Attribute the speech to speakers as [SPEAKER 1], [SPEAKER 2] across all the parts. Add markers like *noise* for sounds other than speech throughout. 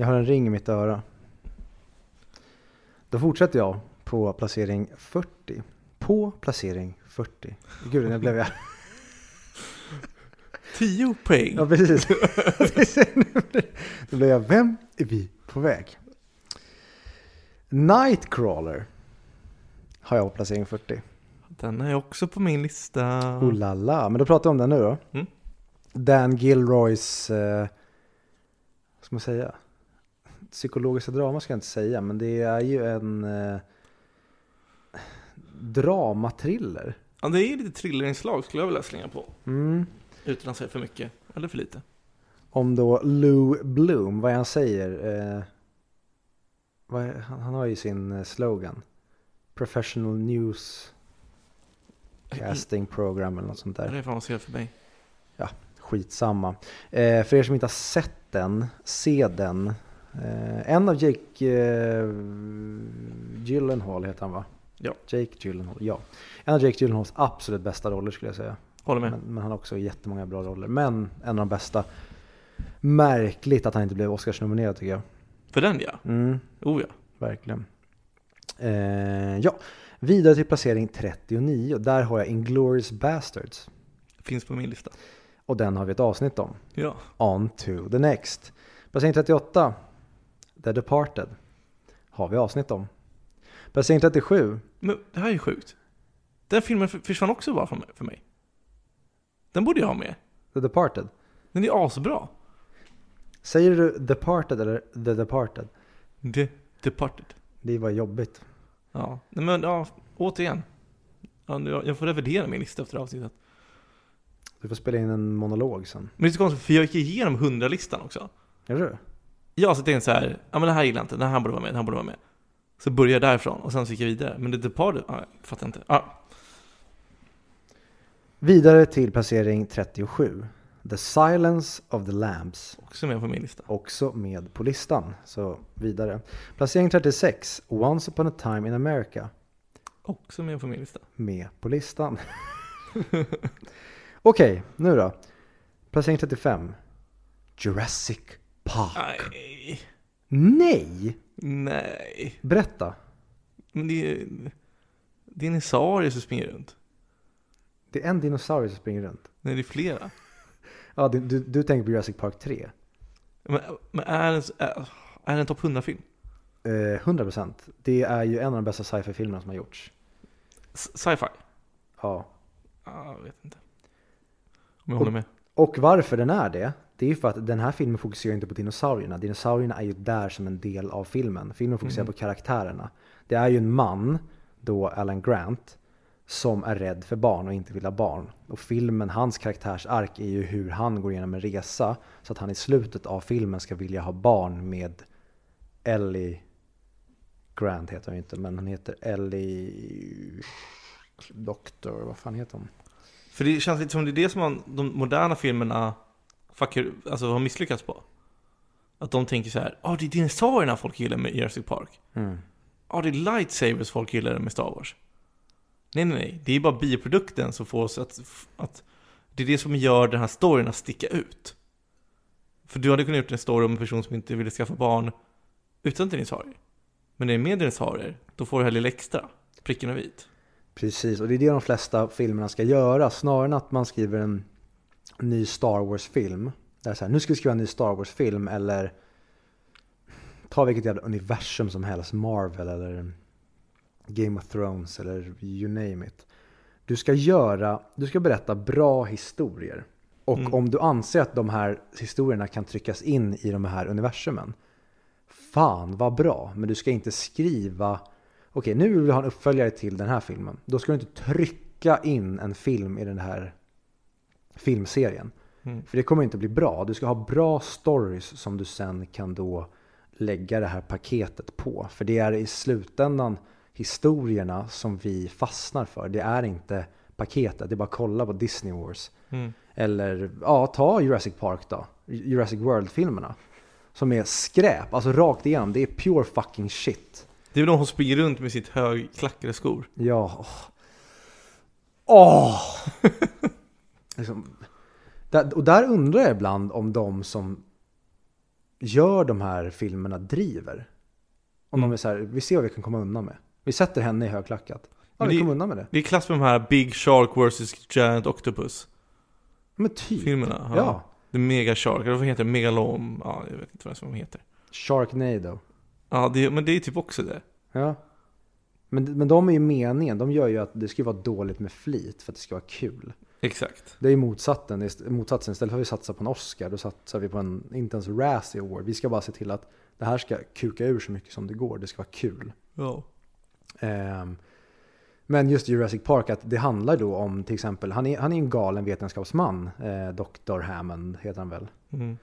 [SPEAKER 1] Jag har en ring i mitt öra. Då fortsätter jag på placering 40. På placering 40. Gud, nu blev jag... *laughs*
[SPEAKER 2] 10 poäng.
[SPEAKER 1] Ja, precis. *laughs* Då blev jag, vem är vi på väg? Nightcrawler har jag på placering 40.
[SPEAKER 2] Den är också på min lista.
[SPEAKER 1] Oh la la. Men då pratar vi om den nu då.
[SPEAKER 2] Mm.
[SPEAKER 1] Dan Gilroys, eh, vad ska man säga? Psykologiska drama ska jag inte säga, men det är ju en eh, dramatriller.
[SPEAKER 2] Ja, det är lite thrillerinslag skulle jag vilja slänga på.
[SPEAKER 1] Mm.
[SPEAKER 2] Utan att säga för mycket. Eller för lite.
[SPEAKER 1] Om då Lou Bloom, vad är han säger? Eh, vad är, han, han har ju sin eh, slogan. Professional News Casting Program eller något sånt där.
[SPEAKER 2] Det är fan ser för mig.
[SPEAKER 1] Skitsamma. Eh, för er som inte har sett den, se den. Eh, en av Jake eh, Gyllenhaal heter han va?
[SPEAKER 2] Ja.
[SPEAKER 1] Jake Gyllenhaal, ja. En av Jake Gyllenhaals absolut bästa roller skulle jag säga.
[SPEAKER 2] Håller med.
[SPEAKER 1] Men, men han har också jättemånga bra roller. Men en av de bästa. Märkligt att han inte blev Oscarsnominerad tycker jag.
[SPEAKER 2] För den ja.
[SPEAKER 1] Mm,
[SPEAKER 2] Oh ja.
[SPEAKER 1] verkligen. Eh, ja, vidare till placering 39. Där har jag Inglourious Bastards.
[SPEAKER 2] Finns på min lista.
[SPEAKER 1] Och den har vi ett avsnitt om.
[SPEAKER 2] Ja.
[SPEAKER 1] On to the next. Placering 38. The Departed. Har vi avsnitt om. Placering 37.
[SPEAKER 2] Men det här är ju sjukt. Den filmen försvann också bara för mig. Den borde jag ha med.
[SPEAKER 1] The Departed.
[SPEAKER 2] Den är asbra.
[SPEAKER 1] Säger du Departed eller The Departed?
[SPEAKER 2] The Departed.
[SPEAKER 1] Det var jobbigt.
[SPEAKER 2] Ja. Men ja, återigen. Jag får revidera min lista efter avsnittet.
[SPEAKER 1] Du får spela in en monolog sen.
[SPEAKER 2] Men det är så konstigt, för jag gick igenom 100-listan också.
[SPEAKER 1] Gör du?
[SPEAKER 2] Jag så tänkte jag så här, ja men det här gillar jag inte, den här borde vara med, den här borde vara med. Så började jag därifrån och sen så gick jag vidare. Men det Departed, ja, jag fattar inte. Ja,
[SPEAKER 1] Vidare till placering 37. The Silence of the Lambs.
[SPEAKER 2] också med på min lista.
[SPEAKER 1] Också med på listan. Så vidare. Placering 36. Once upon a time in America.
[SPEAKER 2] Också med på min lista.
[SPEAKER 1] Med på listan. *laughs* Okej, nu då. Placering 35. Jurassic Park.
[SPEAKER 2] Nej.
[SPEAKER 1] Nej!
[SPEAKER 2] Nej.
[SPEAKER 1] Berätta.
[SPEAKER 2] Men det är dinosaurier som springer runt.
[SPEAKER 1] Det är en dinosaurie som springer runt.
[SPEAKER 2] Nej, det är flera.
[SPEAKER 1] Ja, du, du, du tänker på Jurassic Park 3.
[SPEAKER 2] Men, men är det är, är det en topp 100-film?
[SPEAKER 1] Eh, 100%. Det är ju en av de bästa sci-fi-filmerna som har gjorts.
[SPEAKER 2] Sci-fi?
[SPEAKER 1] Ja.
[SPEAKER 2] Ja, jag vet inte. Om jag håller med.
[SPEAKER 1] Och varför den är det, det är ju för att den här filmen fokuserar inte på dinosaurierna. Dinosaurierna är ju där som en del av filmen. Filmen fokuserar
[SPEAKER 2] Mm.
[SPEAKER 1] på karaktärerna. Det är ju en man, då Alan Grant, som är rädd för barn och inte vill ha barn. Och filmen, hans karaktärsark är ju hur han går igenom en resa så att han i slutet av filmen ska vilja ha barn med Ellie Grant heter hon ju inte, men hon heter Ellie Doctor, vad fan heter hon?
[SPEAKER 2] För det känns lite som det är det som man, de moderna filmerna fucker, alltså har misslyckats på. Att de tänker så här, ja det är dinosaurierna folk gillar med Jurassic Park.
[SPEAKER 1] Mm.
[SPEAKER 2] Ja det är lightsabers folk gillar med Star Wars. Nej nej nej, det är bara bioprodukten som får oss att, att det är det som gör den här storyn att sticka ut. För du hade kunnat gjort en story om en person som inte ville skaffa barn utan dinosaurier. Men när det är med dinosaurier, då får du det här lilla extra, pricken över vit.
[SPEAKER 1] Precis, och det är det de flesta filmerna ska göra. Snarare än att man skriver en ny Star Wars-film. Där så här, nu ska vi skriva en ny Star Wars-film eller ta vilket jävla universum som helst. Marvel eller Game of Thrones eller you name it. Du ska göra, du ska berätta bra historier. Och
[SPEAKER 2] Mm.
[SPEAKER 1] om du anser att de här historierna kan tryckas in i de här universumen. Fan vad bra, men du ska inte skriva Okej, nu vill vi ha en uppföljare till den här filmen. Då ska du inte trycka in en film i den här filmserien.
[SPEAKER 2] Mm.
[SPEAKER 1] För det kommer inte bli bra. Du ska ha bra stories som du sen kan då lägga det här paketet på. För det är i slutändan historierna som vi fastnar för. Det är inte paketet. Det är bara att kolla på Disney Wars.
[SPEAKER 2] Mm.
[SPEAKER 1] Eller ja, ta Jurassic Park då. Jurassic World-filmerna. Som är skräp, alltså rakt igenom. Det är pure fucking shit.
[SPEAKER 2] Det är väl de som springer runt med sitt högklackade skor.
[SPEAKER 1] Ja. Åh! Åh! *laughs* liksom, Där, och där undrar jag ibland om de som gör de här filmerna driver. Om
[SPEAKER 2] Mm.
[SPEAKER 1] de är så här, vi ser vad vi kan komma undan med. Vi sätter henne i högklackat. Ja, vi kommer undan med det.
[SPEAKER 2] Det är klass med de här Big Shark vs Giant Octopus
[SPEAKER 1] Men typ.
[SPEAKER 2] filmerna.
[SPEAKER 1] Ja.
[SPEAKER 2] The Mega Shark, eller vad heter det? Megalom, ja jag vet inte vad som heter.
[SPEAKER 1] Sharknado.
[SPEAKER 2] Ja, det, men det är typ också det.
[SPEAKER 1] Ja. Men, men de är ju meningen. De gör ju att det ska vara dåligt med flit för att det ska vara kul.
[SPEAKER 2] Exakt.
[SPEAKER 1] Det är motsatsen. Motsatsen. Istället för att vi satsar på en Oscar, då satsar vi på en, inte ens Razzie Award. Vi ska bara se till att det här ska kuka ur så mycket som det går. Det ska vara kul.
[SPEAKER 2] Ja.
[SPEAKER 1] Ehm, men just Jurassic Park, att det handlar då om till exempel, han är, han är en galen vetenskapsman, eh, Dr. Hammond heter han väl.
[SPEAKER 2] Mm.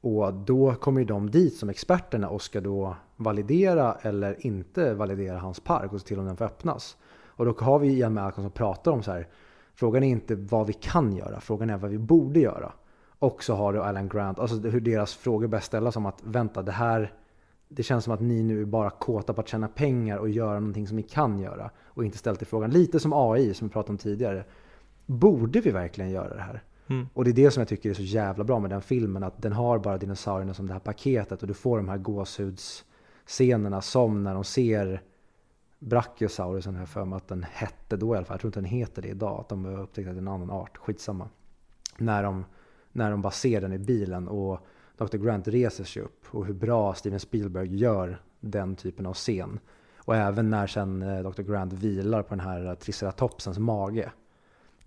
[SPEAKER 1] Och då kommer ju de dit som experterna och ska då validera eller inte validera hans park och se till om den får öppnas. Och då har vi Ian Malcolm som pratar om så här, frågan är inte vad vi kan göra, frågan är vad vi borde göra. Och så har du Alan Grant, alltså hur deras frågor börjar ställas som att vänta, det här, det känns som att ni nu är bara kåta på att tjäna pengar och göra någonting som ni kan göra. Och inte ställt till frågan, lite som AI som vi pratade om tidigare. Borde vi verkligen göra det här?
[SPEAKER 2] Mm.
[SPEAKER 1] Och det är det som jag tycker är så jävla bra med den filmen. Att den har bara dinosaurierna som det här paketet. Och du får de här gåshudsscenerna som när de ser Brachiosaurusen har jag för mig att den hette då i alla fall. Jag tror inte den heter det idag. Att de har upptäckt att det är en annan art. Skitsamma. När de, när de bara ser den i bilen och Dr. Grant reser sig upp. Och hur bra Steven Spielberg gör den typen av scen. Och även när sen eh, Dr. Grant vilar på den här eh, triceratopsens mage.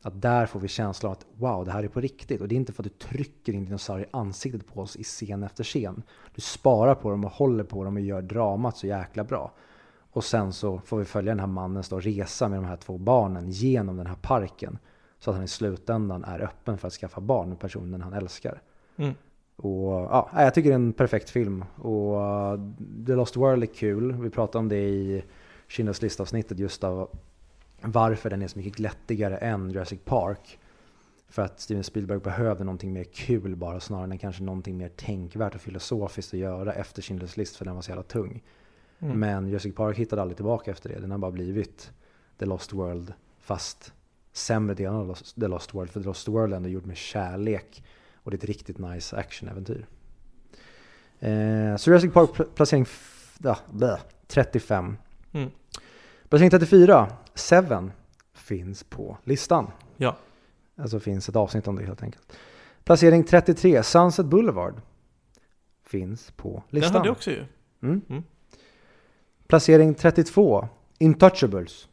[SPEAKER 1] Att där får vi känslan av att wow, det här är på riktigt. Och det är inte för att du trycker in dinosaurier i ansiktet på oss i scen efter scen. Du sparar på dem och håller på dem och gör dramat så jäkla bra. Och sen så får vi följa den här mannen stå och resa med de här två barnen genom den här parken. Så att han i slutändan är öppen för att skaffa barn med personen han älskar.
[SPEAKER 2] Mm.
[SPEAKER 1] Och ja, jag tycker det är en perfekt film. Och uh, The Lost World är kul. Vi pratade om det i Schindler's List-avsnittet just av varför den är så mycket glättigare än Jurassic Park. För att Steven Spielberg behövde någonting mer kul bara snarare än kanske någonting mer tänkvärt och filosofiskt att göra efter Schindler's List för den var så jävla tung.
[SPEAKER 2] Mm.
[SPEAKER 1] Men Jurassic Park hittade aldrig tillbaka efter det. Den har bara blivit The Lost World fast sämre delen av The Lost World. För The Lost World är ändå gjord med kärlek och det är ett riktigt nice actionäventyr. Eh, så Jurassic Park pl- placering ja, blä, 35.
[SPEAKER 2] Mm.
[SPEAKER 1] Placering 34, Seven, finns på listan.
[SPEAKER 2] Ja.
[SPEAKER 1] Alltså finns ett avsnitt om det helt enkelt. Placering 33, Sunset Boulevard, finns på
[SPEAKER 2] Den
[SPEAKER 1] listan.
[SPEAKER 2] hade jag också ju.
[SPEAKER 1] Mm.
[SPEAKER 2] Mm.
[SPEAKER 1] Placering 32, Intouchables,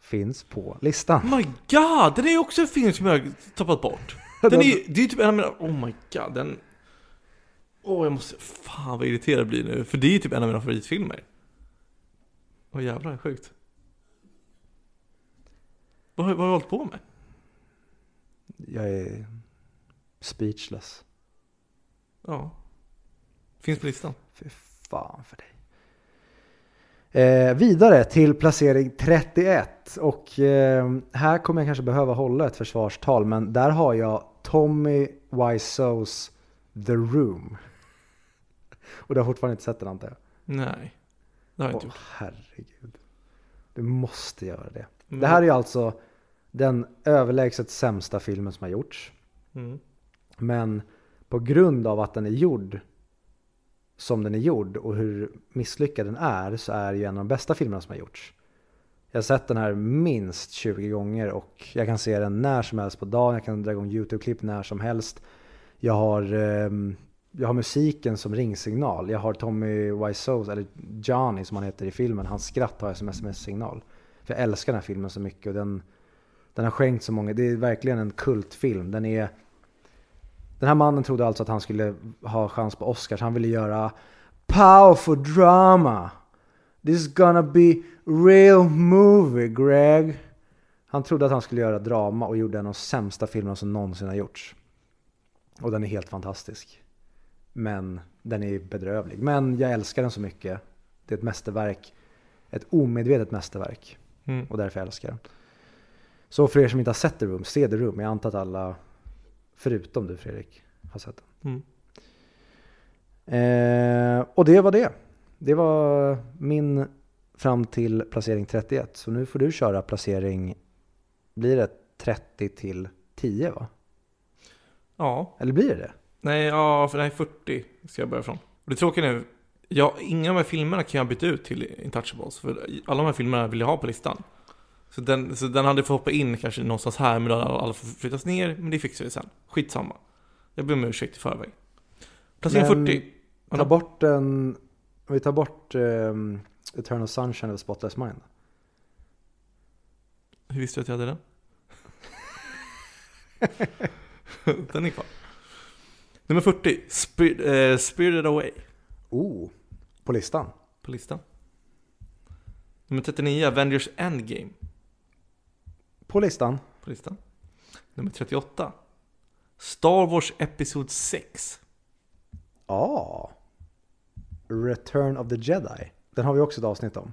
[SPEAKER 1] finns på listan.
[SPEAKER 2] Oh my god, den är också en film som jag har tappat bort. *laughs* Den är ju, det är typ en av mina, oh my god, den... Åh, jag måste, fan vad irriterad jag blir nu. För det är ju typ en av mina favoritfilmer. Åh jävlar, sjukt. Vad, vad har jag hållit på med?
[SPEAKER 1] Jag är speechless.
[SPEAKER 2] Ja. Finns på listan.
[SPEAKER 1] Fy fan för dig. Eh, vidare till placering 31. Och eh, här kommer jag kanske behöva hålla ett försvarstal. Men där har jag Tommy Wiseaus The Room. *laughs* Och du har fortfarande inte sett den antar jag?
[SPEAKER 2] Nej. Det har jag
[SPEAKER 1] Åh
[SPEAKER 2] inte gjort.
[SPEAKER 1] herregud. Du måste göra det.
[SPEAKER 2] Men-
[SPEAKER 1] Det här är ju alltså den överlägset sämsta filmen som har gjorts.
[SPEAKER 2] Mm.
[SPEAKER 1] Men på grund av att den är gjord som den är gjord och hur misslyckad den är så är det ju en av de bästa filmerna som har gjorts. Jag har sett den här minst 20 gånger och jag kan se den när som helst på dagen. Jag kan dra igång YouTube-klipp när som helst. Jag har, ehm, jag har musiken som ringsignal. Jag har Tommy Wiseau, eller Johnny som han heter i filmen, hans skratt har jag som sms-signal. För jag älskar den här filmen så mycket och den, den har skänkt så många. Det är verkligen en kultfilm. Den är den här mannen trodde alltså att han skulle ha chans på Oscars. Han ville göra powerful drama. This is gonna be real movie, Greg. Han trodde att han skulle göra drama och gjorde en av de sämsta filmerna som någonsin har gjorts. Och den är helt fantastisk. Men den är bedrövlig. Men jag älskar den så mycket. Det är ett mästerverk. Ett omedvetet mästerverk.
[SPEAKER 2] Mm.
[SPEAKER 1] Och därför älskar jag den. Så för er som inte har sett The Room, se The Room. Jag antar att alla, förutom du Fredrik, har sett den.
[SPEAKER 2] Mm.
[SPEAKER 1] Eh, och det var det. Det var min fram till placering 31. Så nu får du köra placering, blir det 30 till 10 va?
[SPEAKER 2] Ja.
[SPEAKER 1] Eller blir det det?
[SPEAKER 2] Nej, ja, för nej, 40 ska jag börja från. Och det tråkiga nu, ja, inga av de här filmerna kan jag byta ut till Intouchables. För alla de här filmerna vill jag ha på listan. Så den, så den hade fått hoppa in kanske någonstans här, men då hade alla fått flyttas ner. Men det fixar vi sen. Skitsamma. Jag ber om ursäkt i förväg. Placering
[SPEAKER 1] Men-
[SPEAKER 2] 40.
[SPEAKER 1] Ta bort den, om vi tar bort um, Eternal Sunshine of Spotless Mind.
[SPEAKER 2] Hur visste du att jag hade den? *laughs* den är kvar. Nummer 40. Spir- eh, Spirited Away.
[SPEAKER 1] Oh, på listan.
[SPEAKER 2] På listan. Nummer 39. Avengers Endgame.
[SPEAKER 1] På listan.
[SPEAKER 2] På listan. Nummer 38. Star Wars Episod 6.
[SPEAKER 1] Ja. Return of the Jedi. Den har vi också ett avsnitt om.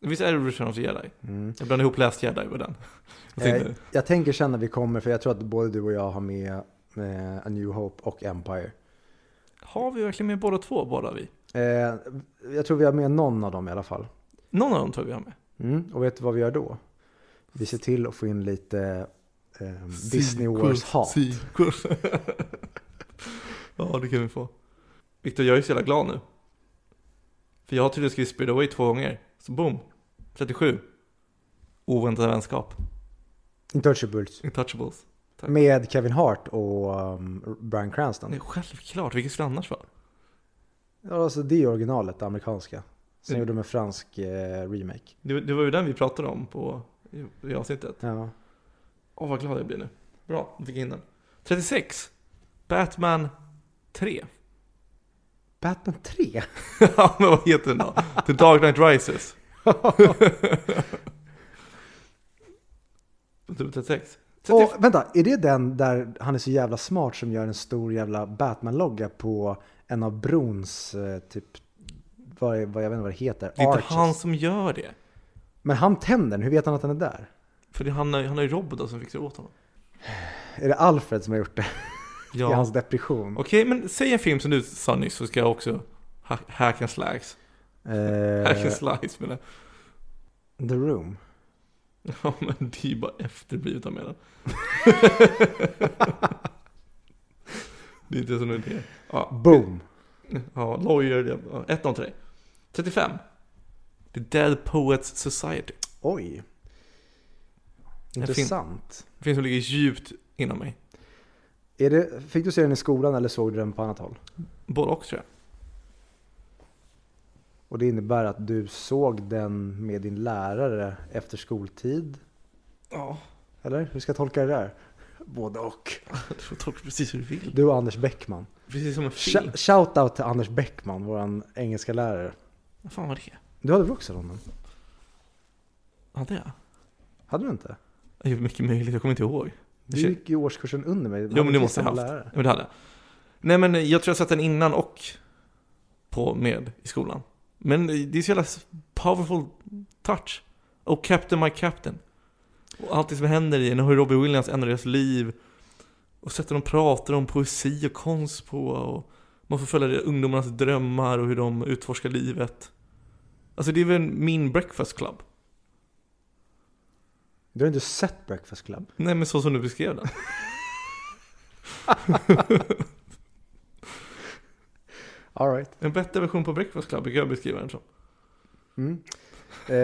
[SPEAKER 2] Visst är det Return of the Jedi?
[SPEAKER 1] Mm.
[SPEAKER 2] Jag blandade ihop Last Jedi med den. Jag
[SPEAKER 1] Eh, jag tänker sen när vi kommer, för jag tror att både du och jag har med eh, A New Hope och Empire.
[SPEAKER 2] har vi verkligen med båda två? Båda vi?
[SPEAKER 1] Eh, jag tror vi har med någon av dem i alla fall.
[SPEAKER 2] Någon av dem tror jag vi har med.
[SPEAKER 1] Mm. Och vet du vad vi gör då? Vi ser till att få in lite eh, Disney Wars-hat.
[SPEAKER 2] Ja, det kan vi få. Viktor, jag är så jävla glad nu. För jag har tydligen skrivit Spirit Away två gånger. Så boom. 37. Oväntad vänskap.
[SPEAKER 1] Intouchables.
[SPEAKER 2] Intouchables. Tack.
[SPEAKER 1] Med Kevin Hart och um, Bryan Cranston.
[SPEAKER 2] Nej, självklart. Vilket skulle det annars vara?
[SPEAKER 1] Ja, alltså det är oriiginalet, det amerikanska. Sen
[SPEAKER 2] Mm.
[SPEAKER 1] gjorde de en fransk eh, remake.
[SPEAKER 2] Det, det var ju den vi pratade om på, i, i avsnittet.
[SPEAKER 1] Ja.
[SPEAKER 2] Åh, vad glad jag blir nu. Bra, jag fick in den. 36. Batman 3.
[SPEAKER 1] Batman 3? *laughs*
[SPEAKER 2] ja, men vad heter den då? The Dark Knight Rises. Nummer 36. 35.
[SPEAKER 1] Och vänta, är det den där han är så jävla smart som gör en stor jävla Batman-logga på en av brons eh, typ, vad, vad jag vet inte vad det heter,
[SPEAKER 2] det är inte
[SPEAKER 1] arches.
[SPEAKER 2] han som gör det.
[SPEAKER 1] Men han tänder den, hur vet han att den är där?
[SPEAKER 2] För det, han, han har ju robotar som fixar åt honom.
[SPEAKER 1] Är det Alfred som har gjort det? *laughs* I
[SPEAKER 2] Ja.
[SPEAKER 1] hans depression?
[SPEAKER 2] Okej, men säg en film som du sa nyss så ska jag också ha- hack and slice. Hack and
[SPEAKER 1] Eh,
[SPEAKER 2] slice menar jag.
[SPEAKER 1] The Room?
[SPEAKER 2] Ja, men det är ju bara efterblivet av medan. *laughs* det är inte som det är. Ja,
[SPEAKER 1] Boom!
[SPEAKER 2] ja lawyer, det- ja, ett av tre. 35. The Dead Poets Society.
[SPEAKER 1] Oj! Intressant.
[SPEAKER 2] En film som ligger djupt inom mig.
[SPEAKER 1] Är det, fick du se den i skolan eller såg du den på annat håll?
[SPEAKER 2] Både och tror jag.
[SPEAKER 1] Och det innebär att du såg den med din lärare efter skoltid?
[SPEAKER 2] Ja,
[SPEAKER 1] Eller? Hur ska jag tolka det där? Både och. *laughs*
[SPEAKER 2] du får tolka precis hur du vill.
[SPEAKER 1] Du och Anders Bäckman.
[SPEAKER 2] Precis som en film.
[SPEAKER 1] Sh- Shoutout till Anders Bäckman, våran engelska lärare.
[SPEAKER 2] Vad fan var det?
[SPEAKER 1] Du hade väl också honom?
[SPEAKER 2] Hade jag?
[SPEAKER 1] Hade du inte?
[SPEAKER 2] Är mycket möjligt, jag kommer inte ihåg.
[SPEAKER 1] Du gick ju årskursen under mig.
[SPEAKER 2] Jo men det måste jag ha haft.
[SPEAKER 1] lärare.
[SPEAKER 2] Men det hade jag. Nej men jag tror jag satt den innan och på med i skolan. Men det är så jävla powerful touch. Och Captain My Captain. Och allt det som händer i när hur Robbie Williams ändrar deras liv. Och sättet de pratar om poesi och konst på. Och man får följa ungdomarnas drömmar och hur de utforskar livet. Alltså det är väl min breakfast club.
[SPEAKER 1] Du har inte sett Breakfast Club?
[SPEAKER 2] Nej men så som du beskrev den. *laughs*
[SPEAKER 1] Alright.
[SPEAKER 2] En bättre version på breakfast club brukar jag beskriva den som.
[SPEAKER 1] Mm. Eh,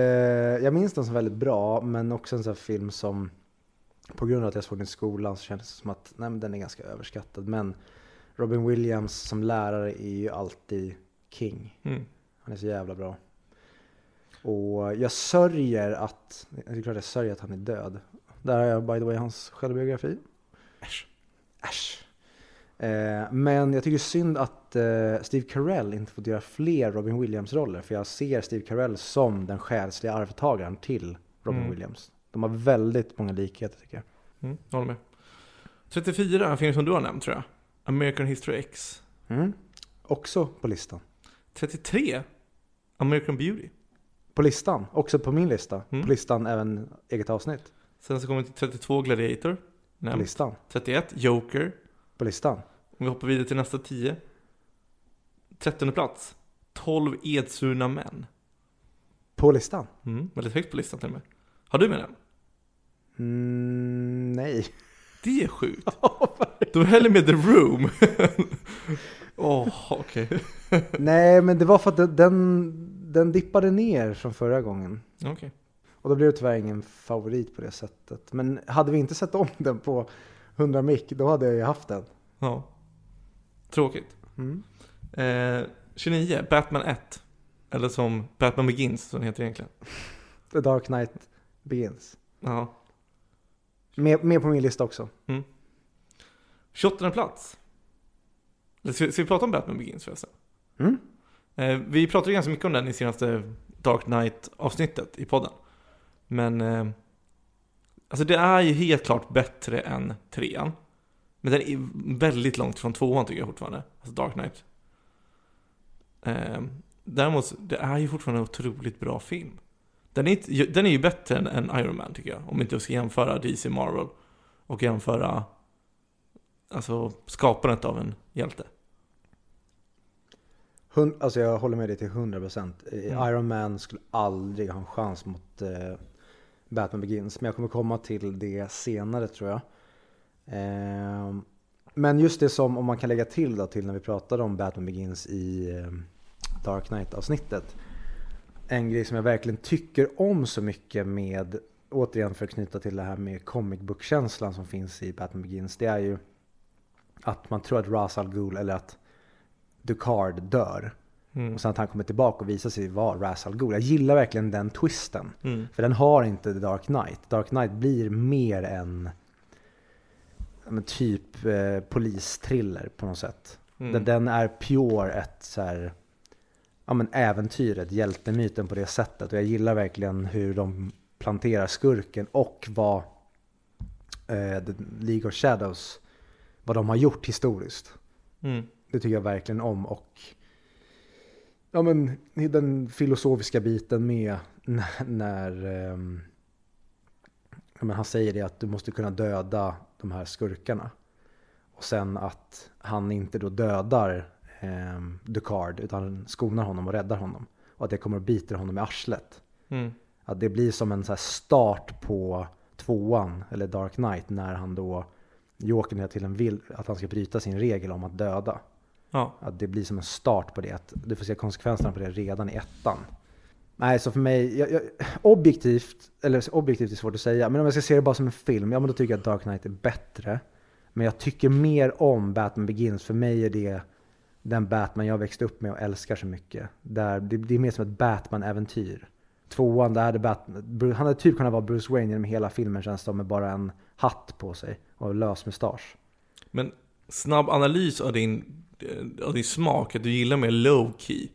[SPEAKER 1] jag minns den som väldigt bra, men också en sån här film som på grund av att jag såg den i skolan så kändes det som att nej, men den är ganska överskattad. Men Robin Williams som lärare är ju alltid king.
[SPEAKER 2] Mm.
[SPEAKER 1] Han är så jävla bra. Och jag sörjer att, det är klart jag sörjer att han är död. Där har jag by the way hans självbiografi.
[SPEAKER 2] Äsch.
[SPEAKER 1] Äsch. Eh, men jag tycker synd att eh, Steve Carell inte fått göra fler Robin Williams-roller. För jag ser Steve Carell som den själsliga arvtagaren till Robin
[SPEAKER 2] Mm.
[SPEAKER 1] Williams. De har väldigt många likheter tycker jag.
[SPEAKER 2] Mm, jag håller med. 34, en film som du har nämnt tror jag. American History X.
[SPEAKER 1] Mm. Också på listan.
[SPEAKER 2] 33, American Beauty.
[SPEAKER 1] På listan, också på min lista.
[SPEAKER 2] Mm.
[SPEAKER 1] På listan även eget avsnitt.
[SPEAKER 2] Sen så kommer vi till 32, Gladiator.
[SPEAKER 1] På
[SPEAKER 2] Nämnt.
[SPEAKER 1] listan.
[SPEAKER 2] 31, Joker.
[SPEAKER 1] På listan.
[SPEAKER 2] Om vi hoppar vidare till nästa 10. 13 plats, 12 edsvurna män.
[SPEAKER 1] På listan?
[SPEAKER 2] Mm, väldigt högt på listan till och med. Har du med den?
[SPEAKER 1] Mm, nej.
[SPEAKER 2] Det är sjukt. *laughs* Då är hellre med The Room. *laughs* Åh, okej.
[SPEAKER 1] Nej, men det var för att den- den, dippade ner från förra gången.
[SPEAKER 2] Okej.
[SPEAKER 1] Och då blev det tyvärr ingen favorit på det sättet. Men hade vi inte sett om *laughs* den på 100 mick, då hade jag ju haft den.
[SPEAKER 2] Ja. Tråkigt.
[SPEAKER 1] Mm.
[SPEAKER 2] Eh, 29, Batman 1. Eller som Batman Begins, som den heter egentligen. *laughs*
[SPEAKER 1] The Dark Knight Begins.
[SPEAKER 2] Ja.
[SPEAKER 1] Med, med på min lista också.
[SPEAKER 2] 28 plats. Ska, ska vi prata om Batman Begins förresten?
[SPEAKER 1] Mm.
[SPEAKER 2] Eh, vi pratade ganska mycket om den i senaste Dark Knight avsnittet i podden. Men eh, alltså det är ju helt klart bättre än trean. Men den är väldigt långt från tvåan tycker jag fortfarande. Alltså Dark Knight. Eh, däremot, det är ju fortfarande en otroligt bra film. Den är, inte, den är ju bättre än, än Iron Man tycker jag. Om inte jag ska jämföra DC Marvel och jämföra alltså skapandet av en hjälte.
[SPEAKER 1] Hun, alltså jag håller med dig till 100%. Eh,
[SPEAKER 2] Mm.
[SPEAKER 1] Iron Man skulle aldrig ha en chans mot eh, Batman Begins. Men jag kommer komma till det senare tror jag. Ehm, men just det som, om man kan lägga till då till när vi pratade om Batman Begins i eh, Dark Knight avsnittet. En grej som jag verkligen tycker om så mycket med, återigen för att knyta till det här med comic book-känslan som finns i Batman Begins. Det är ju att man tror att Ra's al Ghul eller att Ducard dör.
[SPEAKER 2] Mm.
[SPEAKER 1] Och sen att han kommer tillbaka och visar sig vara Ra's al Ghul. Jag gillar verkligen den twisten.
[SPEAKER 2] Mm.
[SPEAKER 1] För den har inte The Dark Knight. Dark Knight blir mer en men typ eh, polistriller på något sätt.
[SPEAKER 2] Mm.
[SPEAKER 1] Den, den är pure ett så här, ja, men äventyret, hjältemyten på det sättet. Och jag gillar verkligen hur de planterar skurken och vad eh, The League of Shadows, vad de har gjort historiskt. Det tycker jag verkligen om och ja men den filosofiska biten med när, när ehm, ja, men han säger det att du måste kunna döda de här skurkarna. Och sen att han inte då dödar um, Ducard utan skonar honom och räddar honom. Och att det kommer att bita honom i arslet.
[SPEAKER 2] Mm.
[SPEAKER 1] Att det blir som en så start på tvåan, eller Dark Knight, när han då Jokern hela tiden vill att han ska bryta sin regel om att döda.
[SPEAKER 2] Ja.
[SPEAKER 1] Att det blir som en start på det. Att du får se konsekvenserna på det redan i ettan. Nej, så för mig, jag, jag, objektivt, eller objektivt är svårt att säga, men om jag ska se det bara som en film, ja men då tycker jag att Dark Knight är bättre. Men jag tycker mer om Batman Begins, för mig är det den Batman jag växte upp med och älskar så mycket. Där, det, det är mer som ett Batman-äventyr. Tvåan, där hade Batman, han hade typ kunnat vara Bruce Wayne genom hela filmen känns det med bara en hatt på sig och lös mustasch.
[SPEAKER 2] Men snabb analys av din, av din smak, att du gillar mer low key.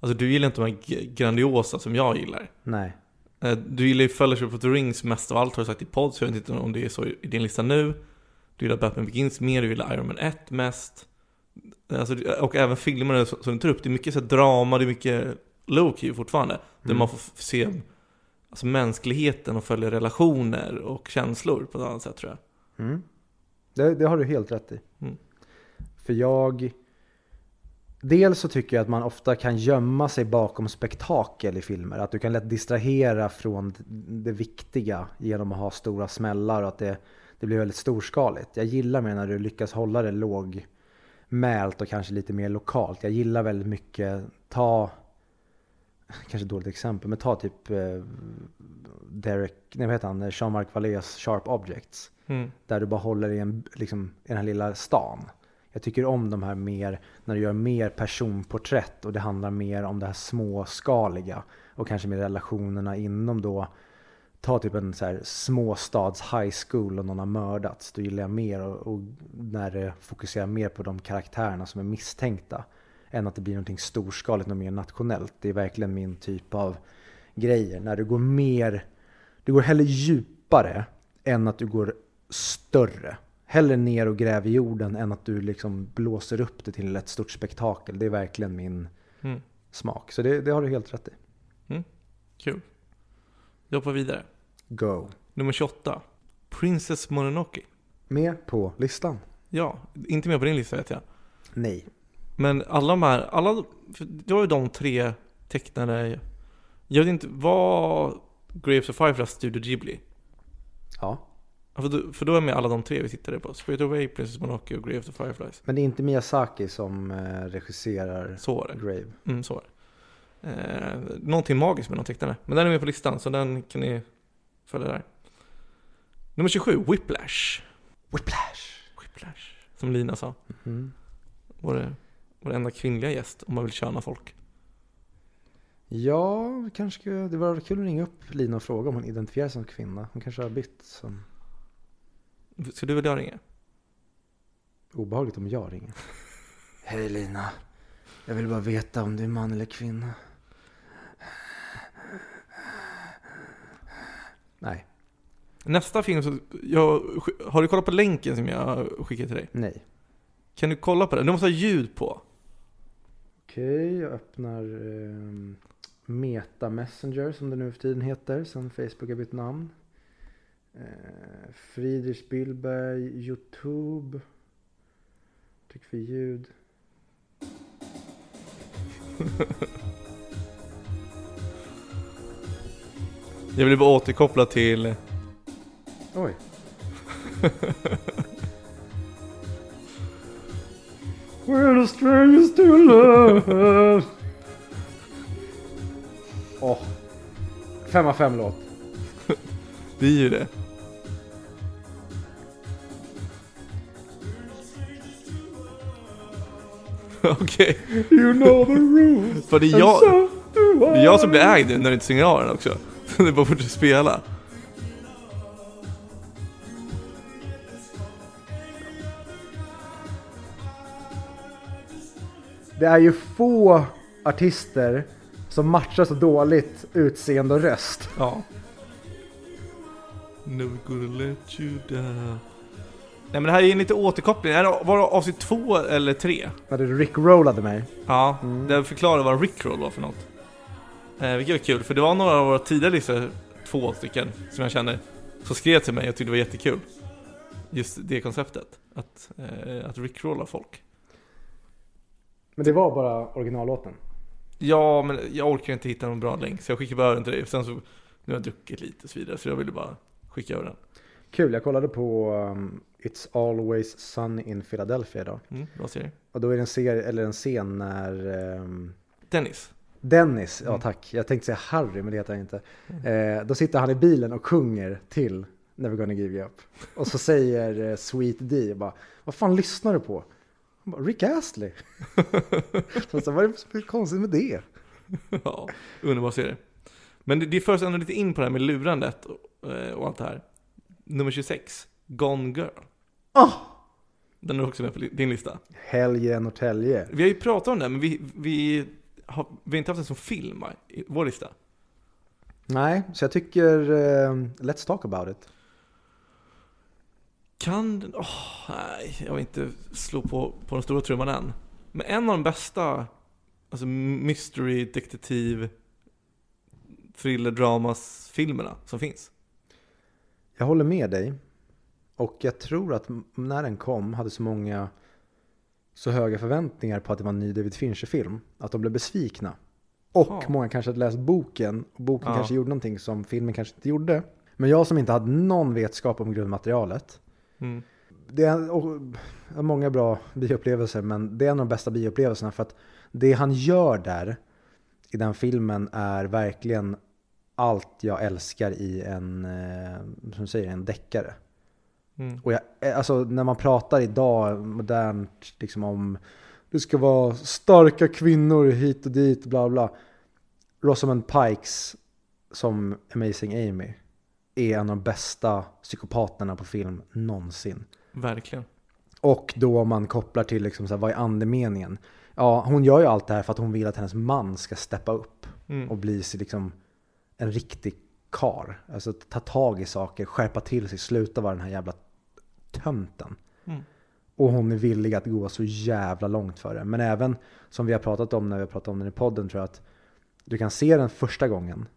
[SPEAKER 2] Alltså du gillar inte de här grandiosa som jag gillar.
[SPEAKER 1] Nej.
[SPEAKER 2] Eh, Du gillar ju Fellowship of the Rings mest av allt har du sagt i podd, så jag vet inte om det är så i din lista nu. Du gillar Batman Begins mer, du gillar Iron Man 1 mest. Alltså, och även filmerna som du tar upp, det är mycket så drama, det är mycket low key fortfarande. Där
[SPEAKER 1] Mm.
[SPEAKER 2] man får se alltså, mänskligheten och följa relationer och känslor på ett annat sätt tror jag.
[SPEAKER 1] Mm. Det, det har du helt rätt i. För jag... Dels så tycker jag att man ofta kan gömma sig bakom spektakel i filmer. Att du kan lätt distrahera från det viktiga genom att ha stora smällar och att det, det blir väldigt storskaligt. Jag gillar mer när du lyckas hålla det lågmält och kanske lite mer lokalt. Jag gillar väldigt mycket, ta, kanske dåligt exempel, men ta typ eh, Derek, nej vad heter han, Jean-Marc Vallées Sharp Objects.
[SPEAKER 2] Mm.
[SPEAKER 1] Där du bara håller i, en, liksom, i den här lilla stan. Jag tycker om de här mer, när du gör mer personporträtt och det handlar mer om det här småskaliga. Och kanske med relationerna inom då, ta typ en så här småstads high school och någon har mördats. Då gillar jag mer och, och när det fokuserar mer på de karaktärerna som är misstänkta. Än att det blir någonting storskaligt och mer nationellt. Det är verkligen min typ av grejer. När du går mer, du går hellre djupare än att du går större. Hellre ner och gräver i jorden än att du liksom blåser upp det till ett stort spektakel. Det är verkligen min
[SPEAKER 2] Mm.
[SPEAKER 1] smak. Så det, det har du helt rätt i.
[SPEAKER 2] Kul. Vi hoppar vidare.
[SPEAKER 1] Go.
[SPEAKER 2] Nummer 28. Princess Mononoke.
[SPEAKER 1] Med på listan?
[SPEAKER 2] Ja, inte med på din lista vet jag.
[SPEAKER 1] Nej.
[SPEAKER 2] Men alla de här, alla, det var ju de tre tecknade, jag vet inte, var Graves of Firefly Studio Ghibli?
[SPEAKER 1] Ja.
[SPEAKER 2] För då, för då är med alla de tre vi tittade på. Spirit Away, Princess Mononoke och Grave of the Fireflies.
[SPEAKER 1] Men det är inte Miyazaki som eh, regisserar
[SPEAKER 2] Så.
[SPEAKER 1] Grave.
[SPEAKER 2] Mm, så var det. Eh, någonting magiskt med de tecknarna. Men den är med på listan, så den kan ni följa där. Nummer 27, Whiplash.
[SPEAKER 1] Whiplash!
[SPEAKER 2] Whiplash. Som Lina sa.
[SPEAKER 1] Mm.
[SPEAKER 2] Vår, vår enda kvinnliga gäst, om man vill köna folk.
[SPEAKER 1] Ja, kanske det var kul att ringa upp Lina och fråga om hon identifierar sig som kvinna. Hon kanske har bytt som
[SPEAKER 2] Ska du eller jag ringa?
[SPEAKER 1] obehagligt om jag ringer. *laughs* Hej Lina. Jag vill bara veta om du är man eller kvinna. Nej,
[SPEAKER 2] Nästa film så, jag, har du kollat på länken som jag skickade till dig?
[SPEAKER 1] nej.
[SPEAKER 2] Kan du kolla på den? Du måste ha ljud på.
[SPEAKER 1] Okej, jag öppnar eh, Meta Messenger som det nu för tiden heter, sen Facebook har bytt namn. Eh, Friedrich Spielberg, Youtube. Tryck för ljud. *laughs*
[SPEAKER 2] Jag vill bara återkoppla till
[SPEAKER 1] Oj. *laughs* We're the strangest to love. Åh. Fem av fem låt. *laughs*
[SPEAKER 2] Det är ju det. *laughs* Okej,
[SPEAKER 1] You know the rules.
[SPEAKER 2] för det är jag,
[SPEAKER 1] so do
[SPEAKER 2] det är jag som blir ägd när du inte stänger av den också. Så *laughs* det är bara fortsätter spela.
[SPEAKER 1] Det är ju få artister som matchar så dåligt utseende och röst.
[SPEAKER 2] Ja. Never gonna let you down. Nej men det här är en lite återkoppling. Var det avsnitt två eller tre?
[SPEAKER 1] När du rickrollade mig.
[SPEAKER 2] Ja,
[SPEAKER 1] Mm.
[SPEAKER 2] där förklarar vad Rickroll var för något. Eh, vilket var kul, för det var några av våra tidigare listor, två stycken, som jag känner, som skrev till mig och tyckte det var jättekul. Just det konceptet, att, eh, att rickrolla folk.
[SPEAKER 1] Men det var bara originallåten.
[SPEAKER 2] Ja, men jag orkar inte hitta någon bra länk, så jag skickar bara över den till dig. Och sen så, nu har jag druckit lite och så vidare, så jag ville bara skicka över den.
[SPEAKER 1] Kul, jag kollade på um, It's Always Sunny in Philadelphia idag.
[SPEAKER 2] Mm, bra serie.
[SPEAKER 1] Och då är det en, serie, eller en scen när ehm,
[SPEAKER 2] Dennis.
[SPEAKER 1] Dennis, ja
[SPEAKER 2] Mm.
[SPEAKER 1] tack, jag tänkte säga Harry men det heter han inte. Eh, då sitter han i bilen och sjunger till Never gonna give you up. Och så säger eh, Sweet D bara, vad fan lyssnar du på? Han bara, Rick Astley. så, *laughs* så, vad är det som är konstigt med det?
[SPEAKER 2] ja, underbar serie. Men det, det för oss ändå lite in på det här med lurandet och, eh, och allt det här. Nummer 26, Gone Girl.
[SPEAKER 1] Ah!
[SPEAKER 2] Den är också med på din lista.
[SPEAKER 1] Helge Norrtälje.
[SPEAKER 2] Vi har ju pratat om det, men vi, vi, har, vi har inte haft den som film va, i vår lista.
[SPEAKER 1] Nej, så jag tycker eh, Let's talk about it.
[SPEAKER 2] Kan den, åh, nej, jag vill inte slå på, på den stora trumman än. Men en av de bästa, alltså mystery, detektiv, thriller, dramas filmerna som finns.
[SPEAKER 1] Jag håller med dig. Och jag tror att när den kom hade så många så höga förväntningar på att det var en ny David Fincher-film. Att de blev besvikna. Och
[SPEAKER 2] Ja.
[SPEAKER 1] många kanske hade läst boken. Och boken
[SPEAKER 2] Ja.
[SPEAKER 1] kanske gjorde någonting som filmen kanske inte gjorde. Men jag som inte hade någon vetskap om grundmaterialet.
[SPEAKER 2] Mm.
[SPEAKER 1] Det är och, många bra bioupplevelser men det är en av de bästa bioupplevelserna för att det han gör där i den filmen är verkligen allt jag älskar i en, eh, som säger, en deckare.
[SPEAKER 2] Mm.
[SPEAKER 1] Och jag, eh, alltså när man pratar idag modernt liksom om det ska vara starka kvinnor hit och dit bla bla. Rosamund Pikes som Amazing Amy är en av de bästa psykopaterna på film någonsin.
[SPEAKER 2] Verkligen.
[SPEAKER 1] Och då om man kopplar till liksom så här, vad är andemeningen? Ja, hon gör ju allt det här för att hon vill att hennes man ska steppa upp
[SPEAKER 2] Mm.
[SPEAKER 1] och bli liksom en riktig kar. Alltså ta tag i saker, skärpa till sig, sluta vara den här jävla tönten.
[SPEAKER 2] Mm.
[SPEAKER 1] Och hon är villig att gå så jävla långt för det. Men även som vi har pratat om när vi har pratat om den i podden tror jag att du kan se den första gången.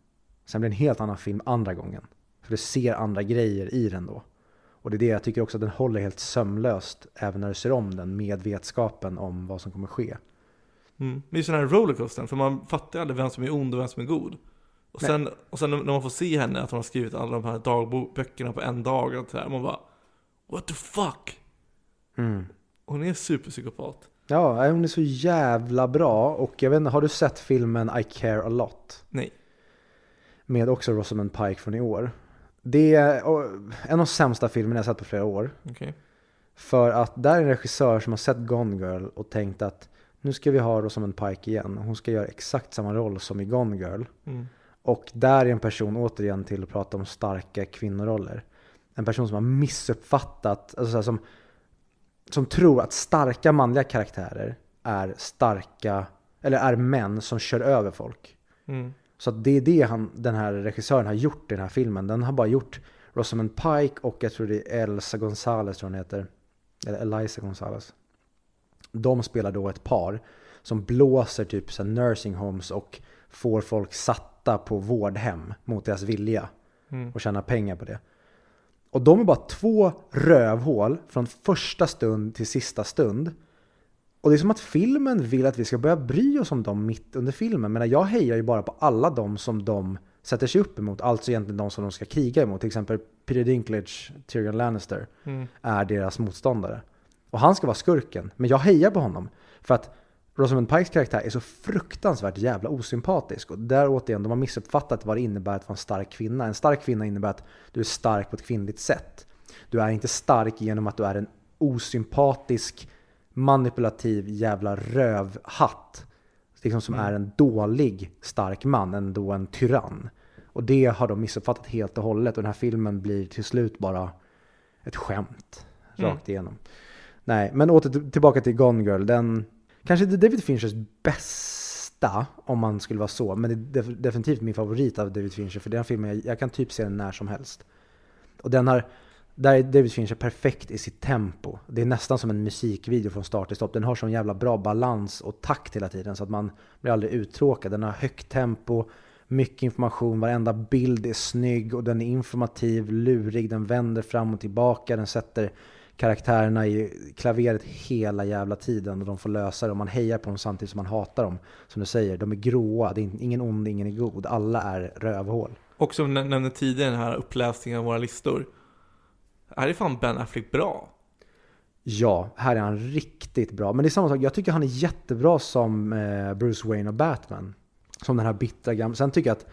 [SPEAKER 1] Sen blir det en helt annan film andra gången. För du ser andra grejer i den då. Och det är det jag tycker också att den håller helt sömlöst även när du ser om den med vetskapen om vad som kommer ske.
[SPEAKER 2] Mm. Det är ju sån här rollercoaster, för man fattar aldrig vem som är ond och vem som är god. Och sen, och sen när man får se henne, att hon har skrivit alla de här dagböckerna på en dag och så här, man bara What the fuck?
[SPEAKER 1] Mm.
[SPEAKER 2] Hon är superpsykopat.
[SPEAKER 1] Ja, hon är så jävla bra. Och jag vet inte, har du sett filmen I care a lot?
[SPEAKER 2] Nej.
[SPEAKER 1] Med också Rosamund Pike från i år. Det är en av de sämsta filmerna jag sett på flera år.
[SPEAKER 2] Okej.
[SPEAKER 1] För att där är en regissör som har sett Gone Girl och tänkt att nu ska vi ha Rosamund Pike igen. Hon ska göra exakt samma roll som i Gone Girl.
[SPEAKER 2] Mm.
[SPEAKER 1] Och där är en person återigen till att prata om starka kvinnoroller. En person som har missuppfattat, alltså som, som tror att starka manliga karaktärer är starka, eller är män som kör över folk.
[SPEAKER 2] Mm.
[SPEAKER 1] Så det är det han, den här regissören har gjort i den här filmen. Den har bara gjort Rosamund Pike och jag tror det är Elsa Gonzales tror hon heter. Eller Eliza Gonzales. De spelar då ett par som blåser typ så nursing homes och får folk satta på vårdhem mot deras vilja
[SPEAKER 2] Mm.
[SPEAKER 1] och tjäna pengar på det. Och de är bara två rövhål från första stund till sista stund. Och det är som att filmen vill att vi ska börja bry oss om dem mitt under filmen. Men jag hejar ju bara på alla de som de sätter sig upp emot. Alltså egentligen de som de ska kriga emot. Till exempel Peter Dinklage, Tyrion Lannister,
[SPEAKER 2] Mm.
[SPEAKER 1] är deras motståndare. Och han ska vara skurken. Men jag hejar på honom. För att Rosamund Pikes karaktär är så fruktansvärt jävla osympatisk. Och där återigen, de har missuppfattat vad det innebär att vara en stark kvinna. En stark kvinna innebär att du är stark på ett kvinnligt sätt. Du är inte stark genom att du är en osympatisk, manipulativ jävla rövhatt. Liksom som är en dålig stark man, än då en tyrann. Och det har de missuppfattat helt och hållet. Och den här filmen blir till slut bara ett skämt.
[SPEAKER 2] Mm.
[SPEAKER 1] Rakt igenom. Nej, men åter till- tillbaka till Gone Girl. Den, kanske inte David Finchers bästa, om man skulle vara så. Men det är def- definitivt min favorit av David Fincher. För den filmen, jag, jag kan typ se den när som helst. Och den har, där är David Fincher perfekt i sitt tempo. Det är nästan som en musikvideo från start till stopp. Den har sån jävla bra balans och takt hela tiden så att man blir aldrig uttråkad. Den har högt tempo, mycket information, varenda bild är snygg och den är informativ, lurig, den vänder fram och tillbaka, den sätter karaktärerna i klaveret hela jävla tiden och de får lösa det och man hejar på dem samtidigt som man hatar dem. Som du säger, de är gråa, det är ingen ond, ingen är god, alla är rövhål.
[SPEAKER 2] Och som jag nämnde tidigare, den här uppläsningen av våra listor. Här är fan Ben Affleck bra.
[SPEAKER 1] Ja, här är han riktigt bra. Men det är samma sak, jag tycker han är jättebra som eh, Bruce Wayne och Batman. Som den här bittra gamla. Sen tycker jag att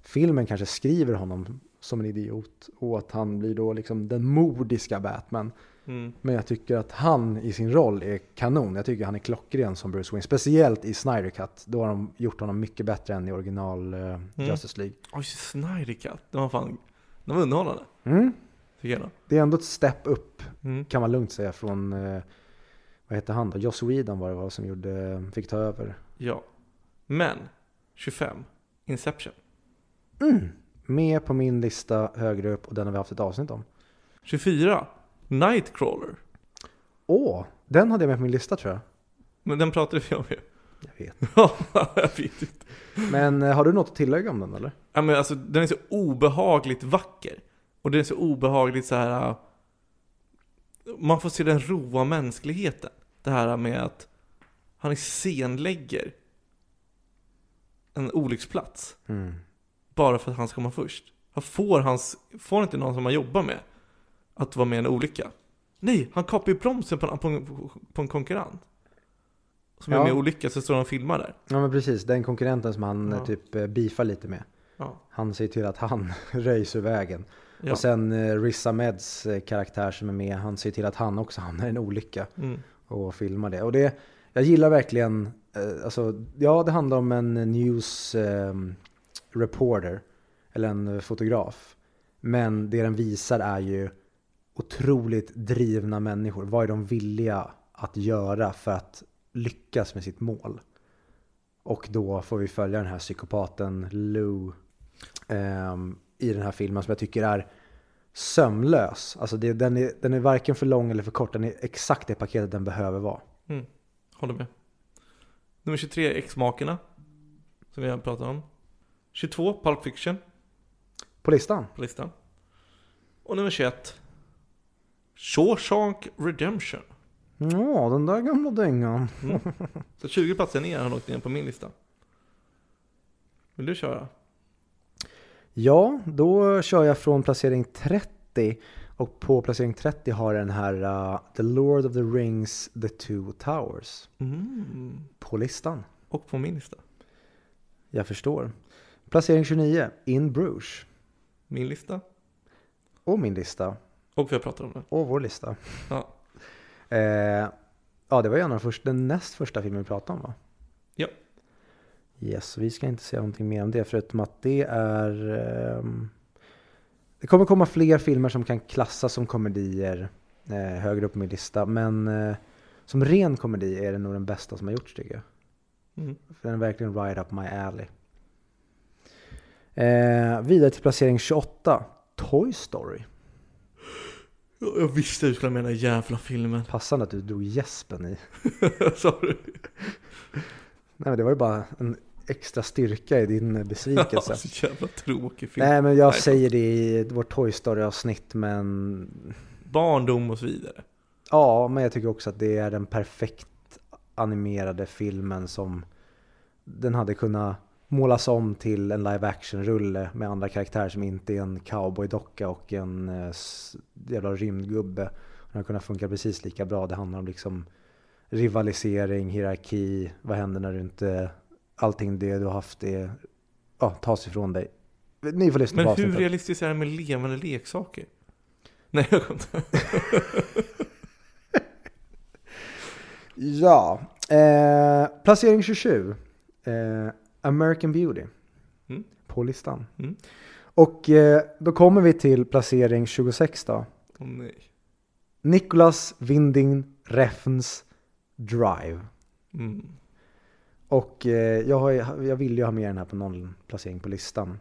[SPEAKER 1] filmen kanske skriver honom som en idiot. Och att han blir då liksom den modiska Batman.
[SPEAKER 2] Mm.
[SPEAKER 1] Men jag tycker att han i sin roll är kanon. Jag tycker han är klockren som Bruce Wayne. Speciellt i Snyder Cut. Då har de gjort honom mycket bättre än i original eh, Justice League.
[SPEAKER 2] Oj, Snyder Cut. Den var fan, den var underhållande.
[SPEAKER 1] Mm. Det är ändå ett step upp
[SPEAKER 2] Mm.
[SPEAKER 1] kan man lugnt säga från, eh, vad heter han då? Joss Whedon var det var som gjorde, fick ta över.
[SPEAKER 2] Ja. Men, 25. Inception.
[SPEAKER 1] Med på min lista högre upp och den har vi haft ett avsnitt om.
[SPEAKER 2] 24. Nightcrawler.
[SPEAKER 1] Åh, den hade jag med på min lista tror jag.
[SPEAKER 2] Men den pratade vi om ju.
[SPEAKER 1] Jag vet. *laughs*
[SPEAKER 2] Ja, jag vet inte.
[SPEAKER 1] Men eh, har du något att tillägga om den eller?
[SPEAKER 2] Ja, men alltså, den är så obehagligt vacker. Och den är så obehagligt så här. äh, Man får se den roa mänskligheten. Det här med att han iscenlägger en olycksplats.
[SPEAKER 1] Mm.
[SPEAKER 2] Bara för att han ska komma först. Han får, hans, får inte någon som han jobbar med att vara med i en olycka. Nej, han kapar ju bromsen på en, på en, på en konkurrent. Som är
[SPEAKER 1] Ja.
[SPEAKER 2] med i olycka, så står han och filmar där.
[SPEAKER 1] Ja men precis, den konkurrenten som han
[SPEAKER 2] Ja.
[SPEAKER 1] eh, typ eh, beefar lite med.
[SPEAKER 2] Ja.
[SPEAKER 1] Han ser till att han *laughs* röjs ur vägen.
[SPEAKER 2] Ja.
[SPEAKER 1] Och sen eh, Riz Ahmeds eh, karaktär som är med, han ser till att han också hamnar i en olycka.
[SPEAKER 2] Mm.
[SPEAKER 1] och filma det. Och det, jag gillar verkligen, eh, alltså, ja det handlar om en news eh, reporter, eller en fotograf. Men det den visar är ju otroligt drivna människor. Vad är de villiga att göra för att lyckas med sitt mål? Och då får vi följa den här psykopaten Lou ehm, i den här filmen som jag tycker är sömlös. Alltså det, den, är, den är varken för lång eller för kort. Den är exakt det paketet den behöver vara.
[SPEAKER 2] Mm. Håller med. Nummer 23, X-makerna. Som vi har pratat om. 22, Pulp Fiction
[SPEAKER 1] På listan?
[SPEAKER 2] på listan. Och nummer 21, Shawshank Redemption.
[SPEAKER 1] Ja, den där gamla dängan.
[SPEAKER 2] Mm. Så 20 platser ner har han åkt ner på min lista. Vill du köra?
[SPEAKER 1] Ja, då kör jag från placering 30 och på placering 30 har den här uh, The Lord of the Rings The Two Towers
[SPEAKER 2] Mm.
[SPEAKER 1] på listan.
[SPEAKER 2] Och på min lista.
[SPEAKER 1] Jag förstår. Placering 29, In Bruges.
[SPEAKER 2] Min lista.
[SPEAKER 1] Och min lista.
[SPEAKER 2] Och vi har pratat om det.
[SPEAKER 1] Och vår lista.
[SPEAKER 2] Ja.
[SPEAKER 1] Eh, ja, det var ju en av de första, den näst första filmen vi pratade om va?
[SPEAKER 2] Ja.
[SPEAKER 1] Yes, vi ska inte säga någonting mer om det förutom att det är... ehm, det kommer komma fler filmer som kan klassas som komedier eh, högre upp på min lista. Men eh, som ren komedi är det nog den bästa som har gjorts tycker jag.
[SPEAKER 2] Mm.
[SPEAKER 1] För den är verkligen right up my alley. Eh, vidare till placering 28. Toy Story.
[SPEAKER 2] Jag visste att du skulle mena jävla filmen.
[SPEAKER 1] Passande att du drog gäspen i. *laughs*
[SPEAKER 2] Sorry.
[SPEAKER 1] Nej men det var ju bara en extra styrka i din *laughs*
[SPEAKER 2] Ja,
[SPEAKER 1] besvikelse.
[SPEAKER 2] så jävla tråkig film.
[SPEAKER 1] Nej men jag
[SPEAKER 2] Nej.
[SPEAKER 1] säger det i vårt Toy Story-avsnitt men
[SPEAKER 2] Barndom och så vidare.
[SPEAKER 1] Ja, men jag tycker också att det är den perfekt animerade filmen som den hade kunnat målas om till en live action-rulle med andra karaktärer som inte är en cowboydocka och en eh, jävla rymdgubbe. Den hade kunnat funka precis lika bra. Det handlar om liksom rivalisering, hierarki, vad händer när du inte allting det du har haft är, ja, tas ifrån dig. Ni får lyssna
[SPEAKER 2] Men
[SPEAKER 1] på
[SPEAKER 2] hur
[SPEAKER 1] avsnittet.
[SPEAKER 2] realistiskt är det med levande leksaker? *laughs* Nej, jag skämtar. *laughs*
[SPEAKER 1] Ja, eh, placering 27. Eh, American Beauty.
[SPEAKER 2] Mm.
[SPEAKER 1] På listan.
[SPEAKER 2] Mm.
[SPEAKER 1] Och eh, då kommer vi till placering 26 då.
[SPEAKER 2] Åh nej.
[SPEAKER 1] Nicholas Winding Refns Drive.
[SPEAKER 2] Mm.
[SPEAKER 1] Och eh, jag, har, jag vill ju ha med den här på någon placering på listan.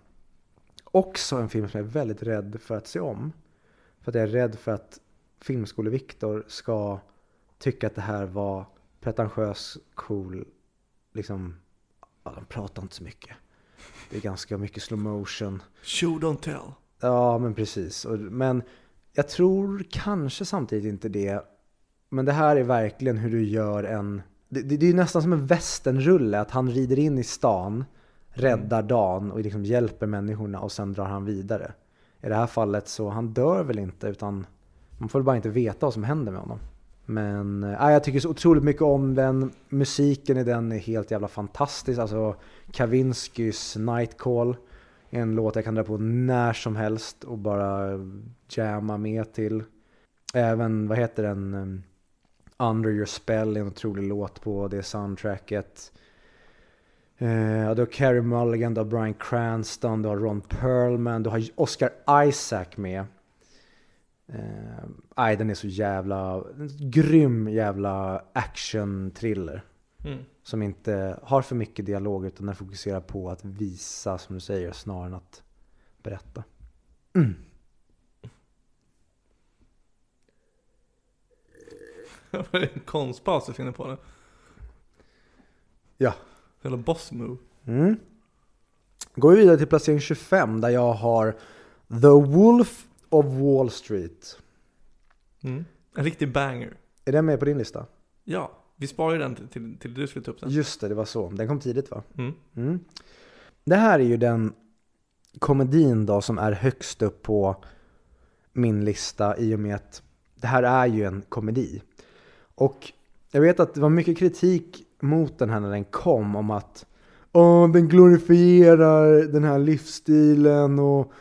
[SPEAKER 1] Också en film som jag är väldigt rädd för att se om. För att jag är rädd för att Filmskole-Viktor ska tycka att det här var pretentiös, cool, liksom, de pratar inte så mycket. Det är ganska mycket slow motion.
[SPEAKER 2] Show don't tell.
[SPEAKER 1] Ja, men precis. Men jag tror kanske samtidigt inte det. Men det här är verkligen hur du gör en... Det, det, det är ju nästan som en westernrulle, att han rider in i stan, räddar dagen och liksom hjälper människorna och sen drar han vidare. I det här fallet så, han dör väl inte utan man får bara inte veta vad som händer med honom. Men äh, jag tycker så otroligt mycket om den. Musiken i den är helt jävla fantastisk. Alltså Kavinskys Nightcall. Är en låt jag kan dra på när som helst och bara jamma med till. Även, vad heter den? Eh, Under Your Spell är en otrolig låt på det soundtracket. Uh, du har Carey Mulligan, du har Bryan Cranston, du har Ron Perlman, du har Oscar Isaac med. Eh, aj, den är så jävla, en grym jävla action-thriller.
[SPEAKER 2] Mm.
[SPEAKER 1] Som inte har för mycket dialog utan den fokuserar på att visa, som du säger, snarare än att berätta. Mm.
[SPEAKER 2] Var *laughs* det en konstpaus du finner på det?
[SPEAKER 1] Ja.
[SPEAKER 2] Eller boss move.
[SPEAKER 1] Mm. Går vi vidare till placering 25 där jag har The Wolf of Wall Street.
[SPEAKER 2] Mm. En riktig banger.
[SPEAKER 1] Är den med på din lista?
[SPEAKER 2] Ja, vi sparar ju den till, till, till du skulle ta upp den.
[SPEAKER 1] Just det, det var så. Den kom tidigt va?
[SPEAKER 2] Mm.
[SPEAKER 1] Mm. Det här är ju den komedin då som är högst upp på min lista i och med att det här är ju en komedi. Och jag vet att det var mycket kritik mot den här när den kom om att Åh, den glorifierar den här livsstilen och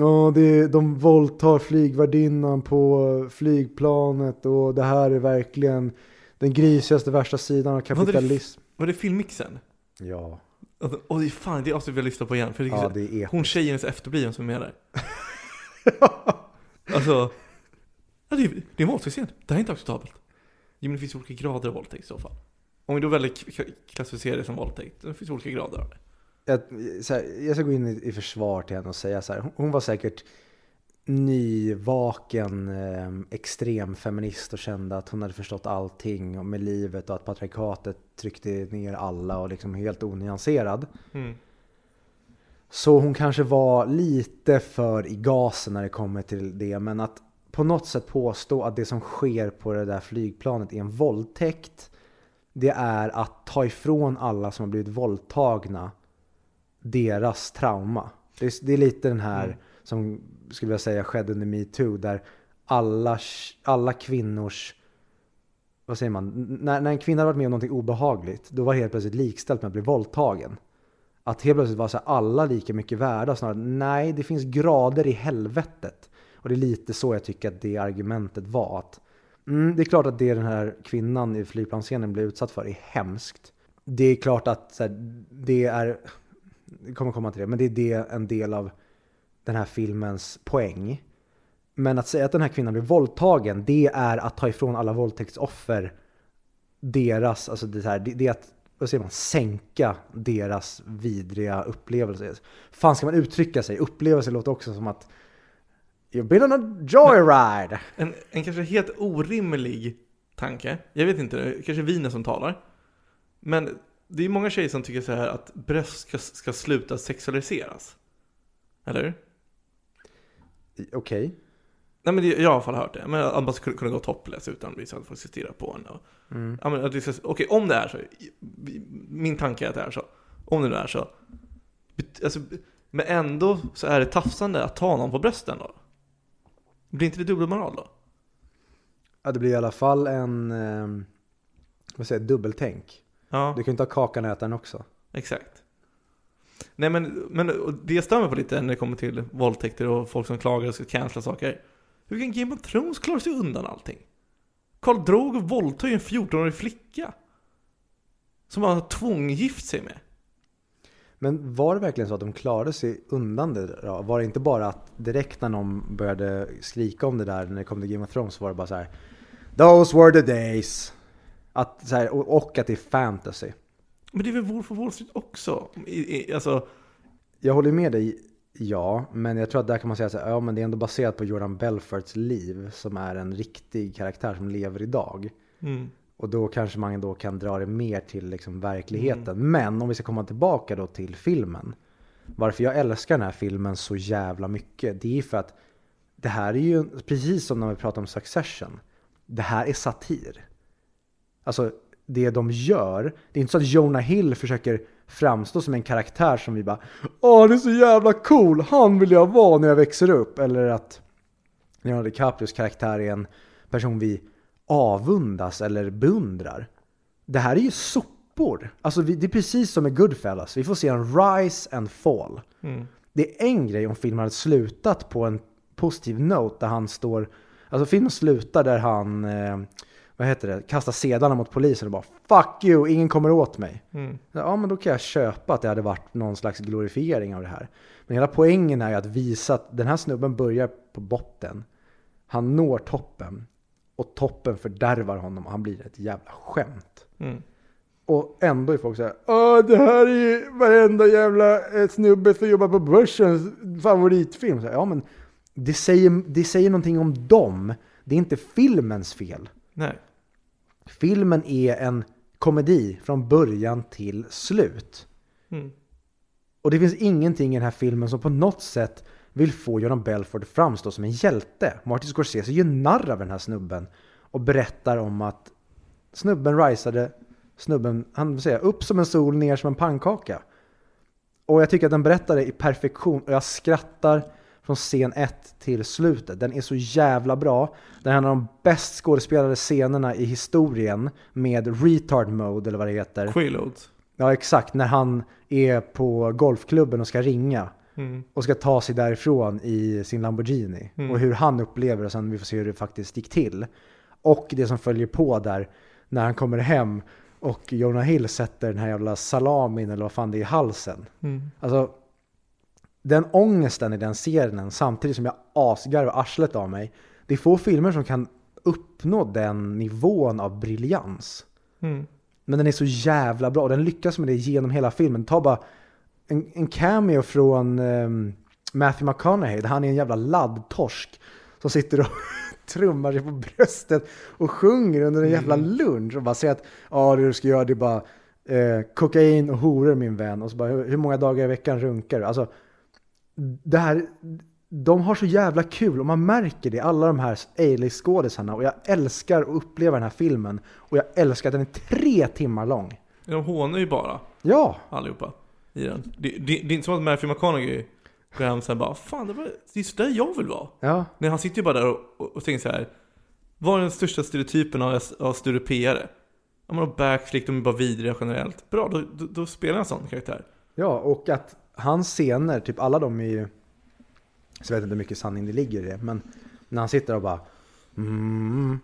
[SPEAKER 1] åh, det, de våldtar flygvärdinnan på flygplanet och det här är verkligen den grisigaste värsta sidan av
[SPEAKER 2] det-
[SPEAKER 1] kapitalism.
[SPEAKER 2] Var det filmmixen?
[SPEAKER 1] Ja,
[SPEAKER 2] Åh, det är fan, det avsnittet vi har lyssnat på igen. För det är
[SPEAKER 1] ja
[SPEAKER 2] så-
[SPEAKER 1] det är
[SPEAKER 2] Hon tjejen är så efterbliven som är med där. *laughs* Alltså, ja, det, är, det är en våldtäktsscen. Det här är inte acceptabelt. Jo, men det finns olika grader av våldtäkt i så fall. Om vi då väljer k- k- klassificera det som våldtäkt, det finns olika grader av det.
[SPEAKER 1] Jag, här, jag ska gå in i, i försvar till henne och säga så här. Hon, hon var säkert nyvaken eh, extrem feminist och kände att hon hade förstått allting med livet och att patriarkatet tryckte ner alla och liksom helt onyanserad.
[SPEAKER 2] Mm.
[SPEAKER 1] Så hon kanske var lite för i gasen när det kommer till det. Men att på något sätt påstå att det som sker på det där flygplanet är en våldtäkt. Det är att ta ifrån alla som har blivit våldtagna deras trauma. Det är, det är lite den här
[SPEAKER 2] Mm.
[SPEAKER 1] som skulle jag säga skedde under metoo där alla, alla kvinnors, vad säger man, när, när en kvinna hade varit med om någonting obehagligt då var det helt plötsligt likställt med att bli våldtagen. Att helt plötsligt var så här, alla lika mycket värda snarare, nej det finns grader i helvetet. Och det är lite så jag tycker att det argumentet var. att mm, Det är klart att det den här kvinnan i flygplansscenen blev utsatt för är hemskt. Det är klart att här, det är, jag kommer komma till det, men det är det en del av den här filmens poäng. Men att säga att den här kvinnan blir våldtagen, det är att ta ifrån alla våldtäktsoffer deras, alltså det, är här, det, det är att, vad säger man, sänka deras vidriga upplevelser. Fan ska man uttrycka sig? Upplevelse låter också som att You've been on a joyride!
[SPEAKER 2] En, en kanske helt orimlig tanke. Jag vet inte, det är kanske viner som talar. Men det är många tjejer som tycker så här att bröst ska, ska sluta sexualiseras. Eller?
[SPEAKER 1] Okej.
[SPEAKER 2] Nej men det, jag har i alla fall hört det. Men att man ska kunna gå topless utan att bli så att folk ska stirra på en. Och,
[SPEAKER 1] Mm.
[SPEAKER 2] ja, men att det ska, okej, om det är så. Min tanke är att det är så. Om det nu är så. Alltså, men ändå så är det tafsande att ta någon på brösten då. Blir inte det dubbelmoral då?
[SPEAKER 1] Ja, det blir i alla fall en, eh, vad säger dubbeltänk.
[SPEAKER 2] Ja.
[SPEAKER 1] Du kan ju inte ha kakan och äta den också.
[SPEAKER 2] Exakt. Nej men, men det stör mig på lite när det kommer till våldtäkter och folk som klagar och ska cancella saker. Hur kan Game of Thrones klara sig undan allting? Karl Drogo våldtar ju en 14-årig flicka. Som han har tvånggift sig med.
[SPEAKER 1] Men var det verkligen så att de klarade sig undan det då? Var det inte bara att direkt när någon började skrika om det där när det kom till Game of Thrones så var det bara så här Those were the days! Att, så här, och, och att det är fantasy.
[SPEAKER 2] Men det är väl Wolf of Wall Street också? I, i, alltså,
[SPEAKER 1] Jag håller med dig, ja. Men jag tror att där kan man säga här, ja men det är ändå baserat på Jordan Belforts liv som är en riktig karaktär som lever idag.
[SPEAKER 2] mm,
[SPEAKER 1] Och då kanske man då kan dra det mer till liksom verkligheten. Men om vi ska komma tillbaka då till filmen. Varför jag älskar den här filmen så jävla mycket. Det är för att det här är ju precis som när vi pratar om Succession. Det här är satir. Alltså det de gör. Det är inte så att Jonah Hill försöker framstå som en karaktär som vi bara Åh, det är så jävla cool, han vill jag vara när jag växer upp. Eller att Leonardo DiCaprios karaktär är en person vi avundas eller beundrar. Det här är ju sopor. Alltså vi, det är precis som med Goodfellas. Vi får se en rise and fall.
[SPEAKER 2] mm,
[SPEAKER 1] Det är en grej om filmen hade slutat på en positiv note där han står... Alltså filmen slutar där han, eh, vad heter det, kastar sedlarna mot polisen och bara Fuck you, ingen kommer åt mig.
[SPEAKER 2] mm,
[SPEAKER 1] Ja men då kan jag köpa att det hade varit någon slags glorifiering av det här. Men hela poängen är ju att visa att den här snubben börjar på botten. Han når toppen. Och toppen fördärvar honom och han blir ett jävla skämt.
[SPEAKER 2] mm.
[SPEAKER 1] Och ändå är folk såhär Åh det här är ju varenda jävla eh, snubbe som jobbar på börsens favoritfilm. Så, här, ja men det säger, det säger någonting om dem. Det är inte filmens fel.
[SPEAKER 2] Nej.
[SPEAKER 1] Filmen är en komedi från början till slut.
[SPEAKER 2] Mm.
[SPEAKER 1] Och det finns ingenting i den här filmen som på något sätt vill få Jordan Belfort att framstå som en hjälte. Martin Scorsese gör narr av den här snubben och berättar om att snubben risade, snubben, han vill säga, upp som en sol, ner som en pannkaka. Och jag tycker att den berättar det i perfektion och jag skrattar från scen 1 till slutet. Den är så jävla bra. Den är en av de bäst skådespelade scenerna i historien med retard mode eller vad det heter.
[SPEAKER 2] Quaaludes.
[SPEAKER 1] Ja exakt, när han är på golfklubben och ska ringa
[SPEAKER 2] Mm.
[SPEAKER 1] och ska ta sig därifrån i sin Lamborghini.
[SPEAKER 2] Mm.
[SPEAKER 1] Och hur han upplever och sen vi får se hur det faktiskt gick till. Och det som följer på där när han kommer hem och Jonah Hill sätter den här jävla salamin eller vad fan det är i halsen.
[SPEAKER 2] Mm.
[SPEAKER 1] Alltså den ångesten i den scenen samtidigt som jag asgarvar arslet av mig. Det är få filmer som kan uppnå den nivån av briljans.
[SPEAKER 2] Mm.
[SPEAKER 1] Men den är så jävla bra och den lyckas med det genom hela filmen. Ta bara en, en cameo från ehm, Matthew McConaughey där han är en jävla laddtorsk som sitter och *laughs* trummar sig på bröstet och sjunger under en jävla lunch och bara säger att ja det du ska göra det är bara eh, kokain och horor min vän och så bara hur, hur många dagar i veckan runkar du? Alltså det här, de har så jävla kul och man märker det, alla de här A-list-skådisarna och jag älskar att uppleva den här filmen och jag älskar att den är tre timmar lång.
[SPEAKER 2] De hånar ju bara
[SPEAKER 1] Ja,
[SPEAKER 2] allihopa i den. Det, det, det är inte som att Matthew McConaughey Går hem sen bara, fan det, var, det är så där jag vill vara.
[SPEAKER 1] Ja,
[SPEAKER 2] Nej, han sitter ju bara där och, och, och tänker så här. Vad är den största stereotypen av, av Sture P-are? Ja men backflick, de är bara vidriga generellt. Bra, då, då, då spelar jag en sån karaktär.
[SPEAKER 1] ja, och att hans scener, typ alla de är ju... Så jag vet inte hur mycket sanning det ligger i det, men när han sitter och bara... Mm,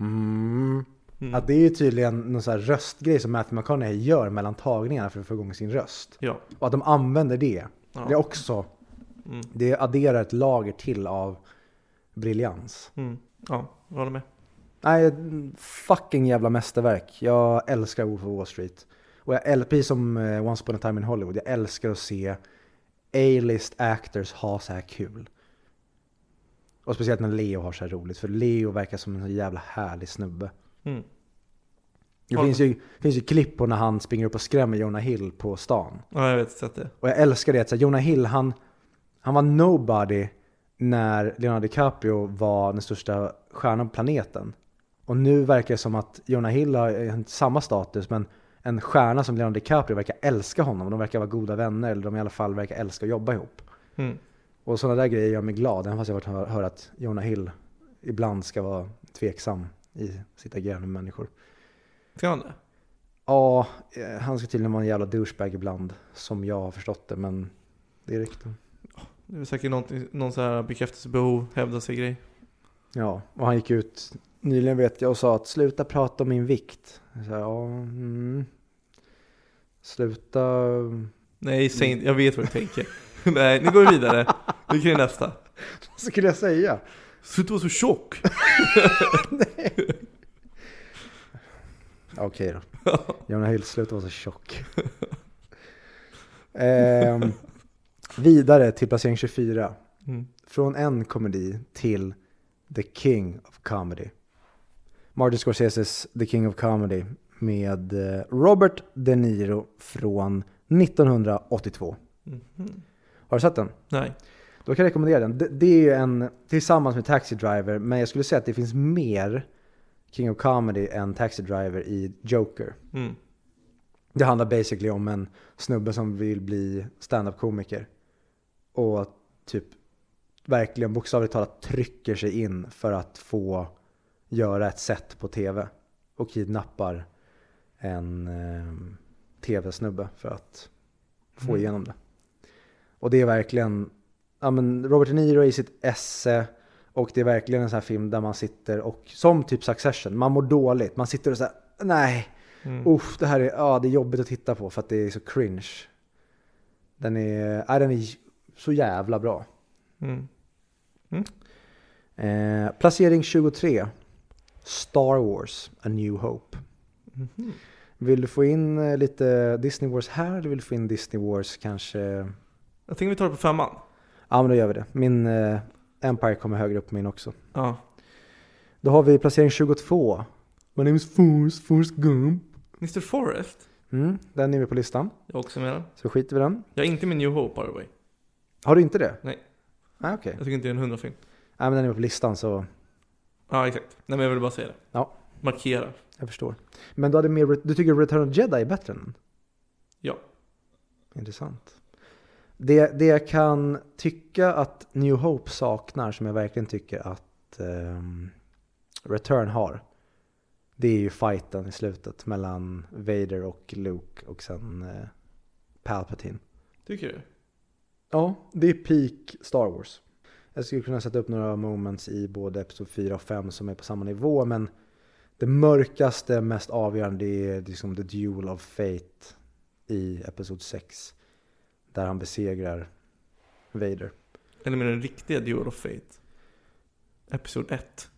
[SPEAKER 1] mm,
[SPEAKER 2] Mm.
[SPEAKER 1] Att det är ju tydligen någon här röstgrej som Matthew McConaughey gör mellan tagningarna för att få igång sin röst.
[SPEAKER 2] Ja.
[SPEAKER 1] Och att de använder det.
[SPEAKER 2] ja.
[SPEAKER 1] Det är också,
[SPEAKER 2] Mm.
[SPEAKER 1] det adderar ett lager till av briljans.
[SPEAKER 2] Mm. Ja, jag håller med.
[SPEAKER 1] Nej, fucking jävla mästerverk. Jag älskar Wolf of Wall Street. Och jag precis som eh, Once upon a time in Hollywood, jag älskar att se A-list actors ha så här kul. Och speciellt när Leo har så här roligt, för Leo verkar som en så jävla härlig snubbe.
[SPEAKER 2] Mm.
[SPEAKER 1] Det finns ju, finns ju klipp på när han springer upp och skrämmer Jonah Hill på stan.
[SPEAKER 2] Ja, jag vet, sett det.
[SPEAKER 1] Och jag älskar det, att så här, Jonah Hill, han, han var nobody när Leonardo DiCaprio var den största stjärnan på planeten. Och nu verkar det som att Jonah Hill har eh, samma status, men en stjärna som Leonardo DiCaprio verkar älska honom. De verkar vara goda vänner, eller de i alla fall verkar älska att jobba ihop.
[SPEAKER 2] Mm.
[SPEAKER 1] Och sådana där grejer gör mig glad, även fast jag har hört hör att Jonah Hill ibland ska vara tveksam i sitt agerande med människor.
[SPEAKER 2] Ska han det?
[SPEAKER 1] Ja, eh, han ska tydligen vara en jävla douchebag ibland, som jag har förstått det, men det är riktigt.
[SPEAKER 2] Det är säkert någon, någon så här bekräftelsebehov, hävda sig grej.
[SPEAKER 1] Ja, och han gick ut nyligen vet jag och sa att sluta prata om min vikt. Jag sa, ja, mm. Sluta...
[SPEAKER 2] Nej, säg inte, jag vet vad du tänker. *laughs* Nej, nu går vi vidare. Vi kan nästa. *laughs*
[SPEAKER 1] Vad skulle jag säga?
[SPEAKER 2] Sluta vara så tjock. *laughs*
[SPEAKER 1] Okej då. Jonah Hill, sluta vara så tjock. Ehm, vidare till placering 24.
[SPEAKER 2] Mm.
[SPEAKER 1] Från en komedi till The King of Comedy. Martin Scorseses The King of Comedy med eh, Robert De Niro från 1982.
[SPEAKER 2] Mhm.
[SPEAKER 1] Har du sett den?
[SPEAKER 2] Nej.
[SPEAKER 1] Då kan jag rekommendera den. Det, det är ju en, tillsammans med Taxi Driver, men jag skulle säga att det finns mer King of Comedy än Taxi Driver i Joker.
[SPEAKER 2] Mm.
[SPEAKER 1] Det handlar basically om en snubbe som vill bli stand-up-komiker. Och typ verkligen bokstavligt talat trycker sig in för att få göra ett set på tv. Och kidnappar en eh, tv-snubbe för att få
[SPEAKER 2] Mm.
[SPEAKER 1] igenom det. Och det är verkligen, ja men Robert De Niro i sitt esse och det är verkligen en sån här film där man sitter och, som typ Succession, man mår dåligt. Man sitter och säger nej,
[SPEAKER 2] Mm.
[SPEAKER 1] Uff, det här är, ja, det är jobbigt att titta på för att det är så cringe. Den är, ja, den är så jävla bra.
[SPEAKER 2] Mm.
[SPEAKER 1] Eh, placering 23. Star Wars, A New Hope.
[SPEAKER 2] Mhm.
[SPEAKER 1] Vill du få in eh, lite Disney Wars här? Eller vill du få in Disney Wars kanske?
[SPEAKER 2] Jag tänker vi tar det på femman.
[SPEAKER 1] Ja men då gör vi det. Min eh, Empire kommer högre upp på min också.
[SPEAKER 2] Ja.
[SPEAKER 1] Då har vi placering 22. My name is Force, Force Gump.
[SPEAKER 2] Mr Forrest.
[SPEAKER 1] Mm, den är med på listan.
[SPEAKER 2] Jag också med den.
[SPEAKER 1] Så skiter vi den.
[SPEAKER 2] Jag är inte med New Hope by the way.
[SPEAKER 1] Har du inte det?
[SPEAKER 2] Nej.
[SPEAKER 1] Ah, okej.
[SPEAKER 2] Jag tycker inte det är en hundrafilm.
[SPEAKER 1] Nej men den är med på listan så
[SPEAKER 2] Ja, exakt. Nej men jag vill bara säga det.
[SPEAKER 1] Ja.
[SPEAKER 2] Markera.
[SPEAKER 1] Jag förstår. Men du, hade mer, du tycker Return of Jedi är bättre än den?
[SPEAKER 2] Ja.
[SPEAKER 1] Intressant. Det, det jag kan tycka att New Hope saknar, som jag verkligen tycker att ehm, Return har, det är ju fighten i slutet mellan Vader och Luke och sen eh, Palpatine.
[SPEAKER 2] Tycker du?
[SPEAKER 1] Ja, det är peak Star Wars. Jag skulle kunna sätta upp några moments i både Episod 4 och 5 som är på samma nivå, men det mörkaste, mest avgörande är liksom The Duel of Fate i Episod 6. Där han besegrar Vader.
[SPEAKER 2] Eller med den riktiga Duel of Fate. Episod 1.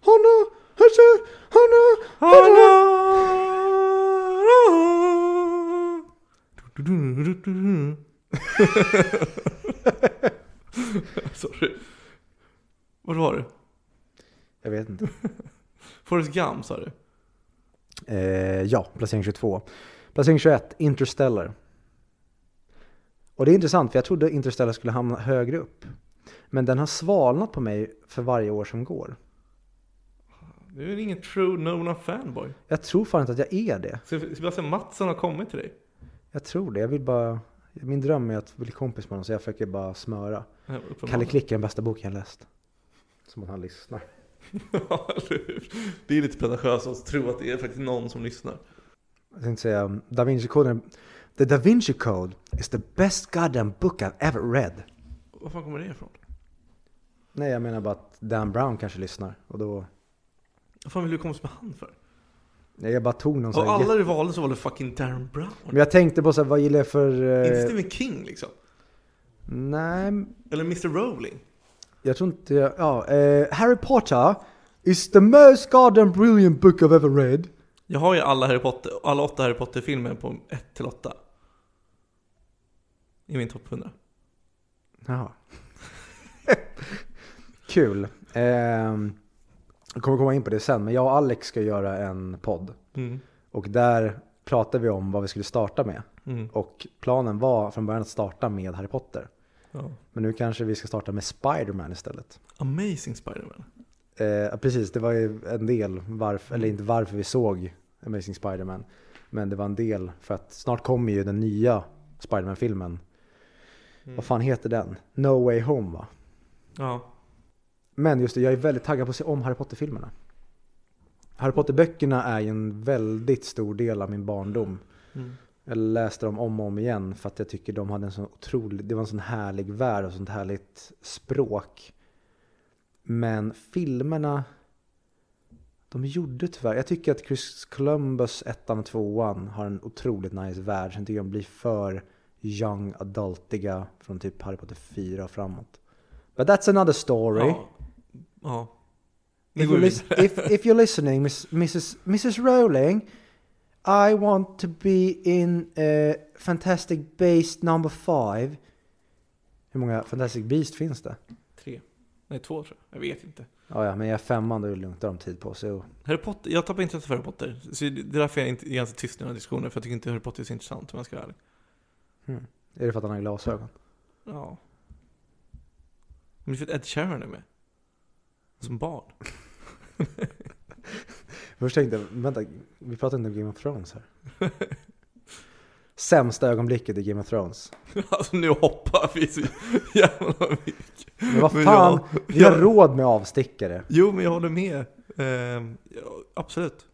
[SPEAKER 1] Hanna! Hörse! Hanna! *laughs*
[SPEAKER 2] Sorry. Vad var det?
[SPEAKER 1] Jag vet inte.
[SPEAKER 2] Forrest Gump sa du?
[SPEAKER 1] Eh, ja, placering 22. Placering 21, Interstellar. Och det är intressant för jag trodde Interstellar skulle hamna högre upp. Men den har svalnat på mig för varje år som går.
[SPEAKER 2] Du är ingen true Nona fanboy?
[SPEAKER 1] Jag tror fan inte att jag är det.
[SPEAKER 2] Sebastian Mattsson har kommit till dig?
[SPEAKER 1] Jag tror det. Jag vill bara... Min dröm är att bli kompis med honom så jag försöker bara smöra.
[SPEAKER 2] Ja.
[SPEAKER 1] Kalle Klick är den bästa boken jag läst. Som att han lyssnar. *laughs*
[SPEAKER 2] Det är lite pretentiöst att tro att det är faktiskt någon som lyssnar.
[SPEAKER 1] Jag tänkte säga, um, Da Vinci Code, The Da Vinci Code is the best goddamn book I've ever read.
[SPEAKER 2] Var fan kommer det ifrån?
[SPEAKER 1] Nej, jag menar bara att Dan Brown kanske lyssnar. Och då,
[SPEAKER 2] Vad fan vill du komma med han för?
[SPEAKER 1] nej, jag bara tog någon sån
[SPEAKER 2] Av alla du valde så var det fucking Darren Brown.
[SPEAKER 1] Men jag tänkte på så här, vad gillar jag för...
[SPEAKER 2] Inte
[SPEAKER 1] Eh,
[SPEAKER 2] Stephen King liksom.
[SPEAKER 1] nej,
[SPEAKER 2] Eller Mr Rowling.
[SPEAKER 1] Jag tror inte jag... Ja, eh, Harry Potter is the most goddamn brilliant book I've ever read.
[SPEAKER 2] Jag har ju alla Harry Potter, alla åtta Harry Potter-filmer på 1 till 8. I min topp 100.
[SPEAKER 1] Jaha. *laughs* Kul. Ehm, jag kommer komma in på det sen, men jag och Alex ska göra en podd.
[SPEAKER 2] Mm.
[SPEAKER 1] Och där pratade vi om vad vi skulle starta med.
[SPEAKER 2] Mm.
[SPEAKER 1] Och planen var från början att starta med Harry Potter.
[SPEAKER 2] Ja.
[SPEAKER 1] Men nu kanske vi ska starta med Spider-Man istället.
[SPEAKER 2] Amazing Spider-Man.
[SPEAKER 1] Eh, precis, det var ju en del varför, eller inte varför vi såg Amazing Spider-Man. Men det var en del för att snart kommer ju den nya Spider-Man-filmen.
[SPEAKER 2] Mm.
[SPEAKER 1] Vad fan heter den? No Way Home va?
[SPEAKER 2] Ja.
[SPEAKER 1] Men just det, jag är väldigt taggad på att se om Harry Potter-filmerna. Harry Potter-böckerna är ju en väldigt stor del av min barndom.
[SPEAKER 2] Mm.
[SPEAKER 1] Jag läste dem om och om igen för att jag tycker de hade en sån otrolig, det var en sån härlig värld och sånt härligt språk. Men filmerna, de gjorde tyvärr, jag tycker att Chris Columbus ettan och tvåan har en otroligt nice värld. Sen tycker jag de blir för young adultiga från typ Harry Potter 4 och framåt. But that's another story.
[SPEAKER 2] Ja. ja.
[SPEAKER 1] If you're, if, if you're listening, Miss, Mrs. Mrs. Rowling, I want to be in uh, Fantastic Beast number five. Hur många Fantastic Beast finns det?
[SPEAKER 2] Tre. Nej, två tror jag. Jag vet inte.
[SPEAKER 1] Ja, ja, men jag är femman, då är det lugnt, då har de tid på sig. och-
[SPEAKER 2] Harry Potter, jag tappar intresse för Harry Potter. Så det är därför jag inte är ganska tyst i den här diskussionen. För jag tycker inte Harry Potter är så intressant om jag ska vara ärlig.
[SPEAKER 1] Hmm. Är det för att han har glasögon?
[SPEAKER 2] Ja. Men det är för att Ed Sheeran är med. Som barn. *laughs*
[SPEAKER 1] Först tänkte jag, vänta, vi pratar inte om Game of Thrones här. Sämsta ögonblicket i Game of Thrones. *laughs*
[SPEAKER 2] Alltså nu hoppar vi så jävla mycket.
[SPEAKER 1] Men vad
[SPEAKER 2] Men
[SPEAKER 1] fan,
[SPEAKER 2] jag-
[SPEAKER 1] vi har
[SPEAKER 2] jag-
[SPEAKER 1] råd med avstickare.
[SPEAKER 2] Jo, men jag håller med. Ehm, ja, absolut.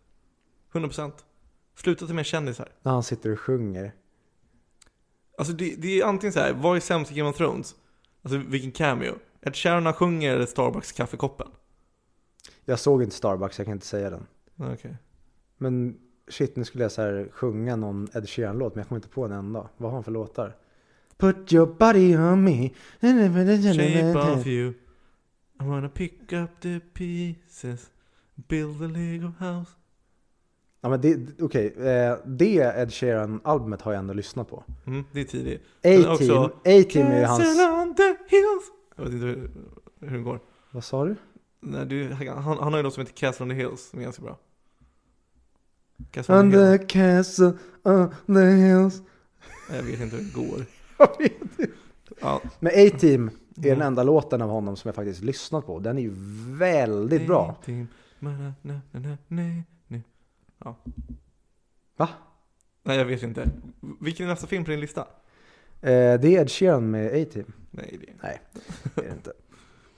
[SPEAKER 2] 100%. Sluta till mer kändisar.
[SPEAKER 1] När han sitter och sjunger.
[SPEAKER 2] Alltså det, det är antingen så här, vad är sämst i Game of Thrones? Alltså vilken cameo? Ed Sheeran sjunger eller Starbucks kaffekoppen?
[SPEAKER 1] Jag såg inte Starbucks, jag kan inte säga den.
[SPEAKER 2] Okej.
[SPEAKER 1] Men shit, nu skulle jag så här sjunga någon Ed Sheeran-låt, men jag kommer inte på en enda. Vad har han för låtar? Put your body on me.
[SPEAKER 2] Shape of *laughs* you. I wanna pick up the pieces. Build a Lego house.
[SPEAKER 1] Ja men det, okej, eh, det Ed Sheeran-albumet har jag ändå lyssnat på.
[SPEAKER 2] Mm, det är tidigt.
[SPEAKER 1] A-Team, är ju hans...
[SPEAKER 2] Jag vet inte hur, hur det går.
[SPEAKER 1] Vad sa du?
[SPEAKER 2] Nej, du, han, han har ju något som heter Castle on the hills som är ganska bra. On the
[SPEAKER 1] castle on the hills.
[SPEAKER 2] Jag vet inte hur det går. *laughs*
[SPEAKER 1] Jag vet inte.
[SPEAKER 2] Ja.
[SPEAKER 1] Men A-Team är den enda låten av honom som jag faktiskt lyssnat på. Den är ju väldigt bra.
[SPEAKER 2] A-team. Ja.
[SPEAKER 1] Va?
[SPEAKER 2] Nej, jag vet inte. Vilken är nästa film på din lista?
[SPEAKER 1] Eh, det är Ed Sheeran med A-Team.
[SPEAKER 2] Nej, det
[SPEAKER 1] Nej, det är det inte.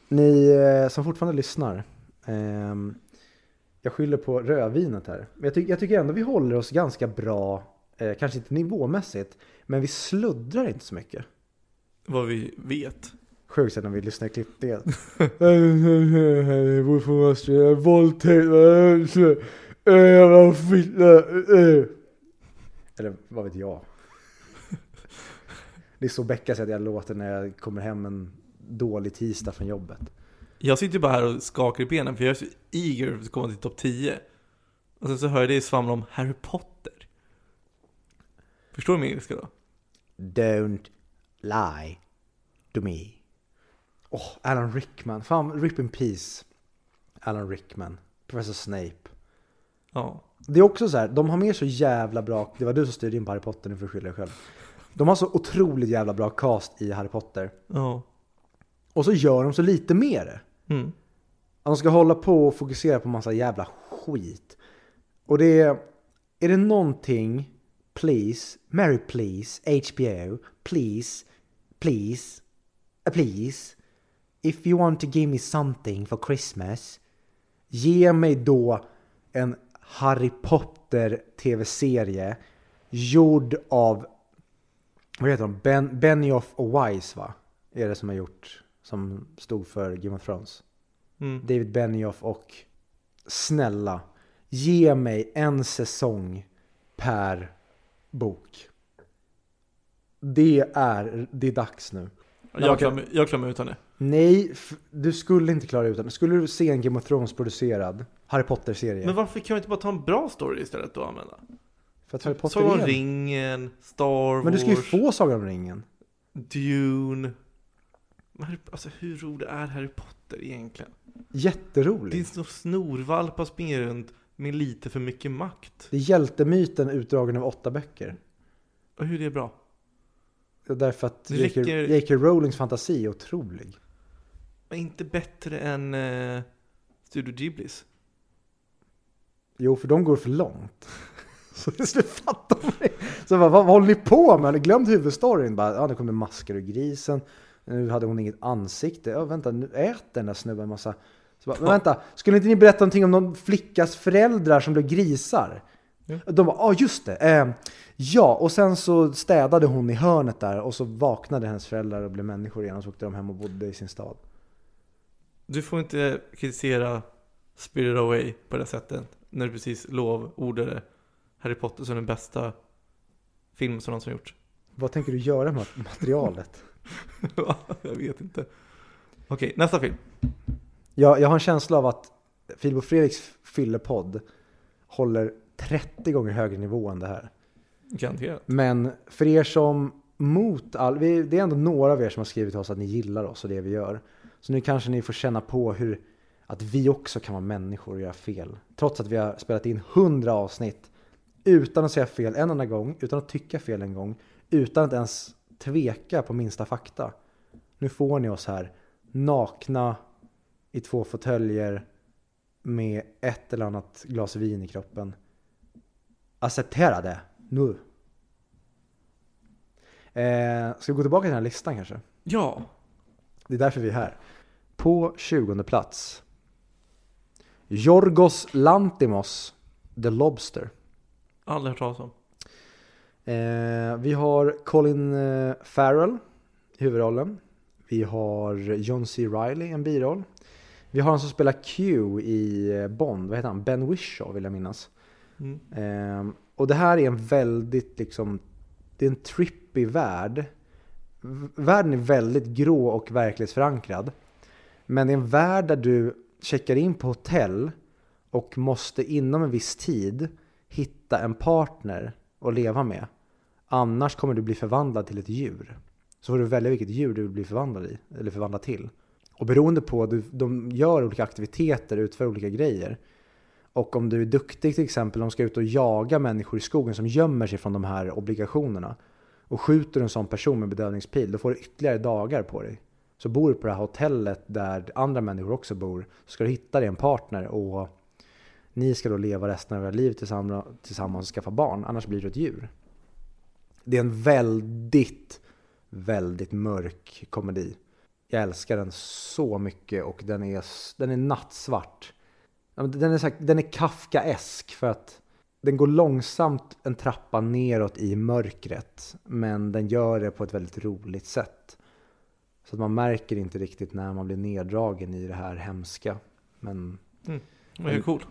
[SPEAKER 1] Ni eh, som fortfarande lyssnar. ehm, jag skyller på rödvinet här. Men jag, ty- jag tycker ändå vi håller oss ganska bra, eh, kanske inte nivåmässigt, men vi sluddrar inte så mycket.
[SPEAKER 2] vad vi vet.
[SPEAKER 1] Sjukt när vi lyssnar i klippningen. *laughs* Eller vad vet jag. Det är så Becka säger att jag låter när jag kommer hem en dålig tisdag från jobbet.
[SPEAKER 2] Jag sitter ju bara här och skakar i benen för jag är så eager att komma till topp 10. Och sen så hör jag dig svamla om Harry Potter. Förstår du min engelska då?
[SPEAKER 1] Don't lie to me. Åh, Alan Rickman. Fan, rip in peace. Alan Rickman. Professor Snape.
[SPEAKER 2] Ja.
[SPEAKER 1] Det är också så här, de har med så jävla bra, det var du som styrde in på Harry Potter, nu får du skylla dig själv. De har så otroligt jävla bra cast i Harry Potter.
[SPEAKER 2] Ja.
[SPEAKER 1] Och så gör de så lite det.
[SPEAKER 2] Mm.
[SPEAKER 1] Att de ska hålla på och fokusera på massa jävla skit. Och det är, är det någonting please, Mary please, HBO, please, please, eh, please, if you want to give me something for Christmas, ge mig då en Harry Potter tv-serie gjord av, vad heter de, ben, Benioff och Wise va? Är det som har gjort, som stod för Game of Thrones.
[SPEAKER 2] Mm.
[SPEAKER 1] David Benioff och snälla, ge mig en säsong per bok. Det är, det är dags nu.
[SPEAKER 2] Jag, klarar jag klarar mig utan det.
[SPEAKER 1] Nej, du skulle inte klara ut det. Skulle du se en Game of Thrones producerad Harry Potter-serie?
[SPEAKER 2] Men varför kan vi inte bara ta en bra story istället då använda?
[SPEAKER 1] För att Harry Potter
[SPEAKER 2] Sagan om ringen, Star Wars,
[SPEAKER 1] Men du ska ju få Sagan om ringen.
[SPEAKER 2] Dune. Harry- Alltså hur rolig är Harry Potter egentligen? Det är
[SPEAKER 1] Jätterolig.
[SPEAKER 2] en snorvalpar springer runt med lite för mycket makt.
[SPEAKER 1] Det är hjältemyten utdragen av åtta böcker.
[SPEAKER 2] Och hur är det bra?
[SPEAKER 1] Därför att J.K. Rowlings fantasi är otrolig.
[SPEAKER 2] Men inte bättre än eh, Studio Ghiblis.
[SPEAKER 1] Jo, för de går för långt. *laughs* Så det skulle fatta mig. Så bara, vad, vad håller ni på med? Har ni glömt huvudstoryn? Bara, ja, det kommer maskar ur grisen. Nu hade hon inget ansikte. Ja, vänta, nu äter den där snubben en massa. Så bara, men vänta, skulle inte ni berätta någonting om någon flickas föräldrar som blev grisar?
[SPEAKER 2] Ja.
[SPEAKER 1] De bara, ja just det. Eh, ja, och sen så städade hon i hörnet där och så vaknade hennes föräldrar och blev människor igen och så åkte de hem och bodde i sin stad.
[SPEAKER 2] Du får inte kritisera Spirit Away på det sättet. När du precis lovordade Harry Potter som den bästa film som någonsin gjorts.
[SPEAKER 1] Vad tänker du göra med materialet? *laughs*
[SPEAKER 2] jag vet inte. Okej, nästa film.
[SPEAKER 1] Jag, jag har en känsla av att Filip och Fredriks fyllepodd håller 30 gånger högre nivå än det här.
[SPEAKER 2] Garanterat.
[SPEAKER 1] Men för er som mot all, vi, det är ändå några av er som har skrivit till oss att ni gillar oss och det vi gör. Så nu kanske ni får känna på hur att vi också kan vara människor och göra fel. Trots att vi har spelat in 100 avsnitt utan att säga fel en enda gång, utan att tycka fel en gång, utan att ens tveka på minsta fakta. Nu får ni oss här nakna i två fåtöljer med ett eller annat glas vin i kroppen. Acceptera det nu. Eh, ska vi gå tillbaka till den här listan kanske?
[SPEAKER 2] Ja.
[SPEAKER 1] Det är därför vi är här. På 20 plats. Jorgos Lantimos, The Lobster.
[SPEAKER 2] Aldrig hört talas om.
[SPEAKER 1] Eh, vi har Colin eh, Farrell i huvudrollen. Vi har John C. Reilly en biroll. Vi har han som spelar Q i eh, Bond, vad heter han? Ben Whishaw vill jag minnas.
[SPEAKER 2] Mm.
[SPEAKER 1] Eh, och det här är en väldigt liksom, det är en trippy värld. Världen är väldigt grå och verklighetsförankrad. Men det är en värld där du checkar in på hotell och måste inom en viss tid hitta en partner att leva med. Annars kommer du bli förvandlad till ett djur. Så får du välja vilket djur du vill bli förvandlad i, eller förvandlad till. Och beroende på, du- de gör olika aktiviteter, utför olika grejer. Och om du är duktig till exempel, de ska ut och jaga människor i skogen som gömmer sig från de här obligationerna. Och skjuter du en sån person med bedövningspil, då får du ytterligare dagar på dig. Så bor du på det här hotellet där andra människor också bor, så ska du hitta dig en partner och ni ska då leva resten av era liv tillsammans, tillsammans och skaffa barn, annars blir du ett djur. Det är en väldigt, väldigt mörk komedi. Jag älskar den så mycket och den är, den är nattsvart. Den är, så här, den är Kafkaesk för att den går långsamt en trappa neråt i mörkret. Men den gör det på ett väldigt roligt sätt. Så att man märker inte riktigt när man blir neddragen i det här hemska. Men mm.
[SPEAKER 2] Den är cool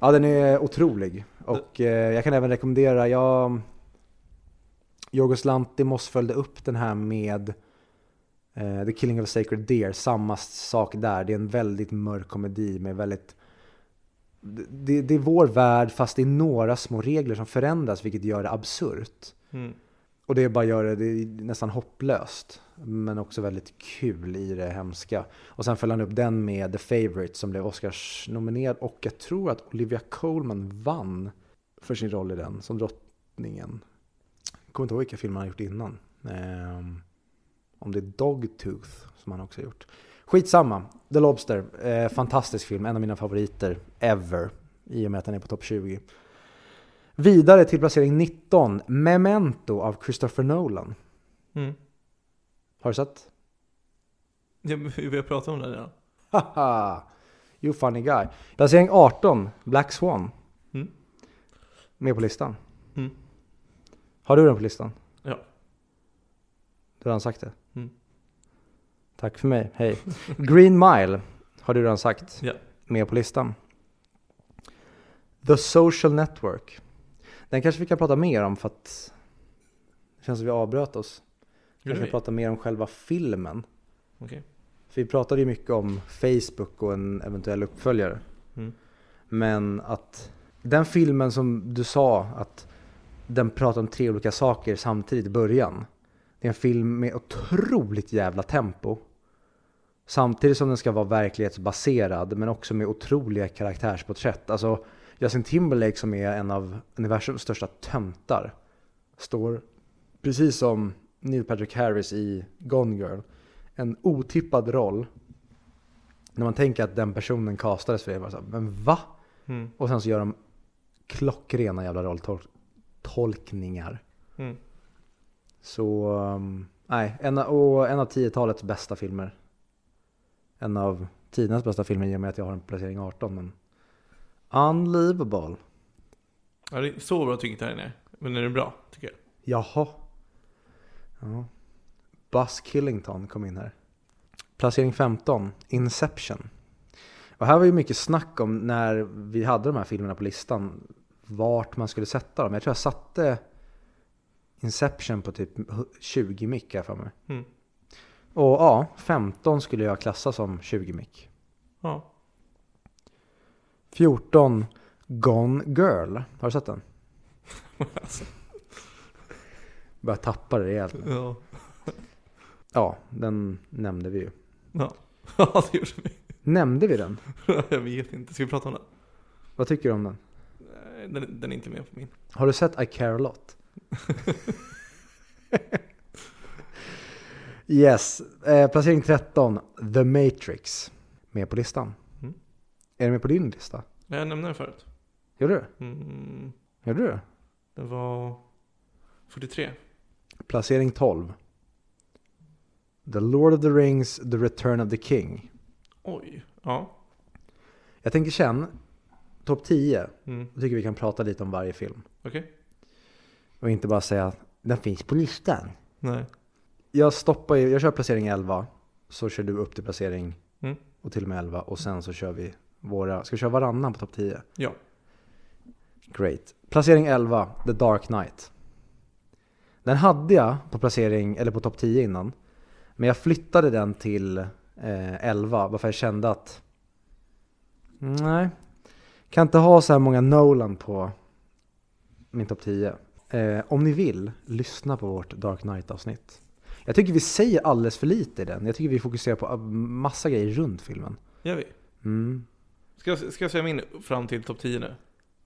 [SPEAKER 1] ja, den är otrolig. Och eh, jag kan även rekommendera, jag... Jorgos Lantimos följde upp den här med eh, The Killing of a Sacred Deer. Samma sak där. Det är en väldigt mörk komedi med väldigt det, det är vår värld fast det är några små regler som förändras vilket gör det absurt.
[SPEAKER 2] Mm.
[SPEAKER 1] Och det bara gör det, det är nästan hopplöst. Men också väldigt kul i det hemska. Och sen följde han upp den med The Favourite som blev Oscars nominerad. Och jag tror att Olivia Colman vann för sin roll i den som drottningen. Jag kommer inte ihåg vilka filmer han har gjort innan. Ehm, om det är Dogtooth som han också har gjort. Skitsamma. The Lobster. Eh, fantastisk film. En av mina favoriter ever. I och med att den är på topp 20. Vidare till placering 19, Memento av Christopher Nolan.
[SPEAKER 2] Mm.
[SPEAKER 1] Har du sett?
[SPEAKER 2] Ja, vi har pratat om det redan.
[SPEAKER 1] Haha! You funny guy. Placering 18, Black Swan.
[SPEAKER 2] Mm.
[SPEAKER 1] Med på listan.
[SPEAKER 2] Mm.
[SPEAKER 1] Har du den på listan?
[SPEAKER 2] Ja.
[SPEAKER 1] Du har redan sagt det?
[SPEAKER 2] Mm.
[SPEAKER 1] Tack för mig, hej. Green Mile har du redan sagt.
[SPEAKER 2] Ja.
[SPEAKER 1] Med på listan. The Social Network. Den kanske vi kan prata mer om för att det känns som vi avbröt oss. Vi
[SPEAKER 2] vi?
[SPEAKER 1] prata mer om själva filmen.
[SPEAKER 2] Okej.
[SPEAKER 1] För vi pratade ju mycket om Facebook och en eventuell uppföljare.
[SPEAKER 2] Mm.
[SPEAKER 1] Men att den filmen som du sa att den pratar om tre olika saker samtidigt i början. Det är en film med otroligt jävla tempo. Samtidigt som den ska vara verklighetsbaserad men också med otroliga karaktärsporträtt. Alltså Justin Timberlake som är en av universums största töntar står precis som Neil Patrick Harris i Gone Girl en otippad roll. När man tänker att den personen castades för det, bara så här, men va?
[SPEAKER 2] Mm.
[SPEAKER 1] Och sen så gör de klockrena jävla rolltolkningar.
[SPEAKER 2] Mm.
[SPEAKER 1] Så, um, nej, en, och en av 10-talets bästa filmer. En av tidernas bästa filmer i och med att jag har en placering 18. Men unbelievable.
[SPEAKER 2] Ja, det är så bra tycker jag här inne. Men är det bra, tycker jag.
[SPEAKER 1] Jaha. Ja. Buzz Killington kom in här. Placering 15, Inception. Och här var ju mycket snack om när vi hade de här filmerna på listan, vart man skulle sätta dem. Jag tror jag satte Inception på typ 20 mick här för mig.
[SPEAKER 2] Mm.
[SPEAKER 1] Och ja, 15 skulle jag klassa som 20 mick.
[SPEAKER 2] Ja.
[SPEAKER 1] 14, Gone Girl. Har du sett den? *laughs*
[SPEAKER 2] alltså,
[SPEAKER 1] Börjar tappa det rejält.
[SPEAKER 2] ja.
[SPEAKER 1] Ja, den nämnde vi ju.
[SPEAKER 2] Ja. *laughs* ja, det gjorde vi.
[SPEAKER 1] Nämnde vi den? *laughs*
[SPEAKER 2] jag vet inte. Ska vi prata om den?
[SPEAKER 1] Vad tycker du om den?
[SPEAKER 2] Den, den är inte med på min.
[SPEAKER 1] Har du sett I care a lot? yes, eh, placering 13, The Matrix. Med på listan. Är den med på din lista?
[SPEAKER 2] Jag nämnde den förut.
[SPEAKER 1] Gjorde du?
[SPEAKER 2] Mm,
[SPEAKER 1] Gjorde du?
[SPEAKER 2] den var 43.
[SPEAKER 1] Placering 12. The Lord of the Rings, The Return of the King.
[SPEAKER 2] Oj. Ja.
[SPEAKER 1] Jag tänker sen, topp 10.
[SPEAKER 2] Mm.
[SPEAKER 1] Då tycker vi kan prata lite om varje film.
[SPEAKER 2] Okej.
[SPEAKER 1] Och inte bara säga att den finns på listan.
[SPEAKER 2] Nej.
[SPEAKER 1] Jag stoppar jag kör placering 11. Så kör du upp till placering
[SPEAKER 2] Mm.
[SPEAKER 1] och till och med 11. Och sen så kör vi våra, ska vi köra varannan på topp 10?
[SPEAKER 2] Ja.
[SPEAKER 1] Great. Placering 11, The Dark Knight. Den hade jag på placering, eller på topp 10 innan. Men jag flyttade den till eh, 11, varför jag kände att nej, kan inte ha så här många Nolan på min topp 10. Eh, om ni vill, lyssna på vårt Dark Knight-avsnitt. Jag tycker vi säger alldeles för lite i den. Jag tycker vi fokuserar på massa grejer runt filmen.
[SPEAKER 2] Gör vi?
[SPEAKER 1] Mm.
[SPEAKER 2] Ska, jag- ska jag säga min fram till topp 10 nu?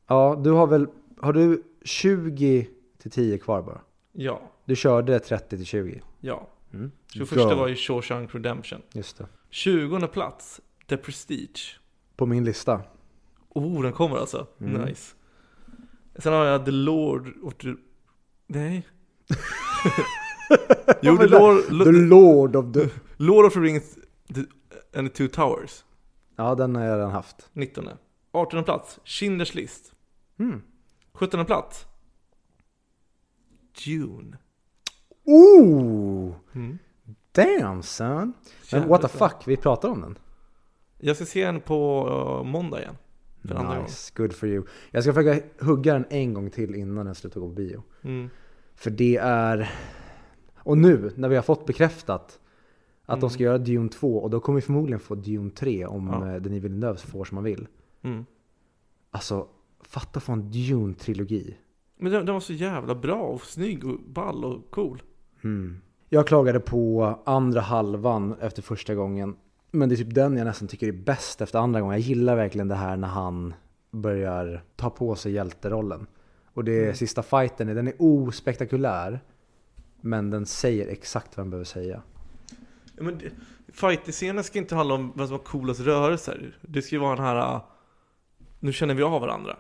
[SPEAKER 1] Ja, du har väl, har du 20 till 10 kvar bara?
[SPEAKER 2] Ja.
[SPEAKER 1] Du körde 30 till 20.
[SPEAKER 2] Ja.
[SPEAKER 1] Mm.
[SPEAKER 2] 21
[SPEAKER 1] Go.
[SPEAKER 2] var ju Shawshank Redemption.
[SPEAKER 1] Just det.
[SPEAKER 2] 20 plats, The Prestige.
[SPEAKER 1] På min lista.
[SPEAKER 2] Oh, den kommer alltså.
[SPEAKER 1] Mm.
[SPEAKER 2] Nice. Sen har jag The Lord of the... Nej. *laughs* jo, The Lord,
[SPEAKER 1] The Lord of the...
[SPEAKER 2] Lord of the Rings the, and the Two Towers.
[SPEAKER 1] Ja, den har jag redan haft.
[SPEAKER 2] 19. 18 plats, Schindler's List.
[SPEAKER 1] Mm.
[SPEAKER 2] 17 plats, Dune.
[SPEAKER 1] Ooh!
[SPEAKER 2] Mm.
[SPEAKER 1] Damn son! Men what the fuck, vi pratar om den.
[SPEAKER 2] Jag ska se den på uh, måndag igen.
[SPEAKER 1] Nice, good for you. Jag ska försöka hugga den en gång till innan den slutar gå på bio.
[SPEAKER 2] Mm.
[SPEAKER 1] För det är... Och nu, när vi har fått bekräftat att de
[SPEAKER 2] Mm.
[SPEAKER 1] ska göra Dune 2 och då kommer vi förmodligen få Dune 3 om
[SPEAKER 2] Ja.
[SPEAKER 1] ja. Denis Villeneuve får som han vill.
[SPEAKER 2] Mm.
[SPEAKER 1] Alltså, fatta få en Dune-trilogi.
[SPEAKER 2] Men den, den var så jävla bra och snygg och ball och cool.
[SPEAKER 1] Mm. Jag klagade på andra halvan efter första gången. Men det är typ den jag nästan tycker är bäst efter andra gången. Jag gillar verkligen det här när han börjar ta på sig hjälterollen. Och det
[SPEAKER 2] Mm.
[SPEAKER 1] sista fighten, den är ospektakulär. Men den säger exakt vad den behöver säga.
[SPEAKER 2] Men Fighter-scenen ska inte handla om vem som har coolast rörelser. Det ska ju vara den här, uh, nu känner vi av varandra.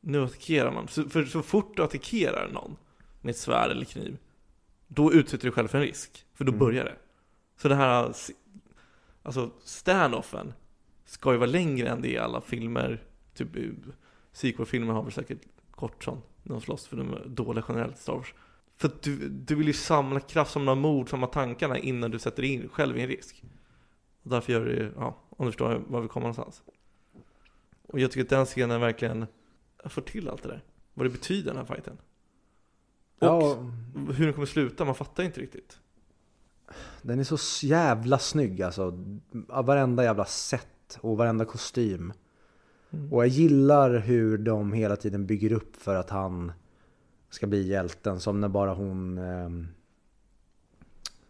[SPEAKER 2] nu attackerar man. Så, för så fort du attackerar någon med ett svärd eller kniv, då utsätter du dig själv för en risk. För då
[SPEAKER 1] Mm.
[SPEAKER 2] börjar det. Så det här, alltså standoffen ska ju vara längre än det i alla filmer. Typ sequel-filmer har väl säkert kort sån, när de slåss för de är dåliga generellt Star Wars. För att du, du vill ju samla kraft, samla mod, samla tankarna innan du sätter in själv i en risk. Och därför gör du ja, om du förstår var vi kommer någonstans. Och jag tycker att den scenen verkligen får till allt det där. Vad det betyder den här fighten. Och
[SPEAKER 1] Ja,
[SPEAKER 2] hur den kommer sluta, man fattar inte riktigt.
[SPEAKER 1] den är så jävla snygg alltså. Varenda jävla set och varenda kostym.
[SPEAKER 2] Mm.
[SPEAKER 1] Och jag gillar hur de hela tiden bygger upp för att han ska bli hjälten. Som när bara hon... ehm,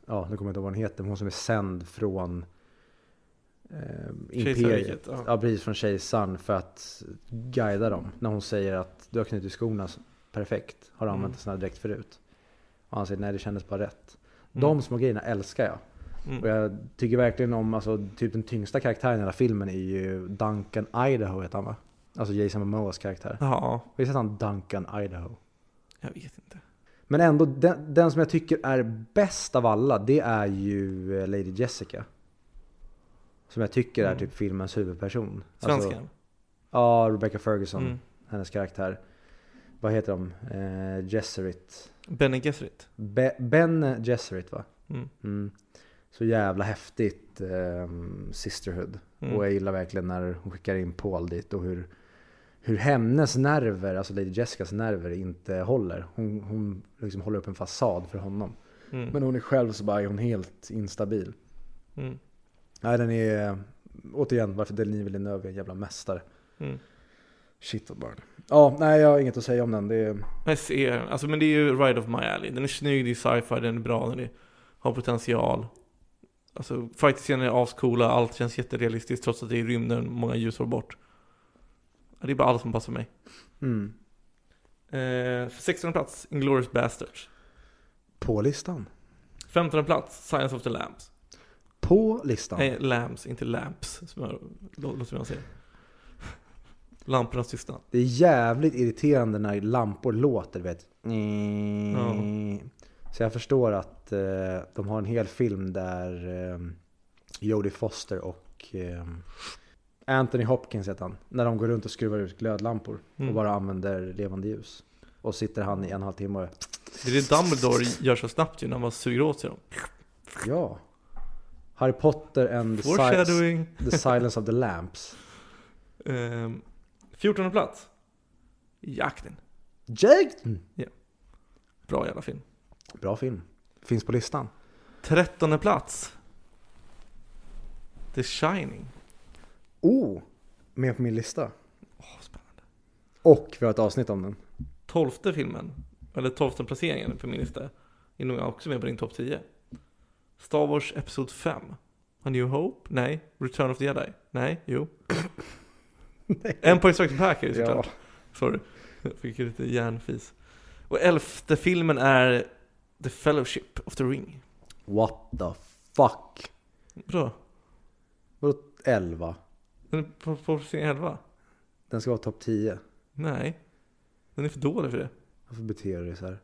[SPEAKER 1] ja, nu kommer jag inte ihåg vad hon heter. Men hon som är sänd från um, Imperiet.
[SPEAKER 2] Ja.
[SPEAKER 1] Ja, precis. Från kejsaren för att guida dem. När hon säger att du har knutit skorna perfekt. Har du
[SPEAKER 2] Mm.
[SPEAKER 1] använt en sån här dräkt förut? Och han säger nej, det kändes bara rätt.
[SPEAKER 2] Mm.
[SPEAKER 1] De små grejerna älskar jag.
[SPEAKER 2] Mm.
[SPEAKER 1] Och jag tycker verkligen om, alltså typ den tyngsta karaktären i hela filmen är ju Duncan Idaho heter han va? Alltså Jason Momoas karaktär.
[SPEAKER 2] Ja,
[SPEAKER 1] Visst heter han Duncan Idaho?
[SPEAKER 2] Jag vet inte.
[SPEAKER 1] Men ändå, den, den som jag tycker är bäst av alla, det är ju eh, Lady Jessica. Som jag tycker är
[SPEAKER 2] Mm.
[SPEAKER 1] typ filmens huvudperson.
[SPEAKER 2] Svenskan.
[SPEAKER 1] Alltså, ja, Rebecca Ferguson,
[SPEAKER 2] Mm.
[SPEAKER 1] hennes karaktär. Vad heter de? Eh, Gesserit.
[SPEAKER 2] Bene Gesserit.
[SPEAKER 1] Be- ben Gesserit va?
[SPEAKER 2] Mm.
[SPEAKER 1] Mm. Så jävla häftigt ehm, Sisterhood.
[SPEAKER 2] Mm.
[SPEAKER 1] Och jag gillar verkligen när hon skickar in Paul dit och hur, hur hennes nerver, alltså Lady Jessicas nerver, inte håller. Hon, hon liksom håller upp en fasad för honom.
[SPEAKER 2] Mm.
[SPEAKER 1] Men hon är själv så bara är hon helt instabil.
[SPEAKER 2] Mm.
[SPEAKER 1] Nej den är, återigen varför Denis Villeneuve är en jävla mästare.
[SPEAKER 2] Mm.
[SPEAKER 1] Shit den är. Ja, nej jag har inget att säga om den. Det är,
[SPEAKER 2] Jag ser, alltså men det är ju Ride of My Alley. Den är snygg, det är sci-fi, den är bra, den är, har potential. Alltså fight-scener är ascoola, allt känns jätterealistiskt trots att det är i rymden många ljusår bort. Det är bara allt som passar mig.
[SPEAKER 1] mm.
[SPEAKER 2] Eh, för 16 plats, Inglourious Basterds.
[SPEAKER 1] På listan.
[SPEAKER 2] 15 plats, Science of the Lambs.
[SPEAKER 1] På listan.
[SPEAKER 2] Nej, Lambs, inte Lamps, som jag lå- låter mig säga. *laughs* Lampornas tystnad.
[SPEAKER 1] Det är jävligt irriterande när lampor låter, vet. Så jag förstår att eh, de har en hel film där eh, Jodie Foster och eh, Anthony Hopkins heter han. När de går runt och skruvar ut glödlampor
[SPEAKER 2] Mm.
[SPEAKER 1] och bara använder levande ljus. Och sitter han i en och en halv timme och
[SPEAKER 2] Det är det Dumbledore gör så snabbt ju när man suger åt sig dem.
[SPEAKER 1] ja. Harry Potter and the, si- the Silence of the Lamps.
[SPEAKER 2] Ehm, 14 plats. Jakten.
[SPEAKER 1] Jake!
[SPEAKER 2] Bra jävla film.
[SPEAKER 1] Bra film. Finns på listan.
[SPEAKER 2] 13 plats. The Shining.
[SPEAKER 1] Oh! Med på min lista.
[SPEAKER 2] Åh, spännande.
[SPEAKER 1] Och vi har ett avsnitt om den.
[SPEAKER 2] Tolfte filmen, eller tolfte placeringen på min lista, är nog också med på din topp 10. Star Wars Episod 5. A New Hope? Nej. Return of the Jedi? Nej, jo. *laughs* Empire Strikes Back är det såklart. Sorry. Jag fick lite hjärnfis. Och elfte filmen är The Fellowship of the Ring.
[SPEAKER 1] What the fuck?
[SPEAKER 2] Bra.
[SPEAKER 1] Vadå 11?
[SPEAKER 2] Den är på, på placering 11?
[SPEAKER 1] Den ska vara topp 10.
[SPEAKER 2] Nej. Den är för dålig för det.
[SPEAKER 1] Varför beter du dig så här? *laughs*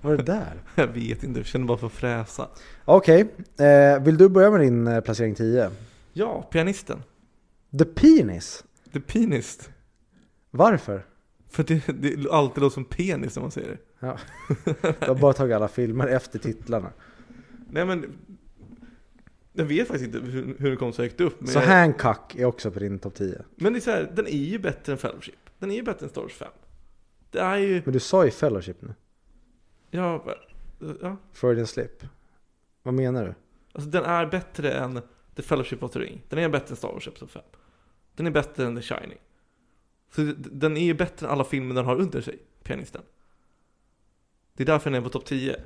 [SPEAKER 1] Vad är det där? *laughs*
[SPEAKER 2] Jag vet inte, jag känner bara för att fräsa.
[SPEAKER 1] Okej, eh, vill du börja med din eh, placering 10?
[SPEAKER 2] Ja, pianisten.
[SPEAKER 1] The Penis?
[SPEAKER 2] The Pianist.
[SPEAKER 1] Varför?
[SPEAKER 2] För det, det alltid låter som penis när man säger det.
[SPEAKER 1] Ja. *laughs* Jag har bara tagit alla filmer efter titlarna.
[SPEAKER 2] Nej men, jag vet faktiskt inte hur, hur det kom så högt upp.
[SPEAKER 1] Så
[SPEAKER 2] jag,
[SPEAKER 1] Hancock är också på din topp 10.
[SPEAKER 2] men det är så här, den är ju bättre än Fellowship. Den är ju bättre än Star Wars 5. Det är ju,
[SPEAKER 1] Men du sa ju Fellowship nu.
[SPEAKER 2] ja, ja,
[SPEAKER 1] Freudian slip. Vad menar du?
[SPEAKER 2] alltså den är bättre än The Fellowship of the Ring. Den är bättre än Star Wars Episod 5. Den är bättre än The Shining. Så den är ju bättre än alla filmer den har under sig, pianisten. Det är därför den är på topp 10.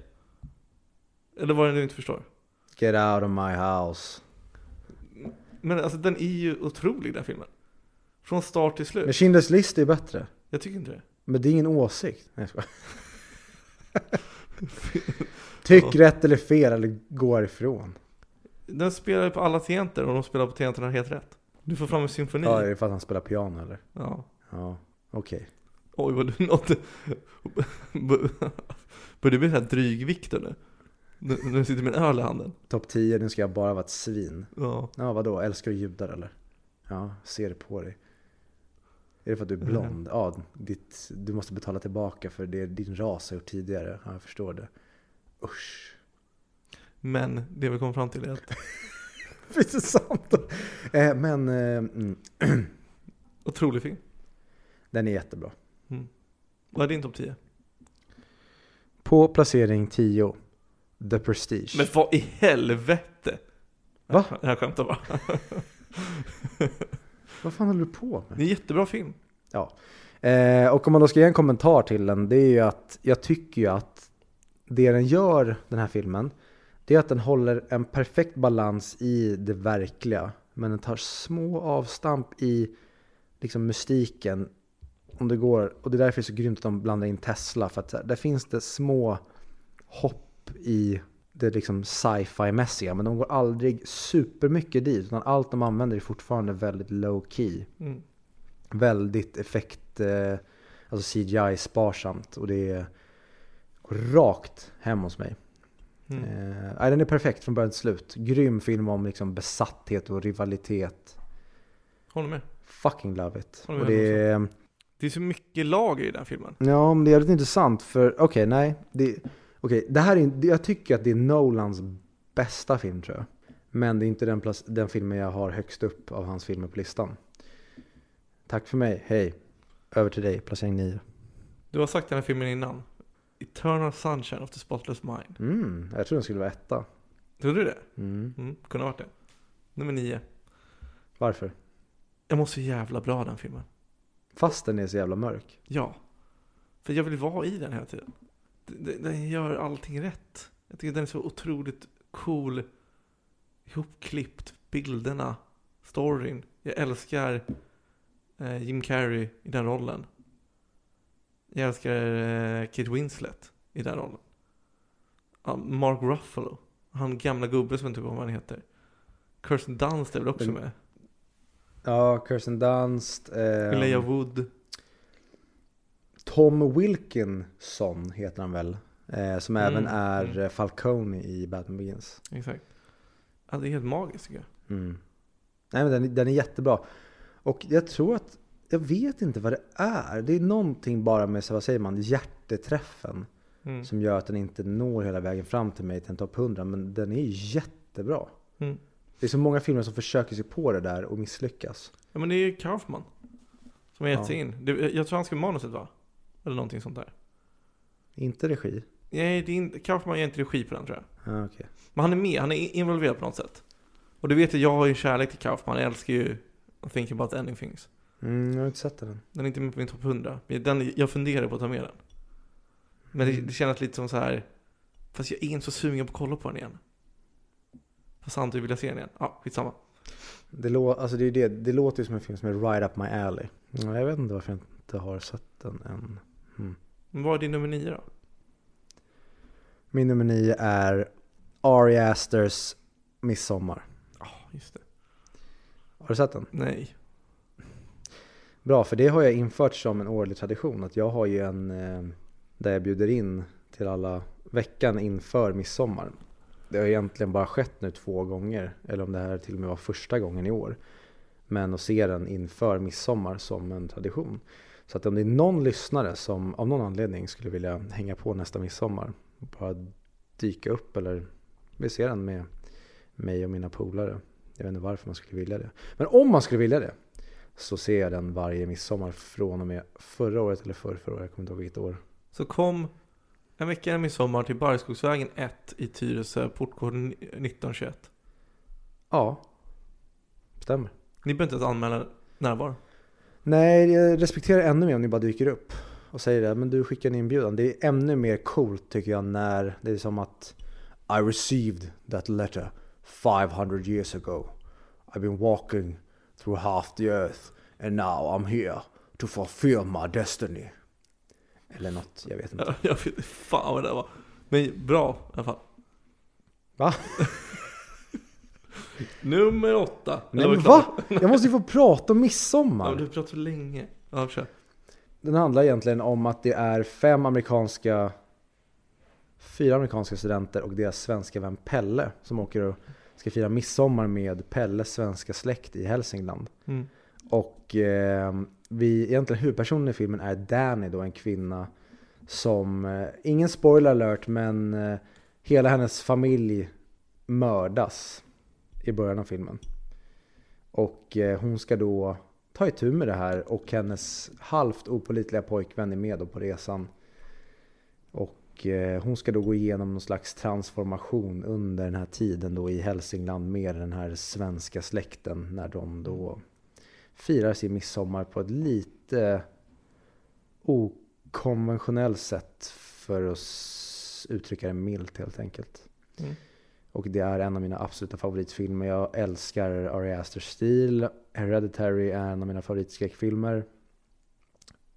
[SPEAKER 2] Eller vad är det du inte förstår?
[SPEAKER 1] Get out of my house.
[SPEAKER 2] Men alltså den är ju otrolig den filmen. Från start till slut.
[SPEAKER 1] Men Schindler's list är bättre.
[SPEAKER 2] Jag tycker inte det.
[SPEAKER 1] Men det är ingen åsikt. Nej, jag. *laughs* Tyck rätt eller fel eller gå ifrån.
[SPEAKER 2] Den spelar ju på alla tangenter och de spelar på tangenterna helt rätt. Du får fram en symfoni.
[SPEAKER 1] Ja, är det för att han spelar piano eller?
[SPEAKER 2] Ja.
[SPEAKER 1] Ja, okej.
[SPEAKER 2] Oj vad du nådde. *laughs* Börjar du bli så här drygvikt eller? Nu- du sitter med en öl i handen.
[SPEAKER 1] Topp 10, nu ska jag bara vara ett svin.
[SPEAKER 2] Ja.
[SPEAKER 1] Ja, vadå? Älskar du judar eller? Ja, ser det på dig. Är det för att du är blond? Ja, ditt, du måste betala tillbaka för det din ras har gjort tidigare. Ja, jag förstår det. Usch.
[SPEAKER 2] Men det vi kom fram till är att *laughs*
[SPEAKER 1] Visst är sant? Eh, men eh, mm, *clears throat*
[SPEAKER 2] otrolig film.
[SPEAKER 1] den är jättebra.
[SPEAKER 2] Vad är din topp 10?
[SPEAKER 1] På placering 10, The Prestige.
[SPEAKER 2] Men vad i helvete?
[SPEAKER 1] Va?
[SPEAKER 2] Jag skämtar bara.
[SPEAKER 1] Vad fan håller du på med?
[SPEAKER 2] Det är en jättebra film.
[SPEAKER 1] Eh, och om man då ska ge en kommentar till den, det är ju att jag tycker ju att det den gör, den här filmen, det är att den håller en perfekt balans i det verkliga. Men den tar små avstamp i liksom mystiken. Om det går, och det är därför det är så grymt att de blandar in Tesla. För att här, där finns det små hopp i det liksom sci-fi-mässiga. Men de går aldrig supermycket dit. Utan allt de använder är fortfarande väldigt low key
[SPEAKER 2] Mm.
[SPEAKER 1] väldigt effekt, eh, alltså CGI sparsamt och det är rakt hem hos mig.
[SPEAKER 2] Mm.
[SPEAKER 1] Eh, den är perfekt från början till slut. Grym film om liksom besatthet och rivalitet.
[SPEAKER 2] Håller med.
[SPEAKER 1] Fucking love it. Och det är,
[SPEAKER 2] Det är så mycket lager i den filmen.
[SPEAKER 1] ja, men det är jävligt intressant för, okej, nej. Det, okej, det här är, jag tycker att det är Nolans bästa film tror jag. Men det är inte den, plac- den filmen jag har högst upp av hans filmer på listan. Tack för mig, hej. Över till dig, placering 9.
[SPEAKER 2] Du har sagt den här filmen innan. Eternal Sunshine of the Spotless Mind.
[SPEAKER 1] Mm, jag tror den skulle vara etta.
[SPEAKER 2] Trodde du det?
[SPEAKER 1] Mm.
[SPEAKER 2] Mm, kunde ha varit det. Nummer nio.
[SPEAKER 1] Varför?
[SPEAKER 2] Jag mår så jävla bra den filmen.
[SPEAKER 1] Fast den är så jävla mörk.
[SPEAKER 2] Ja. För jag vill vara i den hela tiden. Den gör allting rätt. Jag tycker den är så otroligt cool. Ihopklippt. Bilderna. Storyn. Jag älskar eh, Jim Carrey i den rollen. Jag älskar eh, Kate Winslet i den rollen. Ja, Mark Ruffalo. Han gamla gubben som jag inte kommer ihåg vad han heter. Kirsten Dunst är väl också med?
[SPEAKER 1] Ja, Kirsten Dunst. Eh,
[SPEAKER 2] Elijah Wood.
[SPEAKER 1] Tom Wilkinson heter han väl. Eh, som
[SPEAKER 2] Mm,
[SPEAKER 1] även är
[SPEAKER 2] mm.
[SPEAKER 1] Falcone i Batman Begins.
[SPEAKER 2] Exakt. Ja, det är helt magiskt tycker jag.
[SPEAKER 1] Mm. Nej men den, den är jättebra. Och jag tror att, jag vet inte vad det är. Det är någonting bara med, så vad säger man, hjärteträffen.
[SPEAKER 2] Mm.
[SPEAKER 1] Som gör att den inte når hela vägen fram till mig till en topp 100. Men den är jättebra.
[SPEAKER 2] Mm.
[SPEAKER 1] Det är så många filmer som försöker sig på det där och misslyckas.
[SPEAKER 2] Ja men det är Kaufman. Som har gett
[SPEAKER 1] Ja.
[SPEAKER 2] sig in. Jag tror han skrev manuset va? Eller någonting sånt där.
[SPEAKER 1] Inte regi.
[SPEAKER 2] Nej, det är inte, Kaufman ger inte regi på den tror jag.
[SPEAKER 1] Ah, okej.
[SPEAKER 2] Men han är med, han är involverad på något sätt. Och du vet ju, jag har ju kärlek till Kaufman. Jag älskar ju Think about ending things.
[SPEAKER 1] Mm, jag har inte sett den.
[SPEAKER 2] Den är inte med på min topp 100. Men Den, jag funderar på att ta med den. Men det, det känns lite som så här. Fast jag är inte så sugen på att kolla på den igen. Fast samtidigt vill jag se den igen. Ja, skitsamma.
[SPEAKER 1] Det, lå- alltså det, är det, det låter ju som en film som är right up my alley. Ja, Jag vet inte varför jag inte har sett den än. Mm.
[SPEAKER 2] Vad är din nummer nio då?
[SPEAKER 1] Min nummer nio är Ari Asters Midsommar.
[SPEAKER 2] Ja, just det.
[SPEAKER 1] Har du sett den?
[SPEAKER 2] Nej.
[SPEAKER 1] Bra, för det har jag infört som en årlig tradition. Att jag har ju en eh, där jag bjuder in till alla veckan inför midsommar. Det har egentligen bara skett nu två gånger, eller om det här till och med var första gången i år. Men att se den inför midsommar som en tradition. Så att om det är någon lyssnare som av någon anledning skulle vilja hänga på nästa midsommar, bara dyka upp eller vi ser den med mig och mina polare. Jag vet inte varför man skulle vilja det. Men om man skulle vilja det så ser jag den varje midsommar från och med förra året eller förra, förra året. Jag kommer inte ihåg vilket år.
[SPEAKER 2] Så kom en vecka innan midsommar till Barrskogsvägen 1 i Tyresö, portkod 1921.
[SPEAKER 1] Ja, stämmer.
[SPEAKER 2] Ni behöver inte ens anmäla närvaro.
[SPEAKER 1] Nej, jag respekterar ännu mer om ni bara dyker upp och säger det. Men du skickar en inbjudan. Det är ännu mer coolt tycker jag när det är som att I received that letter 500 years ago. I've been walking through half the earth and now I'm here to fulfill my destiny. Eller något, jag vet inte. *laughs*
[SPEAKER 2] Jag vet inte fan vad det var. Men bra i alla fall.
[SPEAKER 1] Va? *laughs*
[SPEAKER 2] Nummer åtta.
[SPEAKER 1] Nej men va? *laughs* Jag måste ju få prata om
[SPEAKER 2] Ja,
[SPEAKER 1] midsommar.
[SPEAKER 2] du pratar så länge. Ja, kör.
[SPEAKER 1] Den handlar egentligen om att det är fem amerikanska Fyra amerikanska studenter och deras svenska vän Pelle som åker och ska fira midsommar med Pelles svenska släkt i Hälsingland.
[SPEAKER 2] Mm.
[SPEAKER 1] Och eh, vi, egentligen huvudpersonen i filmen är Danny då, en kvinna som, eh, ingen spoiler alert, men eh, hela hennes familj mördas i början av filmen. Och eh, hon ska då ta itu med det här och hennes halvt opolitliga pojkvän är med då på resan. Och eh, hon ska då gå igenom någon slags transformation under den här tiden då i Hälsingland med den här svenska släkten när de då firar sin midsommar på ett lite okonventionellt sätt för att uttrycka det milt helt enkelt.
[SPEAKER 2] Mm.
[SPEAKER 1] Och det är en av mina absoluta favoritfilmer. Jag älskar Ari Asters stil. Hereditary är en av mina favoritskräckfilmer.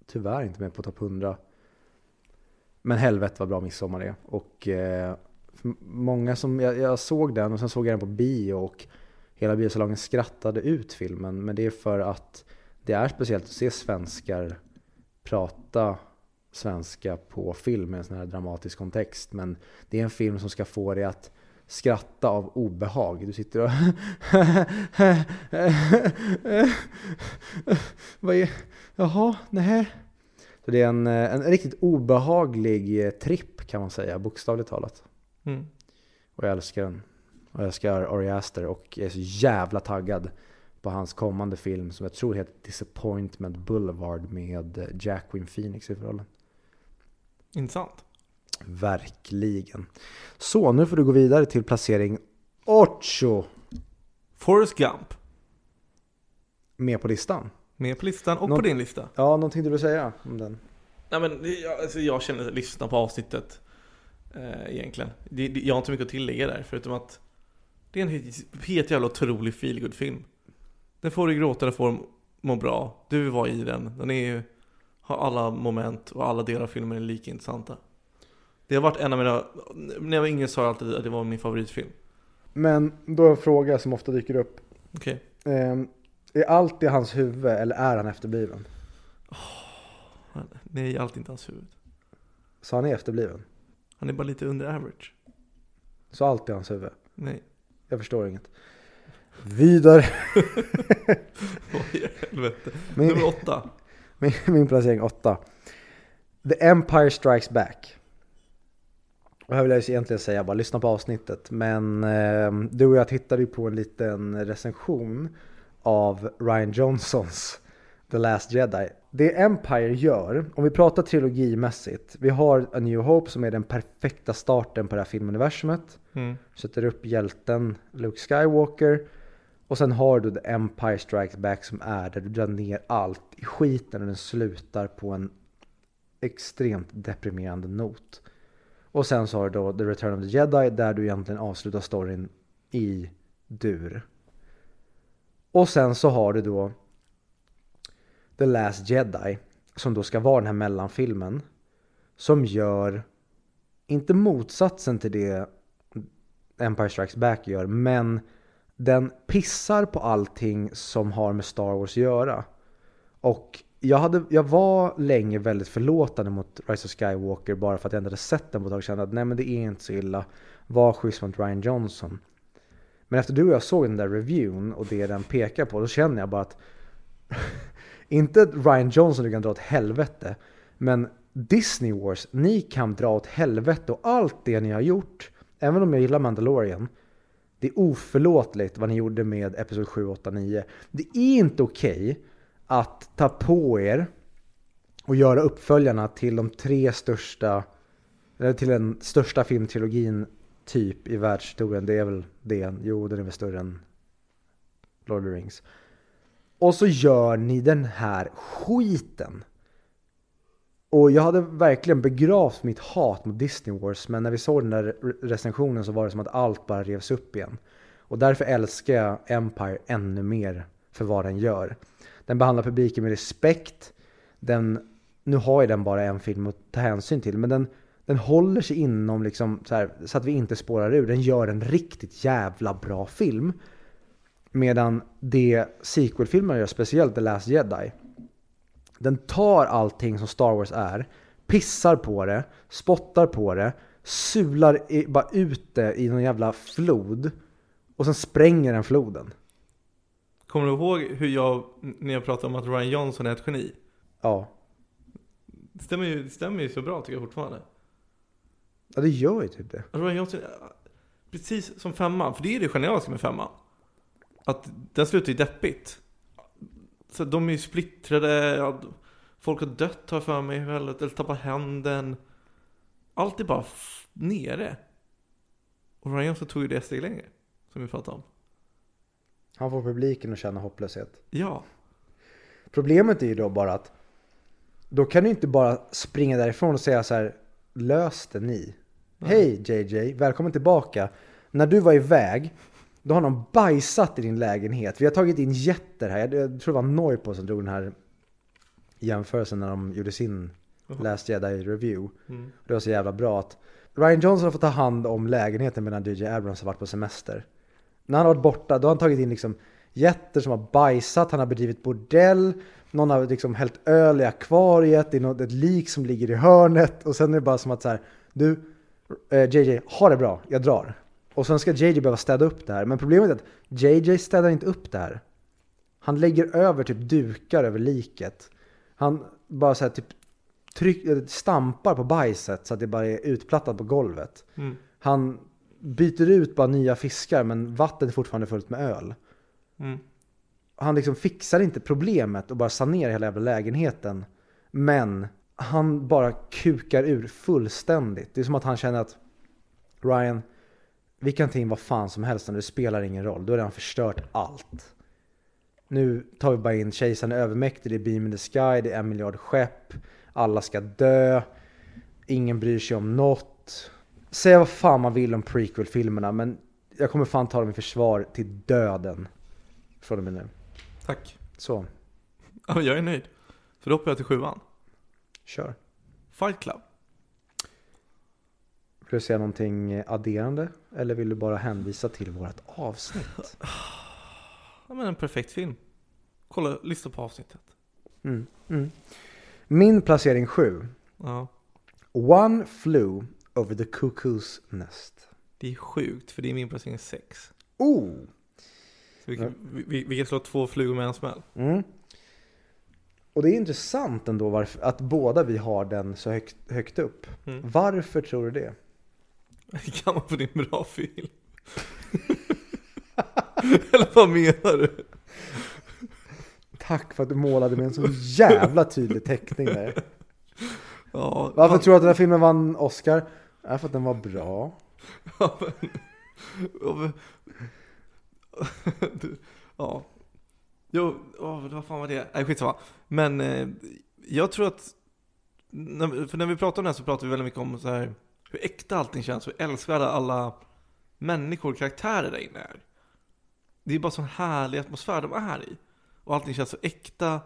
[SPEAKER 1] Tyvärr inte med på topp 100. Men helvete vad bra midsommar är. Och eh, många som, jag, jag såg den och sen såg jag den på bio och hela biosalongen skrattade ut filmen. Men det är för att det är speciellt att se svenskar prata svenska på film i en sån här dramatisk kontext. Men det är en film som ska få dig att skratta av obehag. Du sitter och... Vad är... Jaha, nej. Så det är en, en riktigt obehaglig eh, tripp kan man säga, bokstavligt talat.
[SPEAKER 2] Mm.
[SPEAKER 1] Och jag älskar den. Och jag älskar Ari Aster och är så jävla taggad på hans kommande film som jag tror heter Disappointment Boulevard med eh, Jacqueline Phoenix i rollen.
[SPEAKER 2] Intressant.
[SPEAKER 1] Verkligen. Så, nu får du gå vidare till placering 8
[SPEAKER 2] Forrest Gump.
[SPEAKER 1] med på listan.
[SPEAKER 2] Med på listan och
[SPEAKER 1] Nå-
[SPEAKER 2] på din lista.
[SPEAKER 1] Ja, någonting du vill säga om den?
[SPEAKER 2] Nej men jag, alltså, jag känner listan på avsnittet eh, egentligen. Det, det, jag har inte mycket att tillägga där förutom att det är en helt, helt jävla otrolig feelgood film Den får dig gråta, den får må bra. Du var i den. Den är ju, har alla moment och alla delar av filmen är lika intressanta. Det har varit en av mina, när jag var yngre sa jag alltid att det var min favoritfilm.
[SPEAKER 1] Men då en fråga som ofta dyker upp.
[SPEAKER 2] Okej.
[SPEAKER 1] Ehm, är allt i hans huvud eller är han efterbliven?
[SPEAKER 2] Han- Nej, allt är inte hans huvud.
[SPEAKER 1] Så han är efterbliven?
[SPEAKER 2] Han är bara lite under average.
[SPEAKER 1] Så allt är hans huvud?
[SPEAKER 2] Nej.
[SPEAKER 1] Jag förstår inget. Vidare. *laughs*
[SPEAKER 2] Oj, helvete.
[SPEAKER 1] Min,
[SPEAKER 2] Nummer åtta. *laughs*
[SPEAKER 1] min, min placering åtta. The Empire Strikes Back. Och här vill jag egentligen säga bara lyssna på avsnittet. Men eh, du och jag tittade ju på en liten recension av Ryan Johnsons The Last Jedi. Det Empire gör, om vi pratar trilogimässigt. Vi har A New Hope som är den perfekta starten på det här filmuniversumet.
[SPEAKER 2] Mm.
[SPEAKER 1] Sätter upp hjälten Luke Skywalker. Och sen har du The Empire Strikes Back som är där du drar ner allt i skiten och den slutar på en extremt deprimerande not. Och sen så har du då The Return of the Jedi där du egentligen avslutar storyn i dur. Och sen så har du då The Last Jedi som då ska vara den här mellanfilmen. Som gör, inte motsatsen till det Empire Strikes Back gör, men den pissar på allting som har med Star Wars att göra. Och jag, hade, jag var länge väldigt förlåtande mot Rise of Skywalker bara för att jag inte hade sett den på ett tag och kände att nej men det är inte så illa. Var schysst mot Ryan Johnson. Men efter du och jag såg den där reviewn och det den pekar på, då känner jag bara att *laughs* inte att Ryan Johnson du kan dra åt helvete, men Disney Wars, ni kan dra åt helvete och allt det ni har gjort, även om jag gillar Mandalorian, det är oförlåtligt vad ni gjorde med Episod 7, 8, 9. Det är inte okej att ta på er och göra uppföljarna till de tre största, eller till den största filmtrilogin typ i världshistorien. Det är väl det. Jo, den är väl större än Lord of the Rings. Och så gör ni den här skiten. Och jag hade verkligen begravt mitt hat mot Disney Wars, men när vi såg den där recensionen så var det som att allt bara revs upp igen. Och därför älskar jag Empire ännu mer för vad den gör. Den behandlar publiken med respekt. Den, nu har ju den bara en film att ta hänsyn till, men den, den håller sig inom liksom så, här, så att vi inte spårar ur. Den gör en riktigt jävla bra film. Medan det sequel-filmerna gör, speciellt The Last Jedi, den tar allting som Star Wars är, pissar på det, spottar på det, sular i, bara ut det i någon jävla flod och sen spränger den floden.
[SPEAKER 2] Kommer du ihåg hur jag, när jag pratade om att Ryan Johnson är ett geni?
[SPEAKER 1] Ja.
[SPEAKER 2] Det stämmer ju, det stämmer ju så bra tycker jag fortfarande.
[SPEAKER 1] Ja, det gör ju typ det.
[SPEAKER 2] Ryan Johnson, precis som femman, för det är det genialiska med femman. Att den slutar ju deppigt. Så de är ju splittrade, folk har dött har för mig, eller tappat händen. Allt är bara nere. Och Ryan Johnson tog ju det ett steg längre, som vi pratade om.
[SPEAKER 1] Han får publiken att känna hopplöshet.
[SPEAKER 2] Ja,
[SPEAKER 1] Problemet är ju då bara att då kan du inte bara springa därifrån och säga så här lös det ni. Hej JJ, välkommen tillbaka. När du var iväg, då har någon bajsat i din lägenhet. Vi har tagit in jätter här. Jag, tror det var Noipo som drog den här jämförelsen när de gjorde sin Last Jedi review.
[SPEAKER 2] Mm.
[SPEAKER 1] Det var så jävla bra att Ryan Johnson har fått ta hand om lägenheten medan DJ Abrams har varit på semester. När han har varit borta, då har han tagit in liksom jätter som har bajsat, han har bedrivit bordell, någon har liksom hällt öl i akvariet, det är något, ett lik som ligger i hörnet och sen är det bara som att så här, du eh, JJ, ha det bra, jag drar. Och sen ska JJ behöva städa upp det här, men problemet är att JJ städar inte upp det här. Han lägger över typ dukar över liket. Han bara så här typ tryck, eller stampar på bajset så att det bara är utplattat på golvet.
[SPEAKER 2] mm.
[SPEAKER 1] Han byter ut bara nya fiskar men vattnet är fortfarande fullt med öl.
[SPEAKER 2] Mm.
[SPEAKER 1] Han liksom fixar inte problemet och bara sanerar hela jävla lägenheten. Men han bara kukar ur fullständigt. Det är som att han känner att Ryan, vi kan ta in vad fan som helst när det spelar ingen roll. Då har han förstört allt. Nu tar vi bara in kejsaren är övermäktig, det är Beam in the Sky, det är en miljard skepp. Alla ska dö. Ingen bryr sig om något. Säga vad fan man vill om prequel-filmerna men jag kommer fan ta dem i försvar till döden. Från och med nu.
[SPEAKER 2] Tack.
[SPEAKER 1] Så,
[SPEAKER 2] Ja, jag är nöjd. Så då hoppar jag till sjuan.
[SPEAKER 1] kör.
[SPEAKER 2] Fight Club.
[SPEAKER 1] Vill du säga någonting adderande? Eller vill du bara hänvisa till vårt avsnitt?
[SPEAKER 2] Ja, men en perfekt film. Kolla, lyssna på avsnittet.
[SPEAKER 1] Mm, mm. Min placering 7.
[SPEAKER 2] Ja.
[SPEAKER 1] One flew over the cuckoo's nest.
[SPEAKER 2] Det är sjukt, för det är min placering 6.
[SPEAKER 1] Oh!
[SPEAKER 2] Så vi, kan, vi, vi, vi kan slå två flugor med en smäll.
[SPEAKER 1] Mm. Och det är intressant ändå varför, att båda vi har den så högt, högt upp.
[SPEAKER 2] Mm.
[SPEAKER 1] Varför tror du det? *laughs*
[SPEAKER 2] Det kan man på din bra film. *laughs* Eller vad menar du?
[SPEAKER 1] Tack för att du målade med en så jävla tydlig teckning där. *laughs*
[SPEAKER 2] Ja,
[SPEAKER 1] Varför tror du att den här filmen vann Oscar? Ja, för att den var bra.
[SPEAKER 2] Ja, men, ja, men, du, ja. Jo, oh, vad fan var det? Nej, skitsamma. Men eh, jag tror att, för när vi pratar om det här så pratar vi väldigt mycket om så här, hur äkta allting känns, hur älskvärda alla människor och karaktärer där inne är. Det är bara sån härlig atmosfär de är i. Och allting känns så äkta.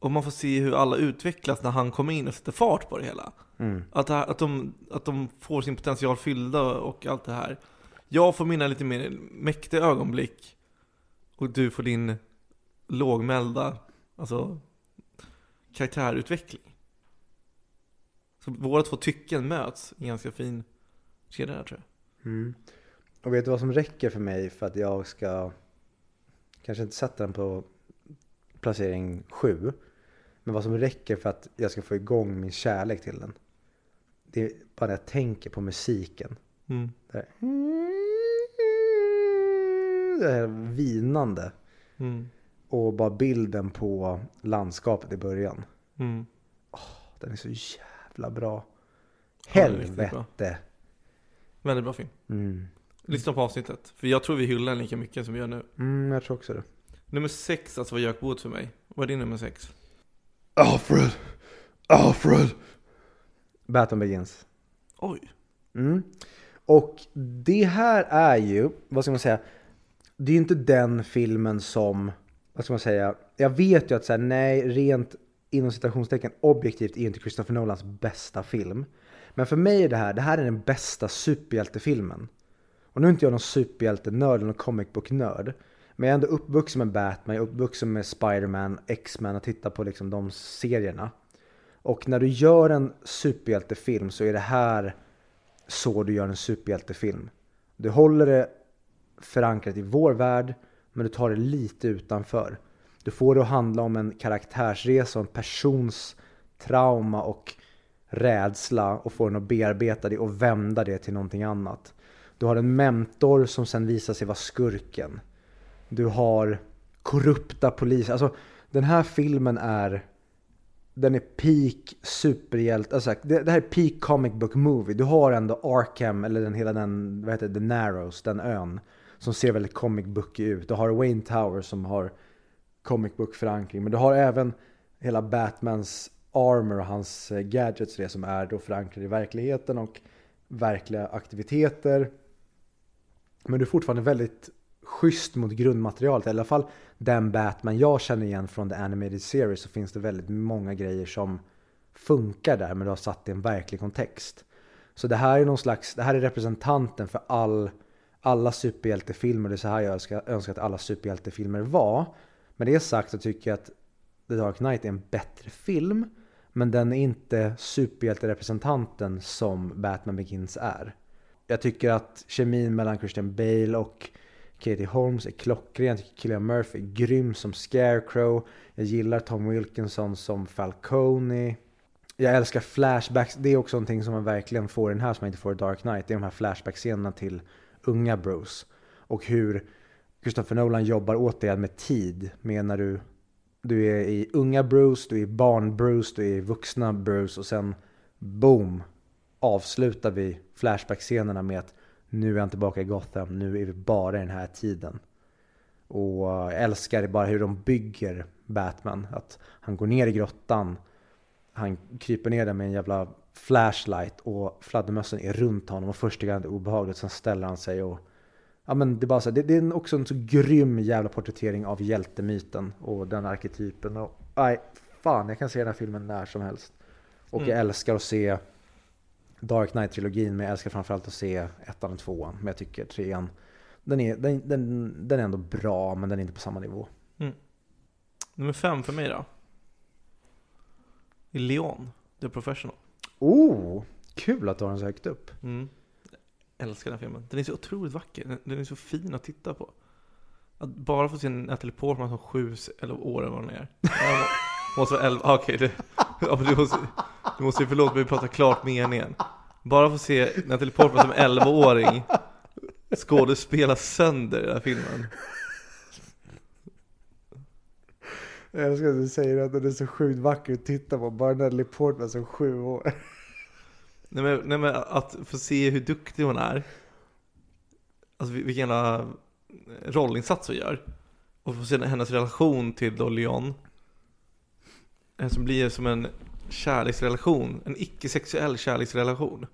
[SPEAKER 2] Och man får se hur alla utvecklas när han kommer in och sätter fart på det hela.
[SPEAKER 1] Mm.
[SPEAKER 2] Att, det här, att, de, att de får sin potential fyllda och allt det här. Jag får mina lite mer mäktiga ögonblick. Och du får din lågmälda, alltså karaktärutveckling. Så våra två tycken möts i en ganska fin kedja där tror jag.
[SPEAKER 1] Mm. Och vet du vad som räcker för mig för att jag ska kanske inte sätta den på placering 7. Men vad som räcker för att jag ska få igång min kärlek till den. Det är bara när jag tänker på musiken.
[SPEAKER 2] Mm.
[SPEAKER 1] Det det här vinande.
[SPEAKER 2] Mm.
[SPEAKER 1] Och bara bilden på landskapet i början.
[SPEAKER 2] Mm.
[SPEAKER 1] Den är så jävla bra.
[SPEAKER 2] Ja.
[SPEAKER 1] Helvete.
[SPEAKER 2] Väldigt bra film.
[SPEAKER 1] Mm.
[SPEAKER 2] Lyssna på avsnittet. För jag tror vi hyllar den lika mycket som vi gör nu.
[SPEAKER 1] Mm, jag tror också det.
[SPEAKER 2] Nummer sex alltså var Jökboet för mig. Vad är din nummer sex?
[SPEAKER 1] Alfred! Alfred! Batman Begins.
[SPEAKER 2] Oj.
[SPEAKER 1] Mm. Och det här är ju, vad ska man säga, det är ju inte den filmen som, vad ska man säga, jag vet ju att så här, nej, rent inom citationstecken objektivt är ju inte Christopher Nolans bästa film. Men för mig är det här, det här är den bästa superhjältefilmen. Och nu är inte jag någon superhjältenörd eller någon comic book nörd. Men jag är ändå uppvuxen med Batman, jag är uppvuxen med Spiderman, X-Men och tittar på liksom de serierna. Och när du gör en superhjältefilm så är det här så du gör en superhjältefilm. Du håller det förankrat i vår värld, men du tar det lite utanför. Du får det att handla om en karaktärsresa och en persons trauma och rädsla och får den att bearbeta det och vända det till någonting annat. Du har en mentor som sen visar sig vara skurken. Du har korrupta poliser. Alltså den här filmen är den är peak superhjälte, alltså det, det här är peak comic book movie. Du har ändå Arkham, eller den, hela den, vad heter det, The Narrows, den ön. Som ser väldigt comic bookig ut. Du har Wayne Tower som har comic book förankring. Men du har även hela Batmans armor och hans eh, gadgets det som är då förankrade i verkligheten och verkliga aktiviteter. Men du är fortfarande väldigt schysst mot grundmaterialet. I alla fall den Batman jag känner igen från The Animated Series så finns det väldigt många grejer som funkar där men du har satt i en verklig kontext. Så det här är någon slags, det här är representanten för all, alla superhjältefilmer. Det är så här jag önskar, önskar att alla superhjältefilmer var. Med det sagt så tycker jag att The Dark Knight är en bättre film. Men den är inte superhjälterepresentanten som Batman Begins är. Jag tycker att kemin mellan Christian Bale och Katie Holmes är klockren. Jag tycker Killian Murphy är grym som Scarecrow. Jag gillar Tom Wilkinson som Falcone. Jag älskar flashbacks. Det är också någonting som man verkligen får i den här som man inte får i Dark Knight. Det är de här flashback-scenerna till unga Bruce. Och hur Christopher Nolan jobbar återigen med tid. Med när du, du är i unga Bruce, du är i barn Bruce, du är i vuxna Bruce och sen boom avslutar vi flashback-scenerna med att nu är han tillbaka i Gotham, nu är vi bara i den här tiden. Och jag älskar bara hur de bygger Batman. Att han går ner i grottan, han kryper ner där med en jävla flashlight och fladdermössen är runt honom och första gången det är obehagligt, sen ställer han sig och Ja men det är bara så det, det, är också en så grym jävla porträttering av hjältemyten och den arketypen. Och, nej, fan jag kan se den här filmen när som helst. Och mm. jag älskar att se Dark Knight-trilogin, men jag älskar framförallt att se ettan och tvåan. Men jag tycker trean, den är, den, den, den är ändå bra, men den är inte på samma nivå. Mm.
[SPEAKER 2] Nummer fem för mig då? I Leon, The Professional.
[SPEAKER 1] Oh, kul att du har den så högt upp.
[SPEAKER 2] Mm. Jag älskar den filmen. Den är så otroligt vacker. Den är så fin att titta på. Att bara få se Natalie Portman som sju eller år eller vad hon är. måste vara elva, okej. Okay, du, måste, du måste ju förlåta mig, prata klart meningen. Bara få se Natalie Portman som 11-åring skådespela sönder i den här filmen.
[SPEAKER 1] Jag älskar att du säger att den är så sjukt vacker att titta på. Bara Natalie Portman som sju år.
[SPEAKER 2] Nej men, nej men att få se hur duktig hon är. Alltså vilken jävla rollinsats hon gör. Och få se hennes relation till då Leon. Som blir som en kärleksrelation, en icke-sexuell kärleksrelation.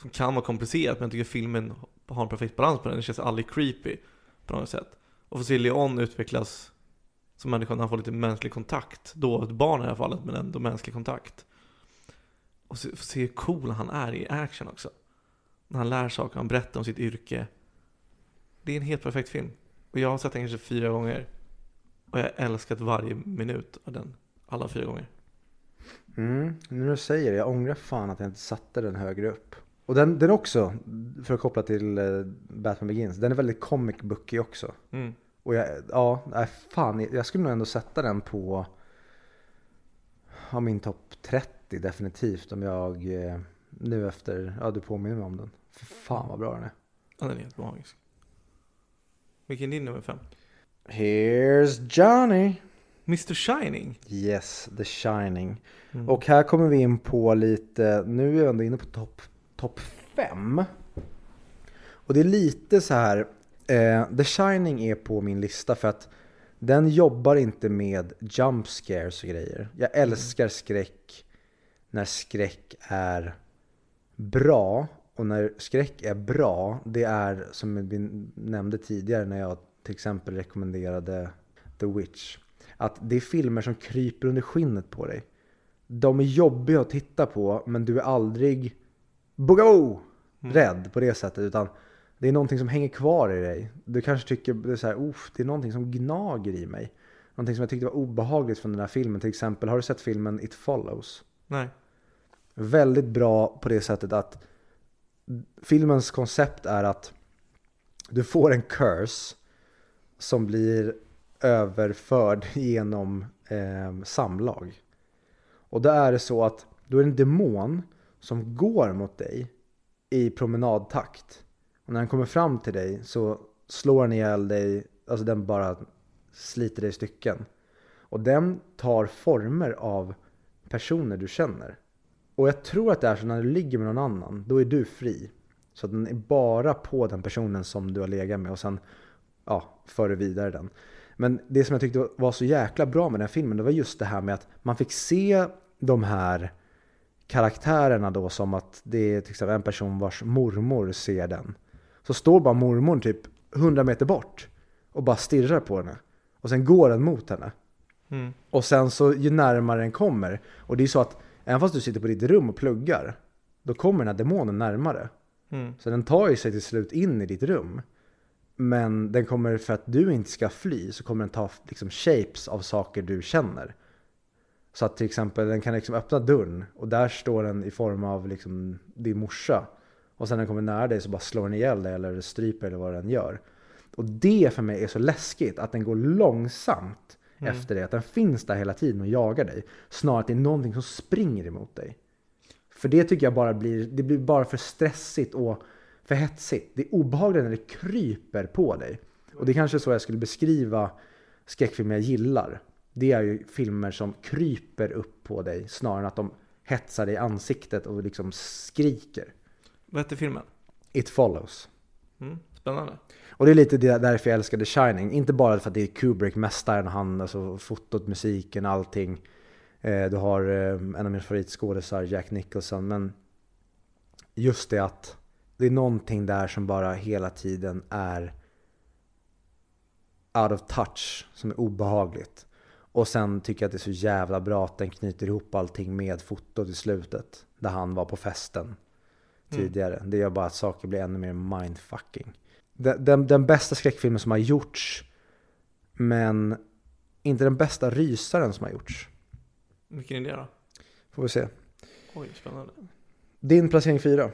[SPEAKER 2] Som kan vara komplicerat men jag tycker filmen har en perfekt balans på den. Det känns aldrig creepy på något sätt. Och få se Leon utvecklas som människa när han får lite mänsklig kontakt. Då ett barn i det här fallet, men ändå mänsklig kontakt. Och se, få se hur cool han är i action också. När han lär saker, han berättar om sitt yrke. Det är en helt perfekt film. Och jag har sett den kanske fyra gånger. Och jag har älskat varje minut av den. Alla fyra gånger.
[SPEAKER 1] Mm, nu när du säger det, jag ångrar fan att jag inte satte den högre upp. Och den, den också, för att koppla till uh, Batman Begins, den är väldigt comic bookig också. Mm. Och jag, ja, fan, jag skulle nog ändå sätta den på ja, min topp 30 definitivt om jag eh, nu efter, ja du påminner mig om den. För fan vad bra den är.
[SPEAKER 2] Ja den är helt magisk. Vilken är din nummer fem?
[SPEAKER 1] Here's Johnny.
[SPEAKER 2] Mr Shining?
[SPEAKER 1] Yes, The Shining. Mm. Och här kommer vi in på lite, nu är vi ändå inne på topp top 5. Och det är lite så här, eh, The Shining är på min lista för att den jobbar inte med jump scares och grejer. Jag mm. älskar skräck när skräck är bra. Och när skräck är bra, det är som vi nämnde tidigare när jag till exempel rekommenderade The Witch att det är filmer som kryper under skinnet på dig. De är jobbiga att titta på men du är aldrig bogao mm. rädd på det sättet utan Det är någonting som hänger kvar i dig. Du kanske tycker det är så här, det är någonting som gnager i mig. Någonting som jag tyckte var obehagligt från den här filmen. Till exempel, har du sett filmen It Follows?
[SPEAKER 2] Nej.
[SPEAKER 1] Väldigt bra på det sättet att filmens koncept är att du får en curse som blir överförd *laughs* genom eh, samlag. Och då är det så att då är det en demon som går mot dig i promenadtakt. Och när den kommer fram till dig så slår den ihjäl dig, alltså den bara sliter dig i stycken. Och den tar former av personer du känner. Och jag tror att det är så när du ligger med någon annan, då är du fri. Så att den är bara på den personen som du har legat med och sen ja, för du vidare den. Men det som jag tyckte var så jäkla bra med den filmen, det var just det här med att man fick se de här karaktärerna då som att det är till exempel en person vars mormor ser den. Så står bara mormor typ 100 meter bort och bara stirrar på henne. Och sen går den mot henne.
[SPEAKER 2] Mm.
[SPEAKER 1] Och sen så ju närmare den kommer, och det är så att även fast du sitter på ditt rum och pluggar, då kommer den här demonen närmare.
[SPEAKER 2] Mm.
[SPEAKER 1] Så den tar ju sig till slut in i ditt rum. Men den kommer, för att du inte ska fly, så kommer den ta liksom shapes av saker du känner. Så att till exempel den kan liksom öppna dörren och där står den i form av liksom din morsa. Och sen när den kommer nära dig så bara slår den ihjäl dig eller stryper eller vad den gör. Och det för mig är så läskigt, att den går långsamt
[SPEAKER 2] Mm.
[SPEAKER 1] efter dig. Att den finns där hela tiden och jagar dig. Snarare att det är någonting som springer emot dig. För det tycker jag bara blir, det blir bara för stressigt och för hetsigt. Det är obehagligt när det kryper på dig. Och det är kanske så jag skulle beskriva skräckfilmer jag gillar. Det är ju filmer som kryper upp på dig snarare än att de hetsar dig i ansiktet och liksom skriker.
[SPEAKER 2] Vad hette filmen?
[SPEAKER 1] It follows.
[SPEAKER 2] Mm. Spännande.
[SPEAKER 1] Och det är lite därför jag älskar The Shining. Inte bara för att det är Kubrick, mästaren, han, alltså fotot, musiken, allting. Eh, du har eh, en av mina favoritskådisar, Jack Nicholson. Men just det att det är någonting där som bara hela tiden är out of touch, som är obehagligt. Och sen tycker jag att det är så jävla bra att den knyter ihop allting med fotot i slutet. Där han var på festen tidigare. Det gör bara att saker blir ännu mer mindfucking. Den, den, den bästa skräckfilmen som har gjorts, men inte den bästa rysaren som har gjorts.
[SPEAKER 2] Vilken är det då?
[SPEAKER 1] Får vi se.
[SPEAKER 2] Oj, spännande.
[SPEAKER 1] Din placering fyra.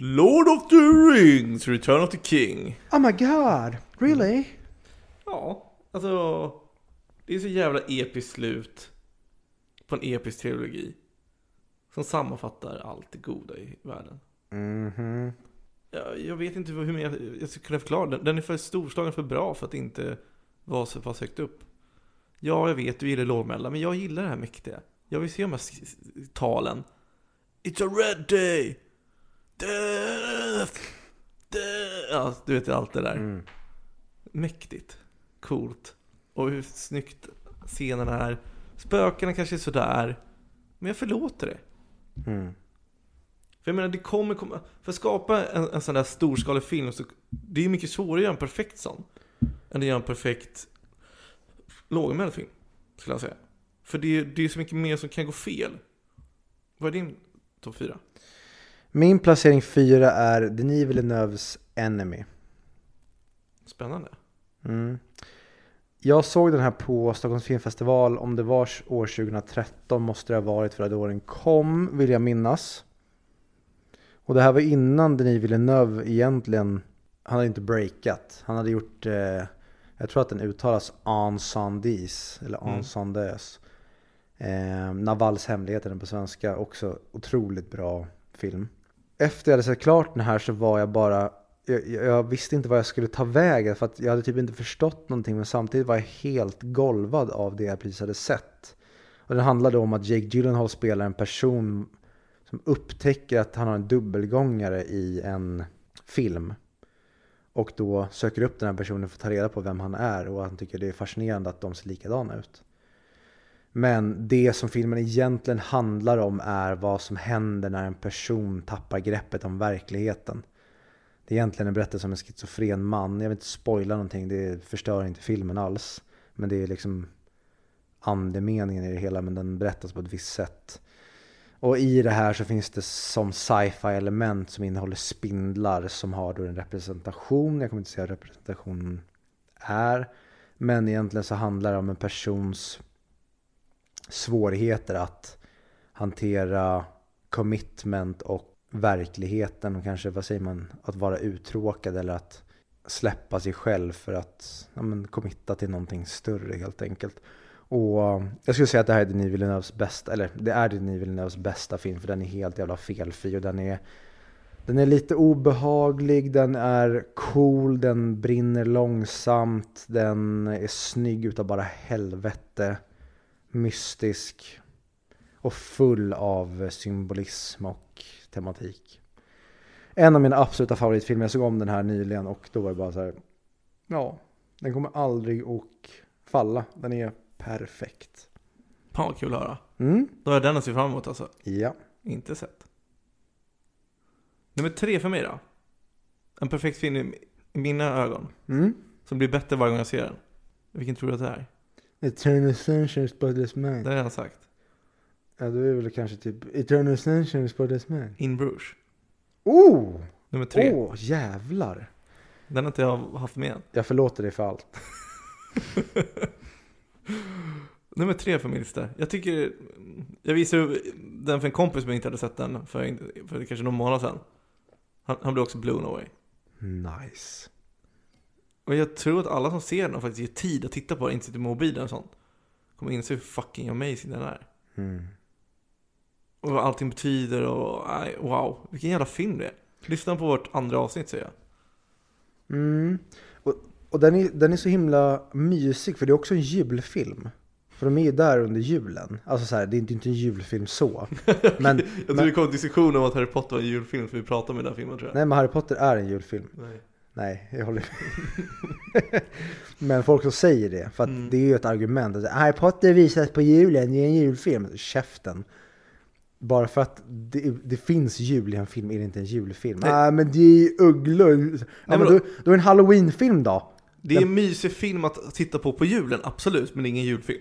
[SPEAKER 2] Lord of the Rings, Return of the King.
[SPEAKER 1] Oh my god, really?
[SPEAKER 2] Ja, alltså. Det är så jävla episkt slut på en episk trilogi. Som sammanfattar allt det goda i världen.
[SPEAKER 1] Mhm.
[SPEAKER 2] Jag, jag vet inte hur jag, jag ska kunna förklara den. Den är för storslagen för bra för att inte vara så pass högt upp. Ja, jag vet, du gillar lågmälda, men jag gillar det här mäktiga. Jag vill se de här talen. It's a red day! Death! Death! Ja, du vet allt det där.
[SPEAKER 1] Mm.
[SPEAKER 2] Mäktigt. Coolt. Och hur snyggt scenerna är. Spökena kanske är sådär. Men jag förlåter det.
[SPEAKER 1] Mm.
[SPEAKER 2] För jag menar, det kommer komma... För att skapa en, en sån där storskalig film så... Det är ju mycket svårare att göra en perfekt sån. Än att göra en perfekt lågmäld film. Skulle jag säga. För det, är- det är så mycket mer som kan gå fel. Vad är din topp fyra?
[SPEAKER 1] Min placering fyra är Denis Villeneuves Enemy.
[SPEAKER 2] Spännande.
[SPEAKER 1] Mm. Jag såg den här på Stockholms filmfestival, om det var år 2013 måste det ha varit för att då den kom, vill jag minnas. Och det här var innan Denis Villeneuve egentligen, han hade inte breakat. Han hade gjort, eh, jag tror att den uttalas Ensandis, eller
[SPEAKER 2] Mm.
[SPEAKER 1] Ensandös. Eh, Navals hemlighet är den på svenska, också otroligt bra film. Efter jag hade sett klart den här så var jag bara jag, jag visste inte vad jag skulle ta vägen för att jag hade typ inte förstått någonting men samtidigt var jag helt golvad av det jag precis hade sett. Och det handlade om att Jake Gyllenhaal spelar en person som upptäcker att han har en dubbelgångare i en film. Och då söker upp den här personen för att ta reda på vem han är och han tycker det är fascinerande att de ser likadana ut. Men det som filmen egentligen handlar om är vad som händer när en person tappar greppet om verkligheten. Det är egentligen en berättelse om en schizofren man. Jag vill inte spoila någonting, det förstör inte filmen alls. Men det är liksom andemeningen i det hela, men den berättas på ett visst sätt. Och i det här så finns det som sci-fi element som innehåller spindlar som har då en representation. Jag kommer inte säga vad representationen är. Men egentligen så handlar det om en persons svårigheter att hantera commitment och verkligheten och kanske, vad säger man, att vara uttråkad eller att släppa sig själv för att ja, men, committa till någonting större helt enkelt. Och eh, jag skulle säga att det här är Denis Villeneuves bästa, eller det är Denis Villeneuves bästa film för den är helt jävla felfri och den är den är lite obehaglig, den är cool, den brinner långsamt, den är snygg utav bara helvete, mystisk och full av symbolism och tematik. En av mina absoluta favoritfilmer, jag såg om den här nyligen och då var det bara så här, ja, den kommer aldrig att falla, den är perfekt.
[SPEAKER 2] Fan vad kul att höra.
[SPEAKER 1] Mm,
[SPEAKER 2] Då är den att se fram emot alltså.
[SPEAKER 1] ja.
[SPEAKER 2] Inte sett. Nummer tre för mig då. En perfekt film i mina ögon.
[SPEAKER 1] Mm.
[SPEAKER 2] Som blir bättre varje gång jag ser den. Vilken tror du att det är?
[SPEAKER 1] Eternal Sunshine Spotless Man.
[SPEAKER 2] Det har redan sagt.
[SPEAKER 1] Ja, då är det väl kanske typ Eternal Sunshine Spotless Man.
[SPEAKER 2] In Bruges.
[SPEAKER 1] Oh!
[SPEAKER 2] Nummer tre.
[SPEAKER 1] Åh, jävlar.
[SPEAKER 2] Den har inte jag haft med.
[SPEAKER 1] Jag förlåter dig för allt. *laughs*
[SPEAKER 2] Nummer tre på min lista. Jag tycker, jag visade den för en kompis som inte hade sett den för, för kanske någon månad sedan. Han, han blev också blown away.
[SPEAKER 1] Nice.
[SPEAKER 2] Och jag tror att alla som ser den och faktiskt ger tid att titta på den, inte sitter med mobilen och sånt, kommer inse hur fucking amazing den är.
[SPEAKER 1] Mm.
[SPEAKER 2] Och vad allting betyder och wow, vilken jävla film det är. Lyssna på vårt andra avsnitt säger jag.
[SPEAKER 1] Mm. Och, och den, är, den är så himla mysig för det är också en julfilm. För de är ju där under julen. Alltså så här, det är inte, inte en julfilm så. *laughs* Men,
[SPEAKER 2] Jag tror
[SPEAKER 1] men,
[SPEAKER 2] det kom en diskussion om att Harry Potter var en julfilm för vi pratade med den filmen tror jag.
[SPEAKER 1] nej men Harry Potter är en julfilm.
[SPEAKER 2] Nej.
[SPEAKER 1] Nej, jag håller *laughs* Men folk som säger det, för att
[SPEAKER 2] Mm.
[SPEAKER 1] det är ju ett argument. Att Harry Potter visas på julen, det är en julfilm. Käften. Bara för att det, det finns jul i en film är det inte en julfilm. Nej
[SPEAKER 2] Nej.
[SPEAKER 1] men det är ju ugglor. Ja, men då, då är en halloweenfilm då.
[SPEAKER 2] Det är en mysig film att titta på på julen, absolut, men det är ingen julfilm.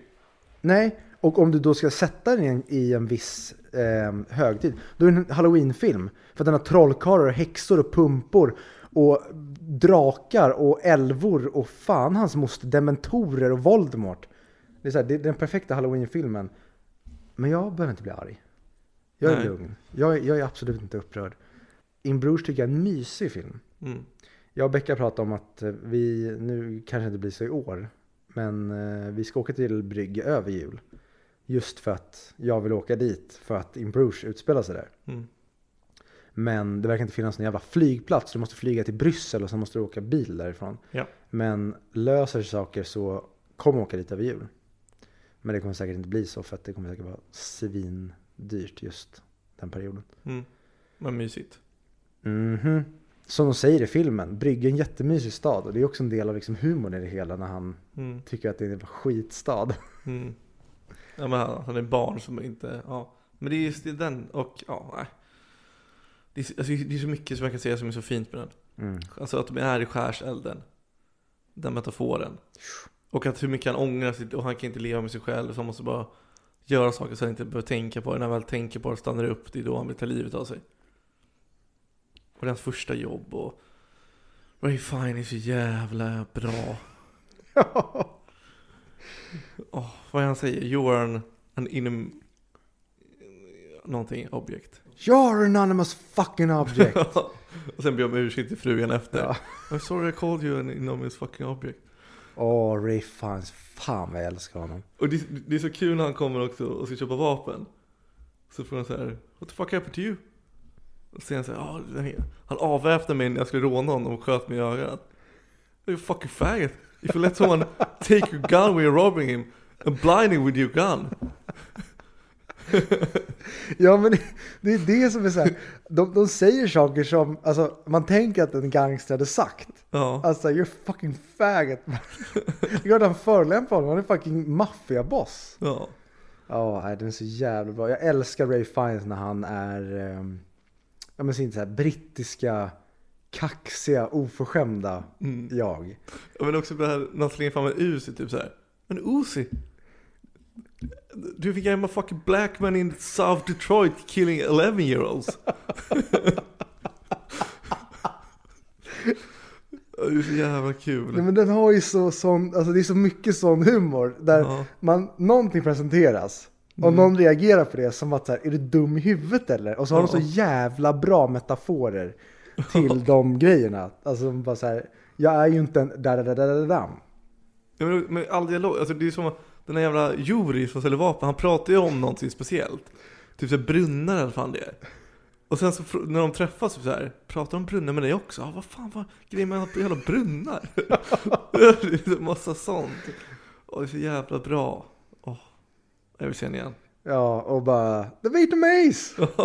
[SPEAKER 1] Nej, och om du då ska sätta den i en, viss eh, högtid, då är det en halloweenfilm. För att den har trollkarlar, och häxor och pumpor och drakar och älvor och fan hans moster, dementorer och Voldemort. Det är, så här, det är den perfekta halloweenfilmen. Men jag behöver inte bli arg. Jag är
[SPEAKER 2] Nej.
[SPEAKER 1] lugn. Jag, är- jag är absolut inte upprörd. In Bruges tycker jag är en mysig film.
[SPEAKER 2] Mm.
[SPEAKER 1] Jag och Becka pratade om att eh, vi, nu kanske inte blir så i år, men eh, vi ska åka till Brygge över jul. Just för att jag vill åka dit för att In Bruges utspelar sig där.
[SPEAKER 2] Mm.
[SPEAKER 1] Men det verkar inte finnas någon jävla flygplats. Du måste flyga till Bryssel och sen måste du åka bil därifrån.
[SPEAKER 2] Ja.
[SPEAKER 1] Men löser sig saker så kommer åka dit över jul. Men det kommer säkert inte bli så för att det kommer säkert vara svindyrt just den perioden.
[SPEAKER 2] Mm. Men mysigt.
[SPEAKER 1] Mhm. Som de säger i filmen, Brygge är en jättemysig stad och det är också en del av liksom humorn i det hela när han
[SPEAKER 2] Mm.
[SPEAKER 1] tycker att det är en skitstad.
[SPEAKER 2] Mm. Ja men han, han är barn som inte, ja. Men det är just det, den och, ja, nej. Det är, så- alltså, det är så mycket som jag kan säga som är så fint med den.
[SPEAKER 1] Mm.
[SPEAKER 2] Alltså att de är i skärselden. Den metaforen. Och att hur mycket han ångrar sig och han kan inte leva med sig själv. Så han måste bara göra saker så han inte behöver tänka på det. När han väl tänker på det stannar det upp. Det är då han vill ta livet av sig. Och det är hans första jobb och Ray Fine är så jävla bra. *laughs* Åh, vad är han säger? You are an, an inom... Någonting, objekt.
[SPEAKER 1] You're an anonymous fucking object. *laughs*
[SPEAKER 2] och sen ber jag om ursäkt till frugan efter.
[SPEAKER 1] Ja.
[SPEAKER 2] I'm sorry I called you an enormous fucking object.
[SPEAKER 1] Åh, Ray Fiennes. Fan vad jag älskar honom.
[SPEAKER 2] Och det, det är så kul när han kommer också och ska köpa vapen. Så får han så här, What the fuck happened to you? Och han så här, "Ja, den här- han avväpnade mig när jag skulle råna honom och sköt mig i ögat. You fucking faggot. If you let someone take your gun when you're robbing him and blind him with your gun. *laughs*
[SPEAKER 1] Ja men det, är det som är så här. De, de säger saker som, alltså man tänker att en gangster hade sagt.
[SPEAKER 2] Ja,
[SPEAKER 1] Alltså you're fucking faggot. Det är han förolämpar honom, han är fucking maffiaboss.
[SPEAKER 2] ja.
[SPEAKER 1] Ja, nej, den är så jävla bra. Jag älskar Ray Fiennes när han är, um, ja men sin så här brittiska, kaxiga, oförskämda
[SPEAKER 2] Mm.
[SPEAKER 1] jag.
[SPEAKER 2] Ja, Men också det här när han slänger fram en Uzi typ så här. En Uzi? Du fick I'm a fucking black man in South Detroit killing 11 year olds. Det är så jävla kul.
[SPEAKER 1] Nej, men den har ju så sån, alltså det är så mycket sån humor. Där
[SPEAKER 2] Ja.
[SPEAKER 1] man, någonting presenteras. Och någon reagerar på det som att så här, är du dum i huvudet eller? Och så har de så
[SPEAKER 2] Ja.
[SPEAKER 1] jävla bra metaforer till de grejerna. Alltså bara så här, jag är ju inte en da da da da da da
[SPEAKER 2] Ja, men, men all dialog, alltså det är som att den där jävla Juri som säljer vapen, han pratar ju om någonting speciellt. Typ såhär brunnar eller fan det är. Och sen så när de träffas så här, pratar de brunnar med dig också? Ja, vad fan vad grejen med alla jävla brunnar? *laughs* det är en massa sånt. Och det är så jävla bra. Åh, jag vill se den igen.
[SPEAKER 1] Ja, och bara The Vietnamese! *laughs*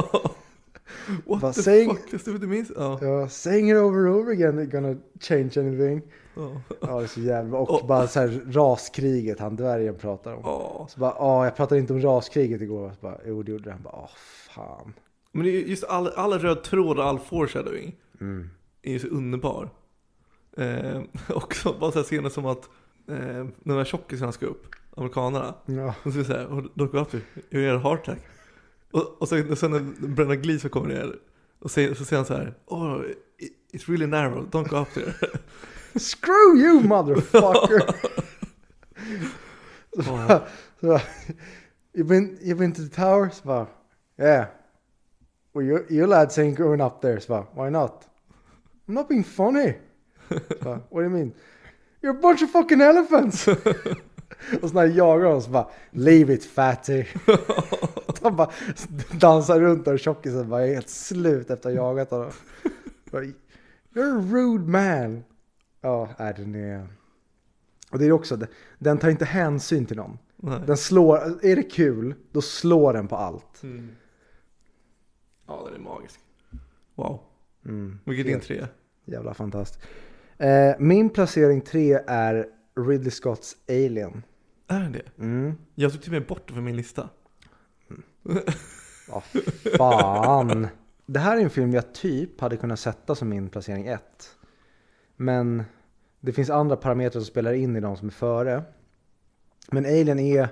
[SPEAKER 2] What
[SPEAKER 1] Vad
[SPEAKER 2] the
[SPEAKER 1] säg-
[SPEAKER 2] fuck, det du minns? Ja.
[SPEAKER 1] Ja, saying it over and over again is gonna change anything.
[SPEAKER 2] Ja.
[SPEAKER 1] Ja, det är så jävla... Och
[SPEAKER 2] Och-
[SPEAKER 1] bara så här raskriget han dvärgen pratar om.
[SPEAKER 2] Ja.
[SPEAKER 1] Så bara, ja, jag pratade inte om raskriget igår. Så bara, jo, det gjorde det. Han bara, åh, fan.
[SPEAKER 2] Men det är ju just all, all röd tråd och all foreshadowing
[SPEAKER 1] Mm.
[SPEAKER 2] är ju så underbar. Eh, *laughs* också bara så här scener som att eh, när de här tjockisarna ska upp, amerikanerna,
[SPEAKER 1] Ja.
[SPEAKER 2] och så är det såhär, oh, don't go up there, you get a heart attack. Och, och sen, sen när Brennan Gleeson kommer ner, och säger, så säger han så här, oh, it- it's really narrow, don't go up there. *laughs* *laughs*
[SPEAKER 1] Screw you motherfucker! *laughs* *laughs* så bara, så bara, you've, been, you've been to the tower? Så bara, yeah. Well, you, you lads ain't going up there. Så bara, why not? I'm not being funny. Så bara, what do you mean? You're a bunch of fucking elephants! Och så när jag jagar honom så bara, leave it fatty. Han bara dansar runt där och tjockisen bara är helt slut efter att ha jagat honom. You're a rude man. Ja, är den är... Och det är också, den- tar inte hänsyn till någon.
[SPEAKER 2] Nej.
[SPEAKER 1] Den slår, är det kul, då slår den på allt.
[SPEAKER 2] Mm. Ja, den är magisk. Wow.
[SPEAKER 1] Mm.
[SPEAKER 2] Vilket är din
[SPEAKER 1] Helt
[SPEAKER 2] tre?
[SPEAKER 1] Jävla fantastiskt. Eh, min placering tre är Ridley Scotts Alien.
[SPEAKER 2] Är den det?
[SPEAKER 1] Mm.
[SPEAKER 2] Jag tog till och med bort det från min lista.
[SPEAKER 1] Vad fan. Det här är en film jag typ hade kunnat sätta som min placering ett. Men det finns andra parametrar som spelar in i de som är före. Men Alien är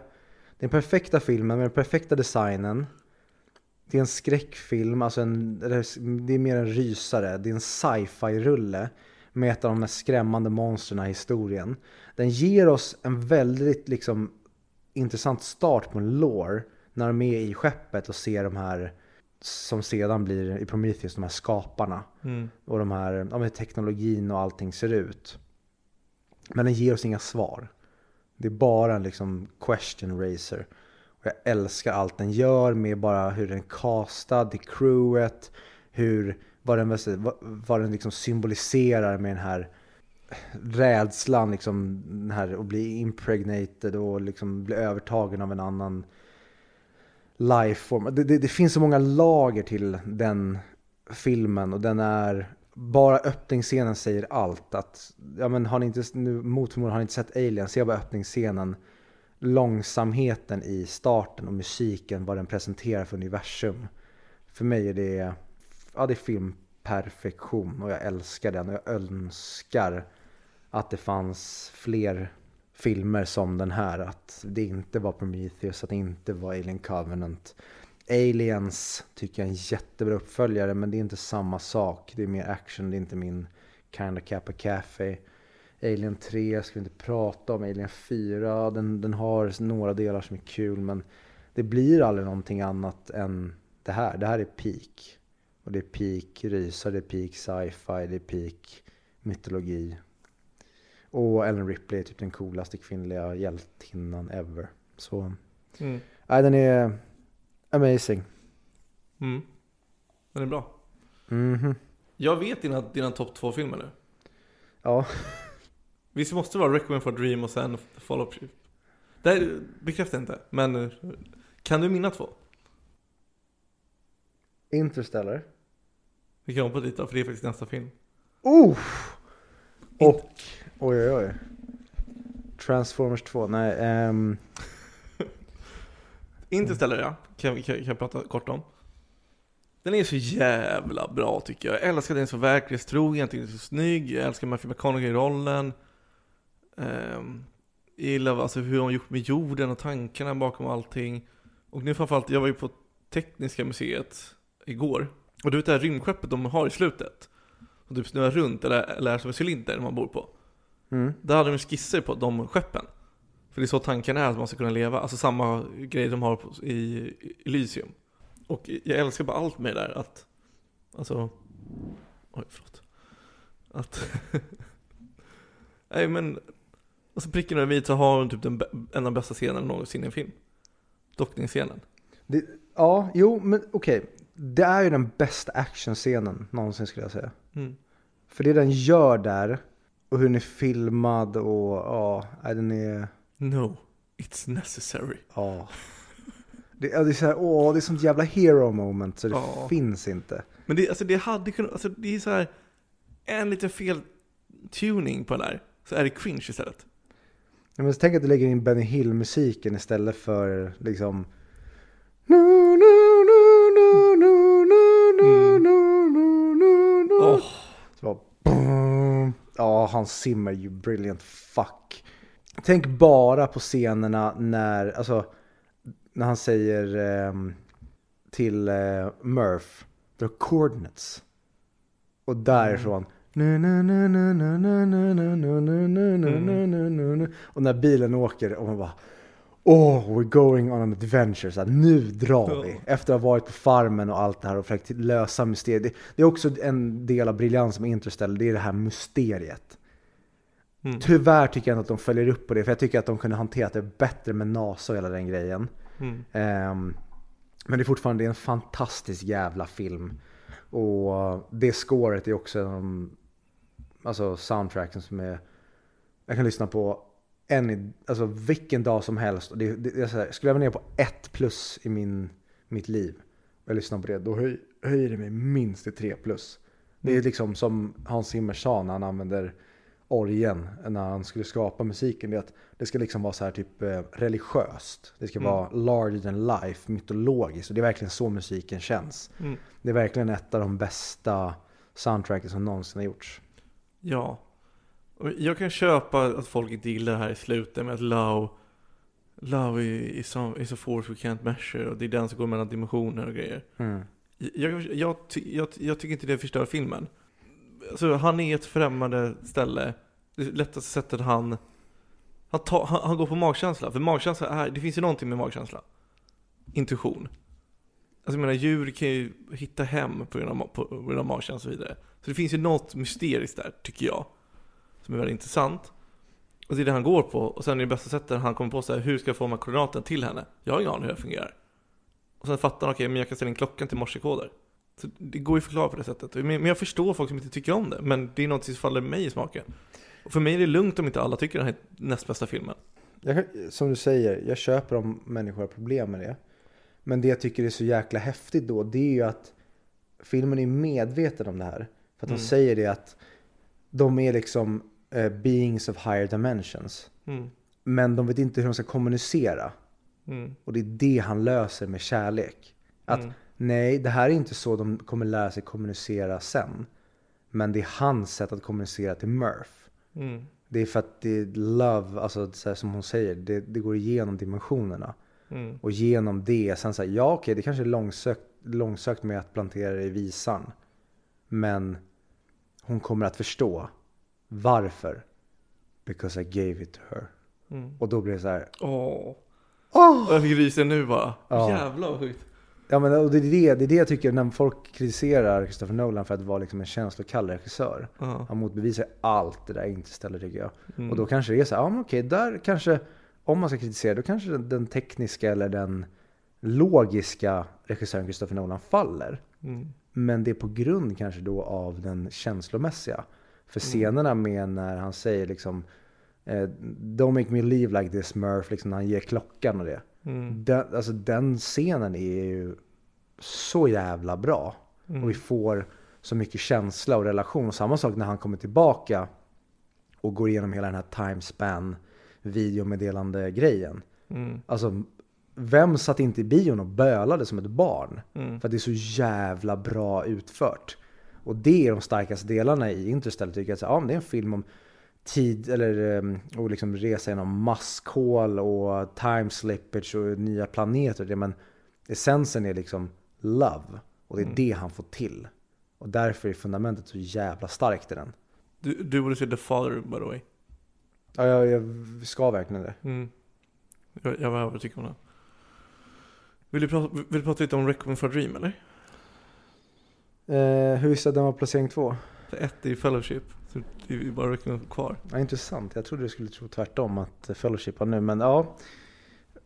[SPEAKER 1] den perfekta filmen med den perfekta designen. Det är en skräckfilm, alltså en, det är mer en rysare. Det är en sci-fi-rulle med ett av de mest skrämmande monstren i historien. Den ger oss en väldigt liksom intressant start på en lore när de är i skeppet och ser de här som sedan blir i Prometheus, de här skaparna.
[SPEAKER 2] Mm.
[SPEAKER 1] Och de här, ja, men teknologin och allting ser ut. Men den ger oss inga svar. Det är bara en liksom question racer. Och jag älskar allt den gör med bara hur den är castad, det crewet, hur, vad den, vad, vad den liksom symboliserar med den här rädslan, liksom, den här att bli impregnated och liksom bli övertagen av en annan lifeform. Det, det, det finns så många lager till den filmen och den är bara öppningsscenen säger allt. Att, ja, men har ni inte, nu, mot förmodan har ni inte sett Alien, se bara öppningsscenen. Långsamheten i starten och musiken, vad den presenterar för universum. För mig är det, ja, det är filmperfektion och jag älskar den och jag önskar att det fanns fler filmer som den här. Att det inte var Prometheus, att det inte var Alien Covenant. Aliens tycker jag är en jättebra uppföljare men det är inte samma sak. Det är mer action, det är inte min kind of cup of cafe. Alien 3 ska vi inte prata om. Alien 4, den, den har några delar som är kul men det blir aldrig någonting annat än det här. Det här är peak. Och det är peak rysare, det är peak sci-fi, det är peak mytologi. Och Ellen Ripley är typ den coolaste kvinnliga hjältinnan ever. Så,
[SPEAKER 2] Mm.
[SPEAKER 1] nej den är amazing.
[SPEAKER 2] Mm. Den är bra.
[SPEAKER 1] Mhm.
[SPEAKER 2] Jag vet dina, dina topp två filmer nu.
[SPEAKER 1] Ja, *laughs*
[SPEAKER 2] Visst måste det vara Requiem for Dream och sen Follow Up Det här bekräftar inte, men eh, kan du mina två?
[SPEAKER 1] Interstellar.
[SPEAKER 2] Vi kan hoppa dit då, för det är faktiskt nästa film.
[SPEAKER 1] Oh! Och, oj oj oj. Transformers 2, nej. ehm, *laughs*
[SPEAKER 2] Interstellar ja, kan kan, kan jag prata kort om. Den är så jävla bra tycker jag. Jag älskar att den är så verklighetstrogen, jag tycker den är så snygg, jag älskar Matthew McConaughey i rollen. Um, jag gillar alltså hur de har gjort med jorden och tankarna bakom allting. Och nu framförallt, jag var ju på Tekniska museet igår. Och du vet det här rymdskeppet de har i slutet. Som typ snurrar runt eller, eller är som en cylinder man bor på.
[SPEAKER 1] Mm.
[SPEAKER 2] Där hade de skisser på de skeppen. För det är så tanken är att man ska kunna leva. Alltså samma grej de har i Elysium. Och jag älskar bara allt med det där att, alltså, oj förlåt. Att, *laughs* nej men, alltså pricken över så har typ den, en av de bästa scenerna någonsin i en film. Dockningsscenen.
[SPEAKER 1] Det, ja, jo, men okej. Det är ju den bästa actionscenen någonsin skulle jag säga.
[SPEAKER 2] Mm.
[SPEAKER 1] För det den gör där och hur den är filmad och ja, den är...
[SPEAKER 2] No, it's necessary.
[SPEAKER 1] Ja. Det, det är så här, åh, det är sånt jävla hero moment så det
[SPEAKER 2] ja.
[SPEAKER 1] finns inte.
[SPEAKER 2] Men det, alltså, det hade kunnat, alltså, det är så här, en liten fel tuning på den här, så är det cringe istället.
[SPEAKER 1] Ja, men tänk att du lägger in Benny Hill-musiken istället för liksom... Mm.
[SPEAKER 2] Oh.
[SPEAKER 1] Så bara ja, han simmar you brilliant fuck. Tänk bara på scenerna när, alltså, när han säger eh, till eh, Murph, the coordinates. Och därifrån. Mm. Och när bilen åker och man bara Oh, we're going on an adventure. Så här, nu drar vi. Efter att ha varit på farmen och allt det här och försökt lösa mysteriet. Det, är också en del av briljans med Interstellar. Det är det här mysteriet.
[SPEAKER 2] Mm.
[SPEAKER 1] Tyvärr tycker jag inte att de följer upp på det. För jag tycker att de kunde hanterat det bättre med NASA och hela den grejen.
[SPEAKER 2] Mm.
[SPEAKER 1] Ehm, men det är fortfarande en fantastisk jävla film. Och det scoret är också en av de alltså soundtracken som är jag kan lyssna på en, alltså vilken dag som helst. Det, det, så här, skulle jag vara nere på ett plus i min, mitt liv och jag lyssnar på det, då höj, höjer det mig minst till tre plus. Det är liksom som Hans Zimmer sa när han använder orgen när han skulle skapa musiken. Det, att det ska liksom vara så här typ eh, religiöst. Det ska
[SPEAKER 2] Mm.
[SPEAKER 1] vara larger than life, mytologiskt. Och det är verkligen så musiken känns.
[SPEAKER 2] Mm.
[SPEAKER 1] Det är verkligen ett av de bästa soundtracken som någonsin har gjorts.
[SPEAKER 2] Ja. Jag kan köpa att folk inte gillar det här i slutet med att love, love is, is a force we can't measure och det är den som går mellan dimensioner och grejer.
[SPEAKER 1] Mm.
[SPEAKER 2] Jag, jag, jag, jag tycker inte det förstör filmen. Alltså, han är ett främmande ställe. Det lättaste sättet han... Han, tar, han, han går på magkänsla. För magkänsla är... Det finns ju någonting med magkänsla. Intuition. Alltså jag menar, djur kan ju hitta hem på grund av, på grund av magkänsla och så vidare. Så det finns ju något mysteriskt där, tycker jag. Som är väldigt intressant. Och det är det han går på. Och sen är det bästa sättet han kommer på så här, hur ska jag få de här koordinaterna till henne? Jag har ingen aning hur det fungerar. Och sen fattar han, okej, men jag kan ställa in klockan till morsekoder. Så det går ju att förklara på det sättet. Men jag förstår folk som inte tycker om det. Men det är något som faller mig i smaken. Och för mig är det lugnt om inte alla tycker den här är näst bästa filmen.
[SPEAKER 1] Jag, som du säger, jag köper om människor har problem med det. Men det jag tycker är så jäkla häftigt då, det är ju att filmen är medveten om det här. För att de
[SPEAKER 2] Mm.
[SPEAKER 1] säger det att de är liksom eh, beings of higher dimensions.
[SPEAKER 2] Mm.
[SPEAKER 1] Men de vet inte hur de ska kommunicera.
[SPEAKER 2] Mm.
[SPEAKER 1] Och det är det han löser med kärlek. Att
[SPEAKER 2] Mm.
[SPEAKER 1] nej, det här är inte så de kommer lära sig kommunicera sen. Men det är hans sätt att kommunicera till Murph.
[SPEAKER 2] Mm.
[SPEAKER 1] Det är för att det är love, alltså så här som hon säger, det, det går igenom dimensionerna.
[SPEAKER 2] Mm.
[SPEAKER 1] Och genom det, sen säger ja okej det kanske är långsökt, långsökt med att plantera det i visan. Men hon kommer att förstå varför. Because I gave it to her.
[SPEAKER 2] Mm.
[SPEAKER 1] Och då blir det så här,
[SPEAKER 2] Åh.
[SPEAKER 1] åh!
[SPEAKER 2] Jag fick rysa nu bara.
[SPEAKER 1] Ja.
[SPEAKER 2] Jävlar vad sjukt.
[SPEAKER 1] Ja men och det är det, det är det jag tycker när folk kritiserar Christopher Nolan för att vara liksom en känslokall regissör.
[SPEAKER 2] Ja.
[SPEAKER 1] Han motbevisar allt det där inte ställer tycker jag.
[SPEAKER 2] Mm.
[SPEAKER 1] Och då kanske det är så här, ja men okej, där kanske, om man ska kritisera, då kanske den, den tekniska eller den logiska regissören Christopher Nolan faller.
[SPEAKER 2] Mm.
[SPEAKER 1] Men det är på grund kanske då av den känslomässiga. För
[SPEAKER 2] Mm.
[SPEAKER 1] scenerna med när han säger liksom eh, Don't make me leave like this Murph, liksom när han ger klockan och det.
[SPEAKER 2] Mm.
[SPEAKER 1] Den, alltså den scenen är ju så jävla bra.
[SPEAKER 2] Mm.
[SPEAKER 1] Och vi får så mycket känsla och relation. Och samma sak när han kommer tillbaka och går igenom hela den här timespan videomeddelande grejen.
[SPEAKER 2] Mm.
[SPEAKER 1] Alltså, vem satt inte i bion och bölade som ett barn?
[SPEAKER 2] Mm.
[SPEAKER 1] För att det är så jävla bra utfört. Och det är de starkaste delarna i Interstellar tycker jag. Att, ja, men det är en film om tid eller eh, och liksom resa genom maskhål och time slippage och nya planeter. Det, men essensen är liksom love. Och det är
[SPEAKER 2] Mm.
[SPEAKER 1] det han får till. Och därför är fundamentet så jävla starkt i den.
[SPEAKER 2] Du, du borde se The Father by the way.
[SPEAKER 1] Ja, jag, jag ska verkligen det.
[SPEAKER 2] Mm. Jag, jag var övertygad om det. Vill du, prata, vill du prata lite om Requiem for a Dream eller?
[SPEAKER 1] Eh, hur visste jag att den var placering två?
[SPEAKER 2] Ett är Fellowship. Så det är bara Requiem kvar.
[SPEAKER 1] Ja, intressant. Jag trodde du skulle tro tvärtom att Fellowship var nu. Men ja,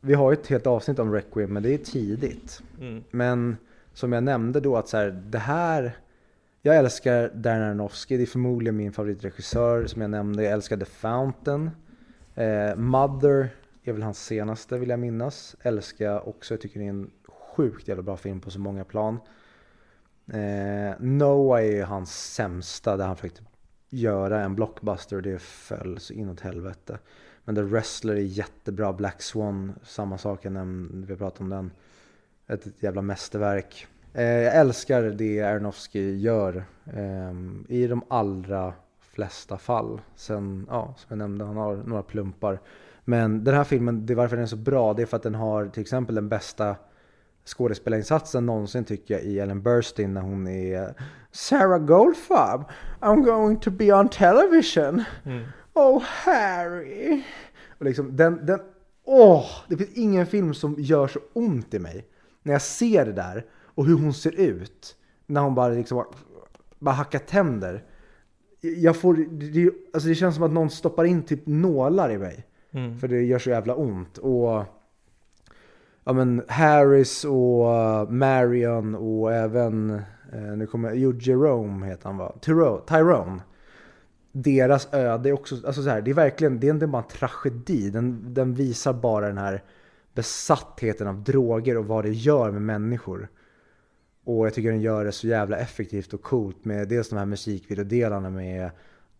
[SPEAKER 1] vi har ju ett helt avsnitt om Requiem, men det är tidigt.
[SPEAKER 2] Mm.
[SPEAKER 1] Men som jag nämnde då att så här, det här jag älskar Darren Aronofsky, det är förmodligen min favoritregissör som jag nämnde. Jag älskar The Fountain. Eh, Mother är väl hans senaste vill jag minnas. Älskar också, jag tycker det är en sjukt jävla bra film på så många plan. Eh, Noah är ju hans sämsta där han försökte göra en blockbuster och det föll så inåt helvete. Men The Wrestler är jättebra, Black Swan, samma sak, jag nämnde, vi pratade om den. Ett, ett jävla mästerverk. Eh, jag älskar det Aronofsky gör eh, i de allra flesta fall. Sen, ja, som jag nämnde, han har några plumpar. Men den här filmen, det är varför den är så bra, det är för att den har till exempel den bästa skådespelarinsatsen någonsin tycker jag i Ellen Burstyn när hon är Sarah Goldfarb, I'm going to be on television.
[SPEAKER 2] Mm.
[SPEAKER 1] Oh Harry. Och liksom den, den, åh, det finns ingen film som gör så ont i mig. När jag ser det där och hur hon ser ut. När hon bara liksom bara hackar tänder. Jag får, det, alltså det känns som att någon stoppar in typ nålar i mig.
[SPEAKER 2] Mm.
[SPEAKER 1] För det gör så jävla ont. Och ja men Harris och uh, Marion och även, eh, nu kommer jag, jo Jerome heter han va? Tyrone. Tyrone. Deras öde är också, alltså så här, det är verkligen, det är inte bara en tragedi. Den, den visar bara den här besattheten av droger och vad det gör med människor. Och jag tycker den gör det så jävla effektivt och coolt med dels de här musikvideodelarna med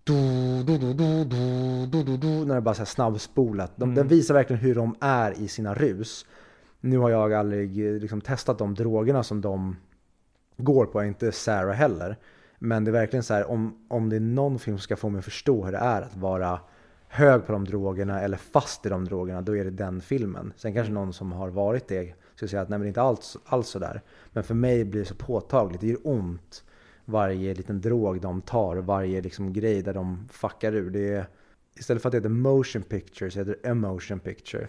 [SPEAKER 1] du, du, du, du, du, du, du, du, när det bara är snabbspolat. De,
[SPEAKER 2] Mm.
[SPEAKER 1] Den visar verkligen hur de är i sina rus. Nu har jag aldrig eh, liksom, testat de drogerna som de går på, inte Sarah heller. Men det är verkligen så här, om, om det är någon film som ska få mig att förstå hur det är att vara hög på de drogerna eller fast i de drogerna, då är det den filmen. Sen kanske någon som har varit det skulle säga att nej men det är inte alls, alls sådär. Men för mig blir det så påtagligt, det gör ont varje liten drog de tar, varje liksom grej där de fuckar ur. Det är, istället för att det heter motion picture så heter det emotion picture.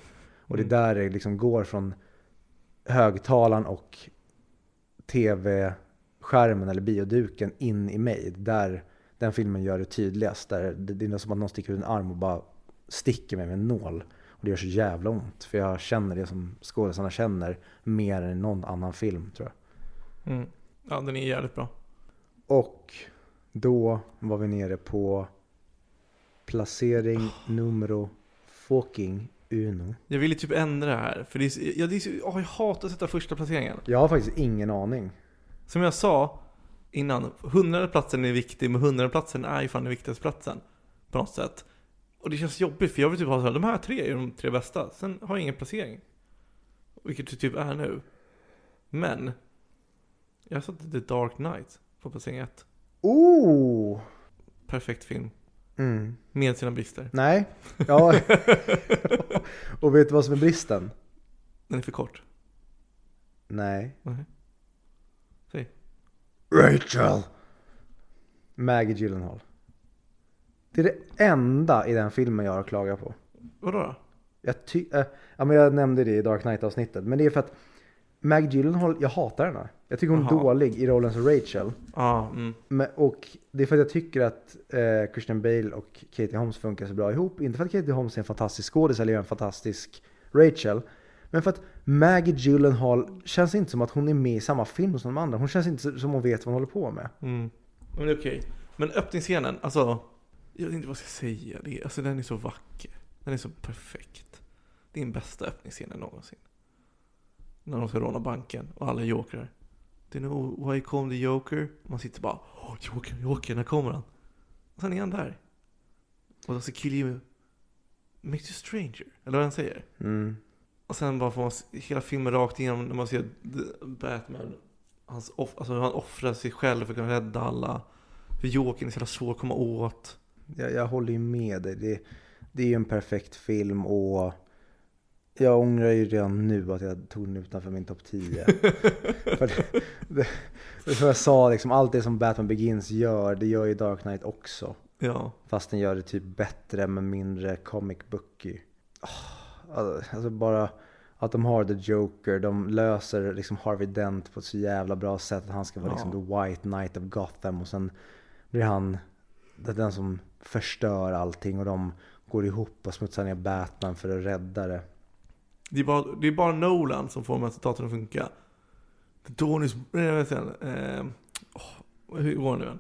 [SPEAKER 1] Och det är
[SPEAKER 2] Mm.
[SPEAKER 1] där det liksom går från högtalaren och tv-skärmen eller bioduken in i mig. Där den filmen gör det tydligast. Där det, är som att någon sticker ut en arm och bara sticker mig med en nål. Och det gör så jävla ont. För jag känner det som skådespelarna känner mer än i någon annan film tror jag.
[SPEAKER 2] Mm. Ja, den är jävligt bra.
[SPEAKER 1] Och då var vi nere på placering numero fucking uno.
[SPEAKER 2] Jag ville typ ändra det här. För det är, så- ja, det är så, åh, jag hatar att sätta första placeringen.
[SPEAKER 1] Jag har faktiskt ingen aning.
[SPEAKER 2] Som jag sa innan, hundrade platsen är viktig, men hundrade platsen är ju fan den viktigaste platsen. På något sätt. Och det känns jobbigt, för jag vill typ ha så här, de här tre är de tre bästa. Sen har jag ingen placering. Vilket det typ är nu. Men. Jag satte The Dark Knight på placering ett.
[SPEAKER 1] Oh!
[SPEAKER 2] Perfekt film.
[SPEAKER 1] Mm.
[SPEAKER 2] Med sina brister.
[SPEAKER 1] Nej. Ja. *laughs* och vet du vad som är bristen?
[SPEAKER 2] Den är för kort.
[SPEAKER 1] Nej.
[SPEAKER 2] Nej. Säg.
[SPEAKER 1] Rachel! Maggie Gyllenhaal. Det är det enda i den filmen jag har klagat på.
[SPEAKER 2] Vadå då?
[SPEAKER 1] Jag, ty- äh, ja, men jag nämnde det i Dark Knight-avsnittet. Men det är för att Maggie Gyllenhaal, jag hatar henne. Jag tycker hon är dålig i rollen som Rachel.
[SPEAKER 2] Ja, mm.
[SPEAKER 1] Men, och det är för att jag tycker att eh, Christian Bale och Katie Holmes funkar så bra ihop. Inte för att Katie Holmes är en fantastisk skådis eller gör en fantastisk Rachel. Men för att Maggie Gyllenhaal känns inte som att hon är med i samma film som de andra. Hon känns inte som hon vet vad hon håller på med.
[SPEAKER 2] Mm. Men det är okej. Men öppningsscenen, alltså. Jag vet inte vad jag ska säga. Det är, alltså den är så vacker. Den är så perfekt. Det är den bästa öppningsscenen någonsin. När de ska råna banken och alla är jokrar. Do you know why you call him the joker? Man sitter bara Åh, joker, joker, när kommer han? Och sen är han där. Och då så kill you makes you stranger. Eller vad han säger.
[SPEAKER 1] Mm.
[SPEAKER 2] Och sen bara får man hela filmen rakt igenom när man ser Batman. Hans off, alltså hur han offrar sig själv för att kunna rädda alla. För Jokern är så jävla svår att komma åt.
[SPEAKER 1] jag, jag håller ju med dig. Det, det är ju en perfekt film och jag ångrar ju redan nu att jag tog den utanför min topp 10. *laughs* För det, det, det som jag sa, liksom, allt det som Batman Begins gör, det gör ju Dark Knight också.
[SPEAKER 2] Ja.
[SPEAKER 1] Fast den gör det typ bättre men mindre comic booky. Ah, Alltså bara att de har The Joker, de löser liksom Harvey Dent på ett så jävla bra sätt. Att han ska vara liksom
[SPEAKER 2] Ja.
[SPEAKER 1] the white knight of Gotham och sen blir han den som förstör allting och de går ihop och smutsar ner Batman för att rädda det.
[SPEAKER 2] Det är, bara, det är bara Nolan som får de här citaten att funka. The dawn is... Eh, åh, hur går det nu?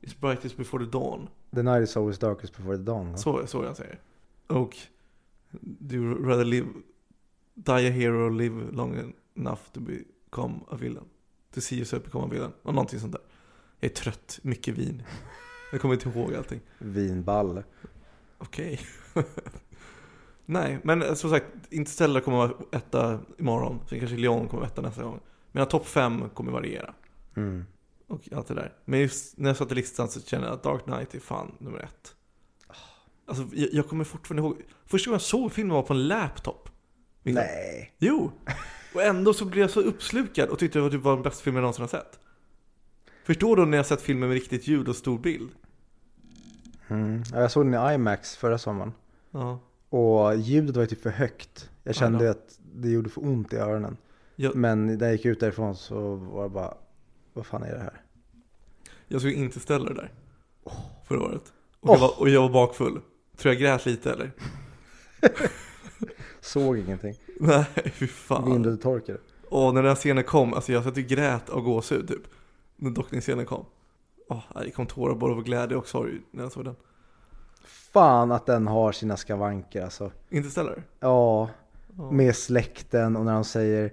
[SPEAKER 2] It's brightest before the dawn.
[SPEAKER 1] The night is always darkest before the dawn.
[SPEAKER 2] Så, så jag säger. Och do you rather live, die a hero or live long enough to become a villain? To see yourself become a villain? Och någonting sånt där. Jag är trött, mycket vin. Jag kommer inte ihåg allting.
[SPEAKER 1] Vinball.
[SPEAKER 2] Okej. *laughs* Nej, men eh, som sagt, Interstellar kommer vara etta imorgon. Sen kanske Leon kommer vara etta nästa gång. Mina topp fem kommer variera.
[SPEAKER 1] Mm.
[SPEAKER 2] Och allt det där. Men just när jag satte listan så känner jag att Dark Knight är fan nummer ett. Alltså, jag, jag kommer fortfarande ihåg. Första gången jag såg filmen var på en laptop. Liksom.
[SPEAKER 1] Nej.
[SPEAKER 2] Jo! Och ändå så blev jag så uppslukad och tyckte det var typ var den bästa filmen jag någonsin har sett. Förstår du när jag sett filmen med riktigt ljud och stor bild?
[SPEAKER 1] Mm. Ja, Jag såg den i IMAX förra sommaren.
[SPEAKER 2] Ja.
[SPEAKER 1] Och ljudet var ju typ för högt. Jag kände
[SPEAKER 2] Ja,
[SPEAKER 1] att det gjorde för ont i öronen.
[SPEAKER 2] Jag,
[SPEAKER 1] Men när jag gick ut därifrån så var det bara, vad fan är det här?
[SPEAKER 2] jag såg Interstellar där. Förra året. Och, jag
[SPEAKER 1] Åh.
[SPEAKER 2] var, och jag var bakfull. Tror jag grät lite eller? *laughs*
[SPEAKER 1] Såg ingenting.
[SPEAKER 2] Nej, fy fan.
[SPEAKER 1] Vinden torkade.
[SPEAKER 2] Och när den här scenen kom, alltså jag satt och grät av gåshud typ. När dockningsscenen kom. Åh, det kom tårar både av glädje och sorg när jag såg den.
[SPEAKER 1] Fan att den har sina skavanker alltså.
[SPEAKER 2] Interstellar?
[SPEAKER 1] Ja, med släkten och när de säger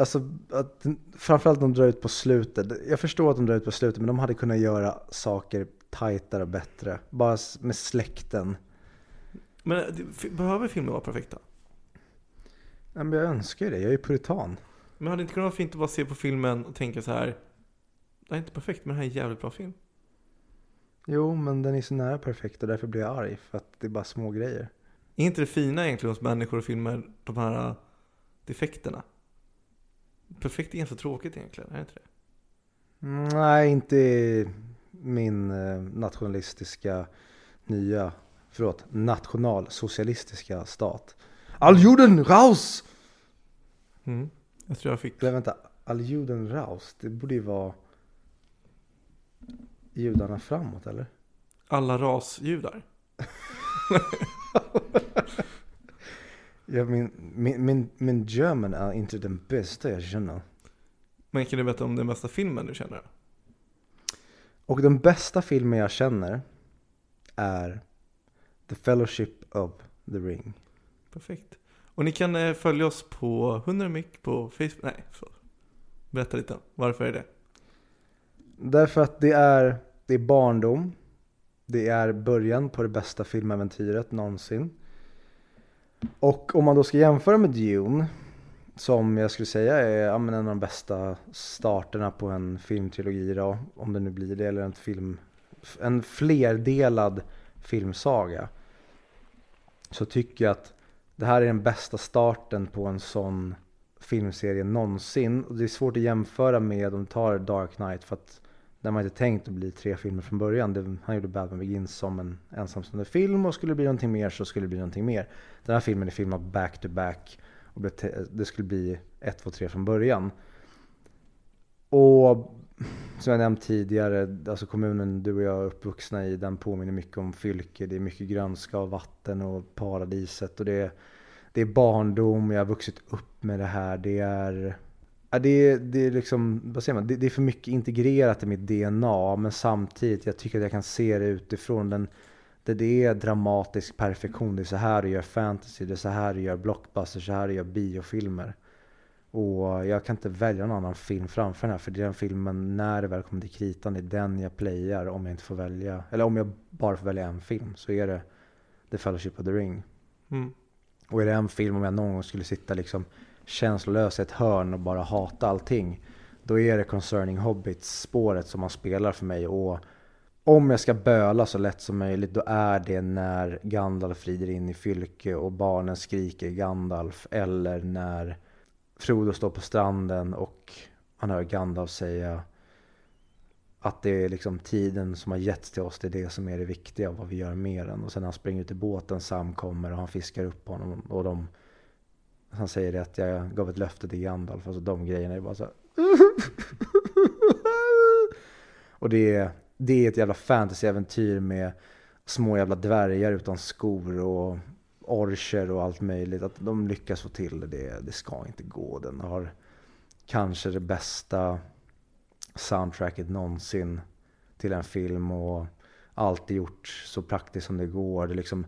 [SPEAKER 1] Alltså att, framförallt de drar ut på slutet. Jag förstår att de drar ut på slutet men de hade kunnat göra saker tajtare och bättre. Bara med släkten.
[SPEAKER 2] Men eh, behöver filmen vara perfekta?
[SPEAKER 1] Ja, men jag önskar ju det, jag är ju puritan.
[SPEAKER 2] Men hade det inte kunnat vara fint att bara se på filmen och tänka så här. Det här är inte perfekt men det här är en jävligt bra film.
[SPEAKER 1] Jo, men den är så nära perfekt och därför blir jag arg för att det är bara små grejer.
[SPEAKER 2] Är inte det fina egentligen hos människor och filmer, de här äh, defekterna? Perfekt är ganska tråkigt egentligen, är det inte det?
[SPEAKER 1] Nej, inte min eh, nationalistiska nya, förlåt, nationalsocialistiska stat. All juden raus!
[SPEAKER 2] Mm. Jag tror jag fick...
[SPEAKER 1] Nej vänta, all juden raus, det borde ju vara judarna framåt eller?
[SPEAKER 2] Alla rasjudar. *laughs*
[SPEAKER 1] Ja, min, min, min, min German är inte den bästa jag känner.
[SPEAKER 2] Men kan du berätta om den bästa filmen du känner?
[SPEAKER 1] Och den bästa filmen jag känner är The Fellowship of the Ring.
[SPEAKER 2] Perfekt. Och ni kan eh, följa oss på 100 mick på Facebook. Nej, så. Berätta lite. Varför är det?
[SPEAKER 1] Därför att det är, det är barndom. Det är början på det bästa filmäventyret någonsin. Och om man då ska jämföra med Dune, som jag skulle säga är ja, en av de bästa starterna på en filmtrilogi då, om det nu blir det, eller en film, en flerdelad filmsaga. Så tycker jag att det här är den bästa starten på en sån filmserie någonsin. Och det är svårt att jämföra med om du tar Dark Knight för att den var inte tänkt att bli tre filmer från början. Det, han gjorde Batman Begins som en ensamstående film och skulle det bli någonting mer så skulle det bli någonting mer. Den här filmen är filmad back to back och det skulle bli ett, två, tre från början. Och som jag nämnt tidigare, alltså kommunen du och jag är uppvuxna i, den påminner mycket om Fylke. Det är mycket grönska och vatten och paradiset och det är, det är barndom, jag har vuxit upp med det här. Det är, ja, det är, det är liksom, vad säger man, det, det är för mycket integrerat i mitt DNA men samtidigt, jag tycker att jag kan se det utifrån. Den, det, det är dramatisk perfektion, det är så här du gör fantasy, det är så här du gör blockbuster, så här du gör biofilmer. Och jag kan inte välja någon annan film framför den här för den filmen, när det väl kommer till kritan, det är den jag playar om jag inte får välja, eller om jag bara får välja en film så är det The Fellowship of the Ring.
[SPEAKER 2] Mm.
[SPEAKER 1] Och är det en film om jag någon gång skulle sitta liksom känslolös i ett hörn och bara hata allting. Då är det Concerning Hobbits spåret som man spelar för mig. Och om jag ska böla så lätt som möjligt då är det när Gandalf rider in i Fylke och barnen skriker Gandalf eller när Frodo står på stranden och man hör Gandalf säga att det är liksom tiden som har getts till oss, det är det som är det viktiga och vad vi gör med den. Och sen när han springer ut i båten, Sam kommer och han fiskar upp honom och de han säger det att jag gav ett löfte till Gandalf, alltså de grejerna är bara så här. Och det är, det är ett jävla fantasyäventyr med små jävla dvärgar utan skor och orcher och allt möjligt. Att de lyckas få till det, det, det ska inte gå. Den har kanske det bästa soundtracket någonsin till en film och alltid gjort så praktiskt som det går. Det liksom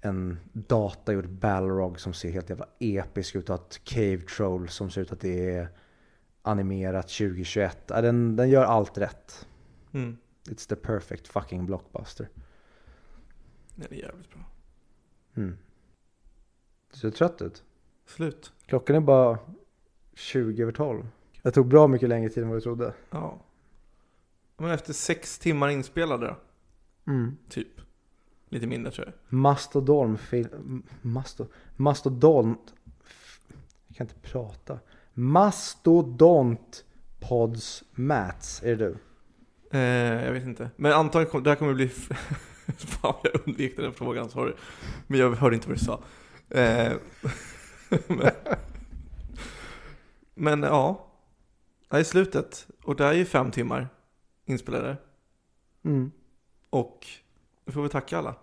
[SPEAKER 1] en datagjord Balrog som ser helt jävla episk ut och ett Cave Troll som ser ut att det är animerat 2021. Den, den gör allt rätt.
[SPEAKER 2] Mm.
[SPEAKER 1] It's the perfect fucking blockbuster.
[SPEAKER 2] Den är jävligt bra.
[SPEAKER 1] Mm. Du ser trött ut.
[SPEAKER 2] Slut.
[SPEAKER 1] Klockan är bara 20 över 12. Det tog bra mycket längre tid än vad jag trodde.
[SPEAKER 2] Ja. Men efter sex timmar inspelade då?
[SPEAKER 1] Mm.
[SPEAKER 2] Typ. Lite mindre tror jag.
[SPEAKER 1] Mastodon. Masto, mastodont... Jag kan inte prata. Mastodont Pods Mats. Är det du?
[SPEAKER 2] Eh, jag vet inte. Men antagligen kommer det här kommer bli... *laughs* Fan jag undvek den frågan, sorry. Men jag hörde inte vad du sa. Eh, *laughs* men, men ja. Det är slutet. Och det är ju fem timmar inspelade.
[SPEAKER 1] Mm.
[SPEAKER 2] Och vi får vi tacka alla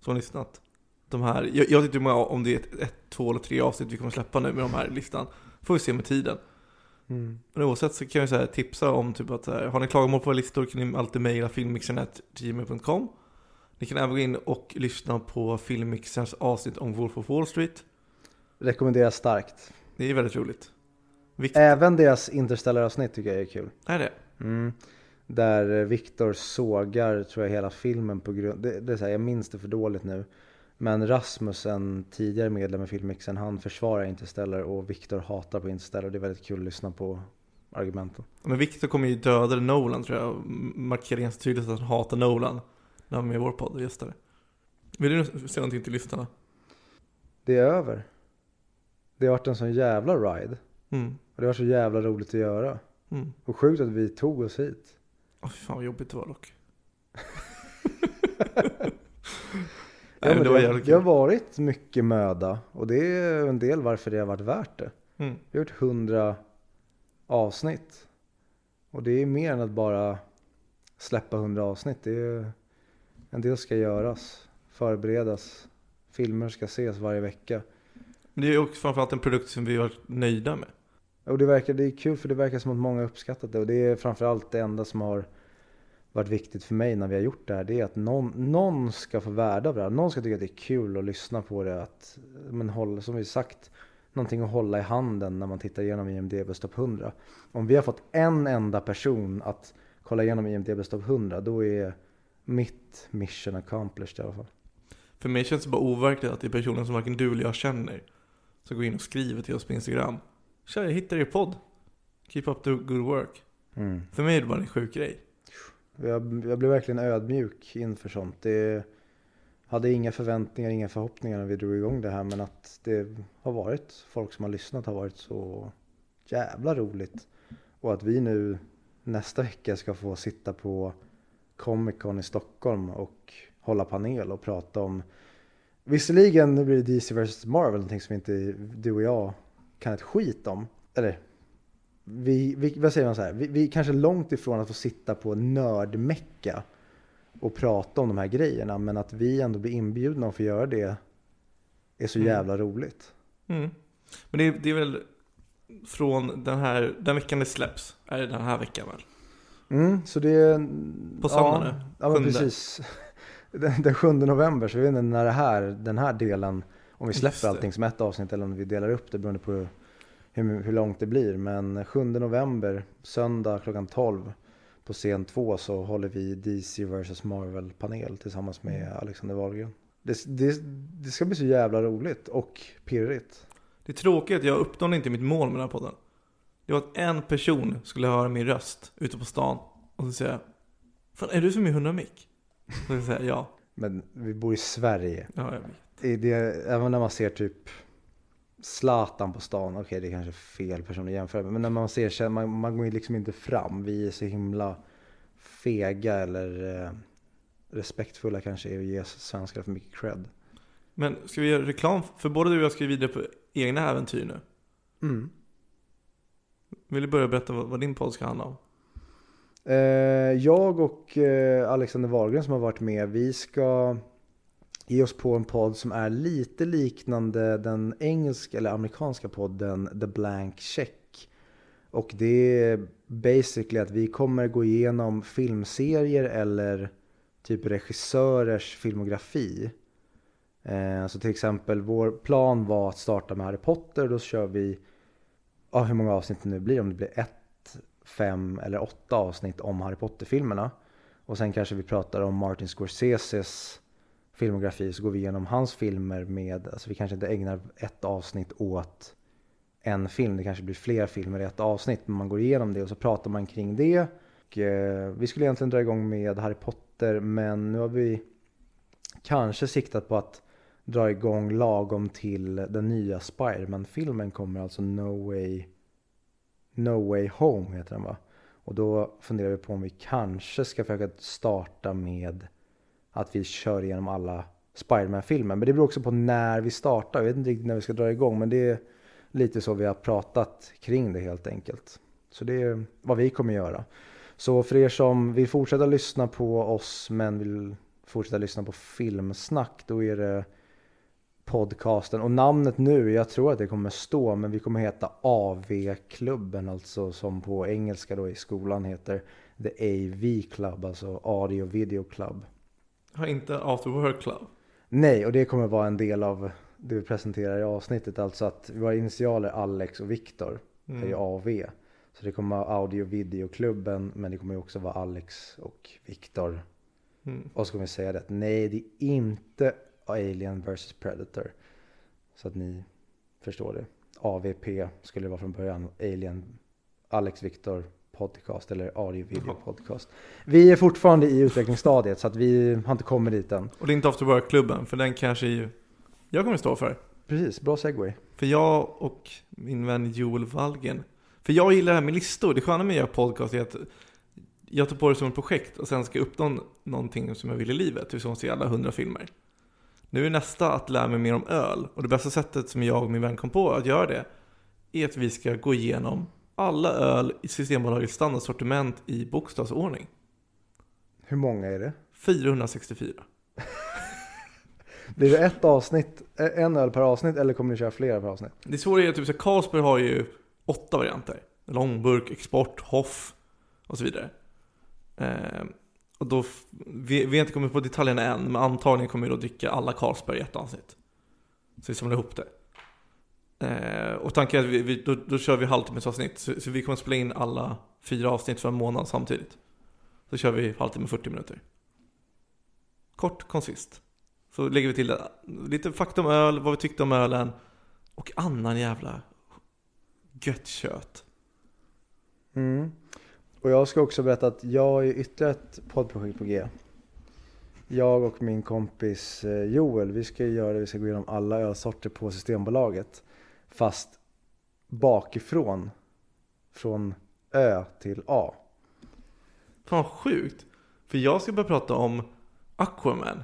[SPEAKER 2] som har lyssnat. De här, jag, jag vet inte om det är ett, ett, två eller tre avsnitt vi kommer släppa nu med de här listan. Får vi se med tiden.
[SPEAKER 1] Mm.
[SPEAKER 2] Men oavsett så kan jag så tipsa om typ att har ni klagomål på våra listor kan ni alltid mejla filmmixern.gmail.com Ni kan även gå in och lyssna på Filmmixerns avsnitt om Wolf of Wall Street.
[SPEAKER 1] Rekommenderas starkt.
[SPEAKER 2] Det är väldigt roligt.
[SPEAKER 1] Viktigt. Även deras Interstellar-avsnitt tycker jag är kul.
[SPEAKER 2] Är det?
[SPEAKER 1] Mm. Där Viktor sågar, tror jag, hela filmen på grund... Det, det är så här, jag minns det för dåligt nu. Men Rasmus, en tidigare medlem i Filmmixen, han försvarar Interstellar och Viktor hatar på Interstellar. Det är väldigt kul att lyssna på argumenten.
[SPEAKER 2] Men Viktor kommer ju döda Nolan tror jag. Markera ganska tydligt att han hatar Nolan. När han är med i vår podd och gästade. Vill du säga någonting till lyssnarna?
[SPEAKER 1] Det är över. Det har varit en sån jävla ride.
[SPEAKER 2] Mm.
[SPEAKER 1] Och det var så jävla roligt att göra.
[SPEAKER 2] Mm.
[SPEAKER 1] Och sjukt att vi tog oss hit.
[SPEAKER 2] Oh, fan vad jobbigt det var dock.
[SPEAKER 1] Nej, ja, det, det, det, har varit mycket möda och det är en del varför det har varit värt det.
[SPEAKER 2] Mm.
[SPEAKER 1] Vi har gjort hundra avsnitt. Och det är mer än att bara släppa hundra avsnitt. Det är, en del ska göras, förberedas, filmer ska ses varje vecka.
[SPEAKER 2] Men det är också framförallt en produkt som vi varit nöjda med.
[SPEAKER 1] Och det, verkar, det är kul för det verkar som att många uppskattat det. Och det är framförallt det enda som har varit viktigt för mig när vi har gjort det här. Det är att någon, någon ska få värde av det här. Någon ska tycka att det är kul att lyssna på det. Att, men håll, som vi sagt, någonting att hålla i handen när man tittar igenom IMDBs topp 100. Om vi har fått en enda person att kolla igenom IMDBs topp 100, då är mitt mission accomplished i alla fall.
[SPEAKER 2] För mig känns det bara overkligt att det är personen som varken du eller jag känner som går in och skriver till oss på Instagram. Tja, jag hittade er podd. Keep up the good work.
[SPEAKER 1] Mm.
[SPEAKER 2] För mig är det bara en sjuk grej.
[SPEAKER 1] Jag, jag blev verkligen ödmjuk inför sånt. Det hade inga förväntningar, inga förhoppningar när vi drog igång det här. Men att det har varit folk som har lyssnat har varit så jävla roligt. Och att vi nu nästa vecka ska få sitta på Comic Con i Stockholm och hålla panel och prata om Visserligen blir det DC vs Marvel, någonting som inte du och jag kan ett skit om. Eller vi, vi, vad säger man så här? Vi, vi är kanske långt ifrån att få sitta på nördmecka och prata om de här grejerna. Men att vi ändå blir inbjudna och får göra det är så jävla mm. roligt.
[SPEAKER 2] Mm. Men det är, det är väl från den här, den veckan det släpps, är det den här veckan väl?
[SPEAKER 1] Mm, så det är...
[SPEAKER 2] På söndag
[SPEAKER 1] ja, nu? Ja, men precis. *laughs* Den, den 7 november, så vi vet inte när det här, den här delen, om vi släpper allting som ett avsnitt eller om vi delar upp det beroende på hur, hur långt det blir. Men 7 november, söndag klockan 12 på scen 2 så håller vi DC vs Marvel-panel tillsammans med mm. Alexander Wahlgren. Det, det, det, ska bli så jävla roligt och pirrigt.
[SPEAKER 2] Det är tråkigt att jag uppnådde inte mitt mål med den här podden. Det var att en person skulle höra min röst ute på stan och så säga Fan, är du som är 100 mick? Så jag säga ja.
[SPEAKER 1] Men vi bor i Sverige.
[SPEAKER 2] Ja, jag vet.
[SPEAKER 1] Det, det, även när man ser typ Zlatan på stan, okej det är kanske fel person att jämföra med. Men när man ser, man, man går ju liksom inte fram. Vi är så himla fega eller eh, respektfulla kanske är att ge svenskar för mycket cred.
[SPEAKER 2] Men ska vi göra reklam? För både du och jag ska vidare på egna äventyr nu.
[SPEAKER 1] Mm.
[SPEAKER 2] Vill du börja berätta vad, vad din podd ska handla om?
[SPEAKER 1] Eh, jag och eh, Alexander Wahlgren som har varit med, vi ska ge oss på en podd som är lite liknande den engelska eller amerikanska podden The Blank Check. Och det är basically att vi kommer gå igenom filmserier eller typ regissörers filmografi. Eh, så till exempel vår plan var att starta med Harry Potter. Då kör vi, ja hur många avsnitt det nu blir, om det blir ett, fem eller åtta avsnitt om Harry Potter-filmerna. Och sen kanske vi pratar om Martin Scorseses filmografi så går vi igenom hans filmer med, alltså vi kanske inte ägnar ett avsnitt åt en film, det kanske blir fler filmer i ett avsnitt, men man går igenom det och så pratar man kring det. Och, eh, vi skulle egentligen dra igång med Harry Potter, men nu har vi kanske siktat på att dra igång lagom till den nya Spiderman-filmen kommer, alltså No Way, no Way Home heter den va? Och då funderar vi på om vi kanske ska försöka starta med att vi kör igenom alla Spiderman-filmer. Men det beror också på när vi startar. Jag vet inte riktigt när vi ska dra igång. Men det är lite så vi har pratat kring det helt enkelt. Så det är vad vi kommer göra. Så för er som vill fortsätta lyssna på oss men vill fortsätta lyssna på filmsnack. Då är det podcasten. Och namnet nu, jag tror att det kommer stå. Men vi kommer heta AV-klubben. Alltså som på engelska då i skolan heter The AV Club. Alltså Audio Video Club.
[SPEAKER 2] Har inte After Work Club?
[SPEAKER 1] Nej, och det kommer vara en del av det vi presenterar i avsnittet. Alltså att våra initialer Alex och Viktor mm. är ju AV. Så det kommer vara audio videoklubben men det kommer också vara Alex och Viktor. Mm. Och så kommer vi säga det att nej det är inte Alien vs Predator. Så att ni förstår det. AVP skulle det vara från början. Alien, Alex, Viktor, podcast eller audio video podcast. Vi är fortfarande i utvecklingsstadiet så att vi har inte kommit dit än.
[SPEAKER 2] Och det är inte After Work-klubben för den kanske ju jag kommer stå för.
[SPEAKER 1] Precis, bra segway.
[SPEAKER 2] För jag och min vän Joel Wallgen. För jag gillar det här med listor. Det sköna med att göra podcast är att jag tar på det som ett projekt och sen ska jag uppnå någonting som jag vill i livet. Typ som att se alla hundra filmer. Nu är nästa att lära mig mer om öl. Och det bästa sättet som jag och min vän kom på att göra det är att vi ska gå igenom alla öl i Systembolagets standardsortiment i bokstavsordning.
[SPEAKER 1] Hur många är det?
[SPEAKER 2] 464. *laughs*
[SPEAKER 1] Blir det ett avsnitt, en öl per avsnitt eller kommer ni köra flera per avsnitt?
[SPEAKER 2] Det svåra är typ så Carlsberg har ju åtta varianter. Långburk, export, hoff och så vidare. Eh, och då, vi, vi har inte kommit på detaljerna än, men antagligen kommer vi då dricka alla Carlsberg i ett avsnitt. Så vi samlar ihop det. Eh, och tanken är att vi, vi, då, då kör vi halvtimmesavsnitt. Så, så vi kommer spela in alla fyra avsnitt för en månad samtidigt. Så kör vi halvtimme 40 minuter. Kort, koncist. Så lägger vi till det. lite fakta om öl, vad vi tyckte om ölen. Och annan jävla gött kött.
[SPEAKER 1] Mm. Och jag ska också berätta att jag har ytterligare ett poddprojekt på G. Jag och min kompis eh, Joel, vi ska göra det, vi ska gå igenom alla ölsorter på Systembolaget. Fast bakifrån. Från Ö till A.
[SPEAKER 2] Fan sjukt. För jag ska börja prata om Aquaman.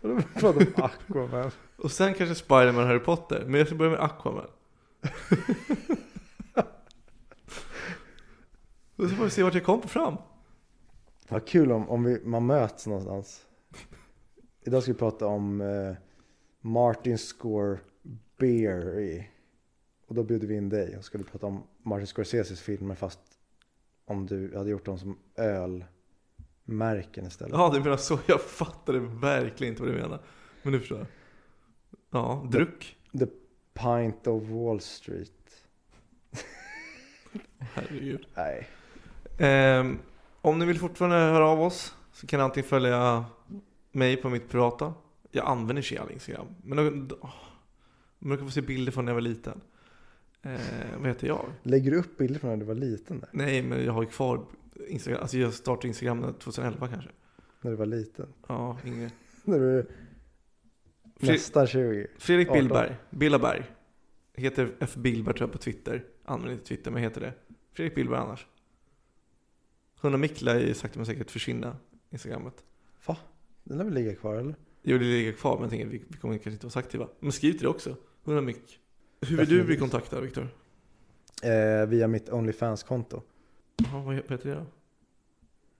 [SPEAKER 1] Vadå prata om Aquaman?
[SPEAKER 2] Och sen kanske Spiderman och Harry Potter. Men jag ska börja med Aquaman. Och så får vi se vart jag kommer fram.
[SPEAKER 1] Vad kul om, om vi, man möts någonstans. Idag ska vi prata om eh, Martin Score. Och då bjuder vi in dig och ska vi prata om Martin Scorseses filmer fast om du hade gjort dem som ölmärken istället.
[SPEAKER 2] Ja, du menar så. Jag fattade verkligen inte vad du menar. Men nu förstår jag. Ja, dryck.
[SPEAKER 1] The, the Pint of Wall Street.
[SPEAKER 2] Herregud.
[SPEAKER 1] Nej.
[SPEAKER 2] Um, om ni vill fortfarande höra av oss så kan ni antingen följa mig på mitt privata. Jag använder sig av Instagram. Men då, man kan få se bilder från när jag var liten. Eh, vad heter jag?
[SPEAKER 1] Lägger du upp bilder från när du var liten där?
[SPEAKER 2] Nej, men jag har ju kvar Instagram. Alltså jag startade Instagram 2011 kanske.
[SPEAKER 1] När du var liten?
[SPEAKER 2] Ja, yngre. *laughs*
[SPEAKER 1] När du nästan 20?
[SPEAKER 2] Fredrik
[SPEAKER 1] 18.
[SPEAKER 2] Billberg. Billaberg. Heter F. Billberg tror jag på Twitter. Använder inte Twitter, men heter det. Fredrik Billberg annars. 100 mick lär ju sakta men säkert försvinna, Instagrammet.
[SPEAKER 1] Va? Den lär väl ligga kvar eller?
[SPEAKER 2] Jo, det ligger kvar, men jag tänker vi, vi kommer kanske inte vara så aktiva. Men skriv till det också. 100 mick. Hur vill du bli kontaktad, Viktor?
[SPEAKER 1] Eh, via mitt Onlyfans-konto.
[SPEAKER 2] Ja, vad heter det då?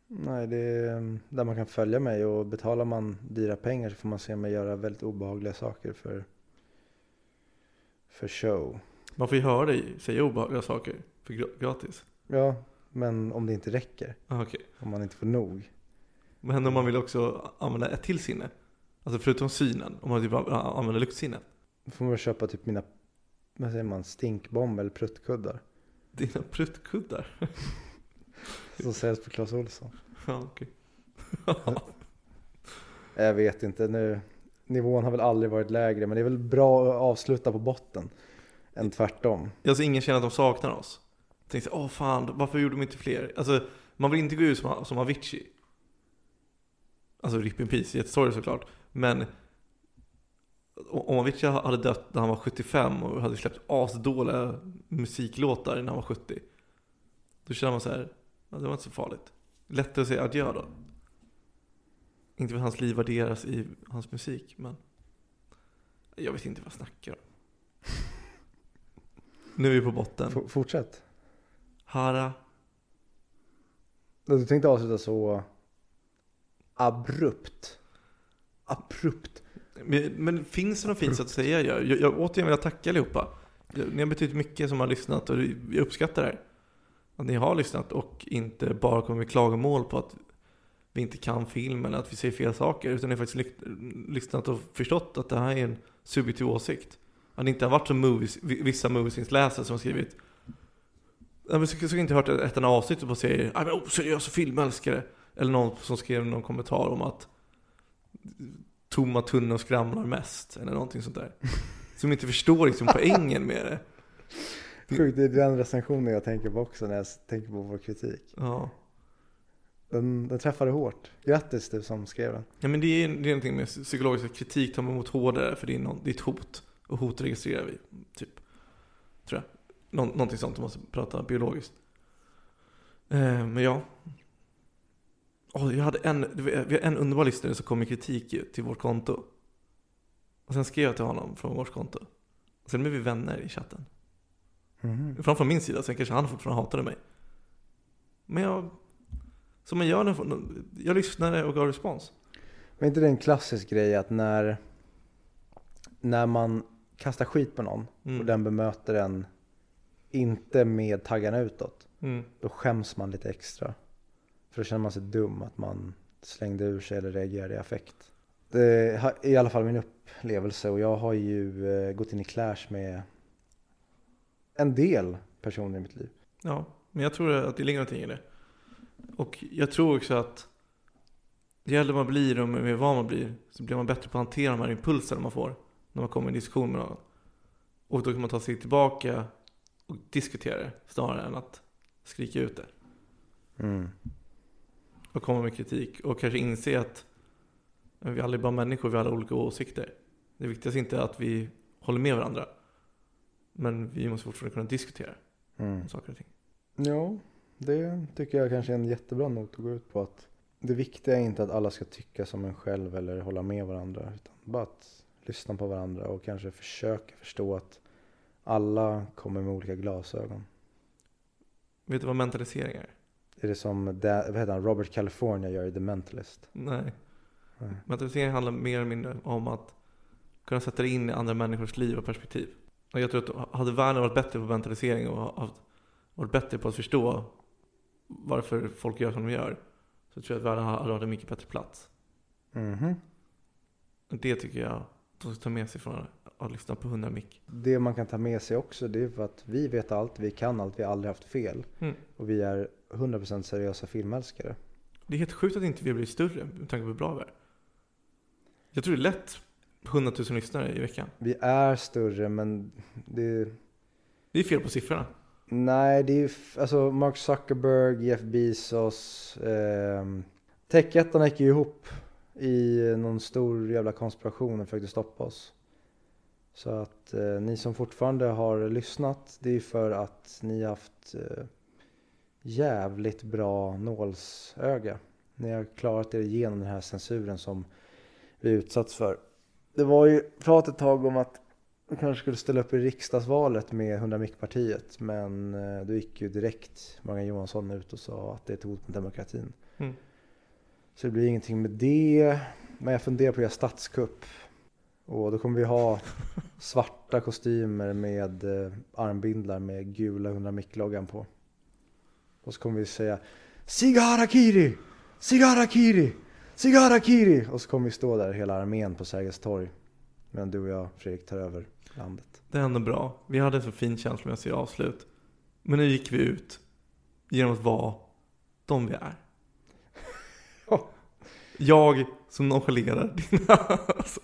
[SPEAKER 1] Nej, det är mm, där man kan följa mig och betalar man dyra pengar så får man se mig göra väldigt obehagliga saker för, för show.
[SPEAKER 2] Man får ju höra dig säga obehagliga saker för gra- gratis.
[SPEAKER 1] Ja, men om det inte räcker,
[SPEAKER 2] Ah, okej.
[SPEAKER 1] om man inte får nog.
[SPEAKER 2] Men om man vill också använda ett till sinne? Alltså förutom synen, om man typ använder luktsinnet?
[SPEAKER 1] Då får man köpa typ mina, vad säger man, stinkbomb eller pruttkuddar.
[SPEAKER 2] Dina pruttkuddar?
[SPEAKER 1] Som *laughs* säljs på Clas Ohlson.
[SPEAKER 2] Ja, okej. *laughs*
[SPEAKER 1] Jag vet inte, nu, nivån har väl aldrig varit lägre, men det är väl bra att avsluta på botten. Än tvärtom.
[SPEAKER 2] Alltså ingen känner att de saknar oss. Tänkte, åh fan, varför gjorde de inte fler? Alltså, man vill inte gå ut som, som Avicii. Alltså RIP in Peace, jättesorgligt såklart. Men om Avicii hade dött när han var 75 och hade släppt asdåliga musiklåtar när han var 70. Då känner man så här, ja, det var inte så farligt. Lättare att säga adjö då. Inte för att hans liv värderas i hans musik, men jag vet inte vad jag snackar om. Nu är vi på botten.
[SPEAKER 1] F- fortsätt.
[SPEAKER 2] Hara.
[SPEAKER 1] Du tänkte avsluta så abrupt. Abrupt.
[SPEAKER 2] Men, men finns det något fint sätt att säga jag? Jag, jag återigen vill jag tacka allihopa. Ni har betytt mycket som har lyssnat och jag uppskattar det. här. Att ni har lyssnat och inte bara kommer med klagomål på att vi inte kan film eller att vi säger fel saker. Utan ni har faktiskt lyssnat och förstått att det här är en subjektiv åsikt. Att det inte har varit som movies, vissa moviesläsare som har skrivit Jag har inte hört ett enda avsnitt och bara säger "Nej, oseriösa filmälskare. Eller någon som skrev någon kommentar om att tomma tunnor skramlar mest. Eller någonting sånt där. *laughs* Som inte förstår liksom poängen med det.
[SPEAKER 1] Sjukt, det är den recensionen jag tänker på också när jag tänker på vår kritik.
[SPEAKER 2] Ja.
[SPEAKER 1] Den, den träffade hårt. Grattis du som skrev den.
[SPEAKER 2] ja men det är, det är någonting med psykologisk kritik tar man emot hårdare för det är, någon, det är ett hot. Och hot registrerar vi, typ. Tror jag. Nå, någonting sånt om man ska prata biologiskt. Eh, men ja. Oh, jag hade en, vi har en underbar lyssnare som kom med kritik till vårt konto. Och sen skrev jag till honom från vårt konto. Sen blev vi vänner i chatten.
[SPEAKER 1] Mhm.
[SPEAKER 2] Framför min sida, sen kanske han fortfarande hatade mig. Men jag... Som man gör när jag lyssnade och gav respons.
[SPEAKER 1] Men inte det en klassisk grej att när, när man kastar skit på någon
[SPEAKER 2] Mm.
[SPEAKER 1] och den bemöter en inte med taggarna utåt.
[SPEAKER 2] Mm.
[SPEAKER 1] Då skäms man lite extra. För då känner man sig dum att man slängde ur sig eller reagerade i affekt. Det är i alla fall min upplevelse och jag har ju eh, gått in i clash med en del personer i mitt liv.
[SPEAKER 2] Ja, men jag tror att det ligger någonting i det. Och jag tror också att ju äldre man blir och mer van man blir så blir man bättre på att hantera de här impulserna man får när man kommer i en diskussion med någon. Och då kan man ta sig tillbaka och diskutera det snarare än att skrika ut det.
[SPEAKER 1] Mm.
[SPEAKER 2] Och komma med kritik och kanske inse att vi alla är bara människor, vi har alla olika åsikter. Det viktigaste är inte att vi håller med varandra. Men vi måste fortfarande kunna diskutera
[SPEAKER 1] Mm.
[SPEAKER 2] saker och ting.
[SPEAKER 1] Ja, det tycker jag kanske är en jättebra not att gå ut på. att Det viktiga är inte att alla ska tycka som en själv eller hålla med varandra. Utan bara att lyssna på varandra och kanske försöka förstå att alla kommer med olika glasögon.
[SPEAKER 2] Vet du vad mentalisering är?
[SPEAKER 1] Är det som da, vad heter han, Robert California gör i The Mentalist?
[SPEAKER 2] Nej.
[SPEAKER 1] Nej.
[SPEAKER 2] Mentalisering handlar mer eller mindre om att kunna sätta dig in i andra människors liv och perspektiv. Och jag tror att hade världen varit bättre på mentalisering och haft- varit bättre på att förstå varför folk gör som de gör så tror jag att världen hade varit en mycket bättre plats.
[SPEAKER 1] Mhm.
[SPEAKER 2] Det tycker jag ta med sig från att lyssna på 100 mick.
[SPEAKER 1] Det man kan ta med sig också det är för att vi vet allt, vi kan allt, vi har aldrig haft fel.
[SPEAKER 2] Mm.
[SPEAKER 1] Och vi är 100% seriösa filmälskare.
[SPEAKER 2] Det är helt sjukt att inte vi har blivit större med tanke på hur bra vi är. Jag tror det är lätt 100 000 lyssnare i veckan.
[SPEAKER 1] Vi är större men det,
[SPEAKER 2] Det är fel på siffrorna.
[SPEAKER 1] Nej, det är ju alltså Mark Zuckerberg, Jeff Bezos. Eh, Techjättarna gick ju ihop i någon stor jävla konspiration och försökte stoppa oss. Så att eh, ni som fortfarande har lyssnat, det är ju för att ni har haft eh, jävligt bra nålsöga. Ni har klarat er igenom den här censuren som vi utsatts för. Det var ju prat ett tag om att du kanske skulle ställa upp i riksdagsvalet med 100 mick-partiet men eh, då gick ju direkt Morgan Johansson ut och sa att det är ett hot mot demokratin.
[SPEAKER 2] Mm.
[SPEAKER 1] Så det blir ingenting med det. Men jag funderar på att göra statskupp. Och då kommer vi ha *laughs* svarta kostymer med eh, armbindlar med gula 100 mick-loggan på. Och så kommer vi säga Sigarakiri! Sigarakiri! Sigarakiri! Och så kommer vi stå där hela armén på Sergels torg. Medan du och jag, Fredrik, tar över landet.
[SPEAKER 2] Det är ändå bra. Vi hade en så fin känslomässig avslut. Men nu gick vi ut genom att vara de vi är.
[SPEAKER 1] Ja.
[SPEAKER 2] Jag som nonchalerar dina alltså,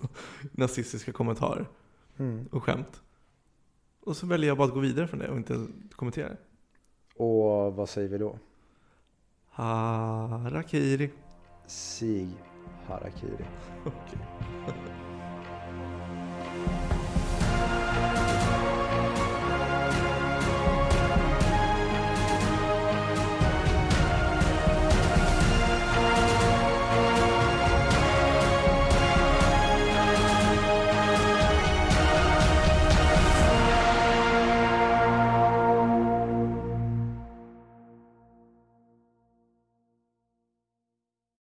[SPEAKER 2] nazistiska kommentarer
[SPEAKER 1] Mm.
[SPEAKER 2] och skämt. Och så väljer jag bara att gå vidare från det och inte kommentera det.
[SPEAKER 1] Och vad säger vi då?
[SPEAKER 2] Harakiri.
[SPEAKER 1] Sig Harakiri. *laughs*
[SPEAKER 2] Okej.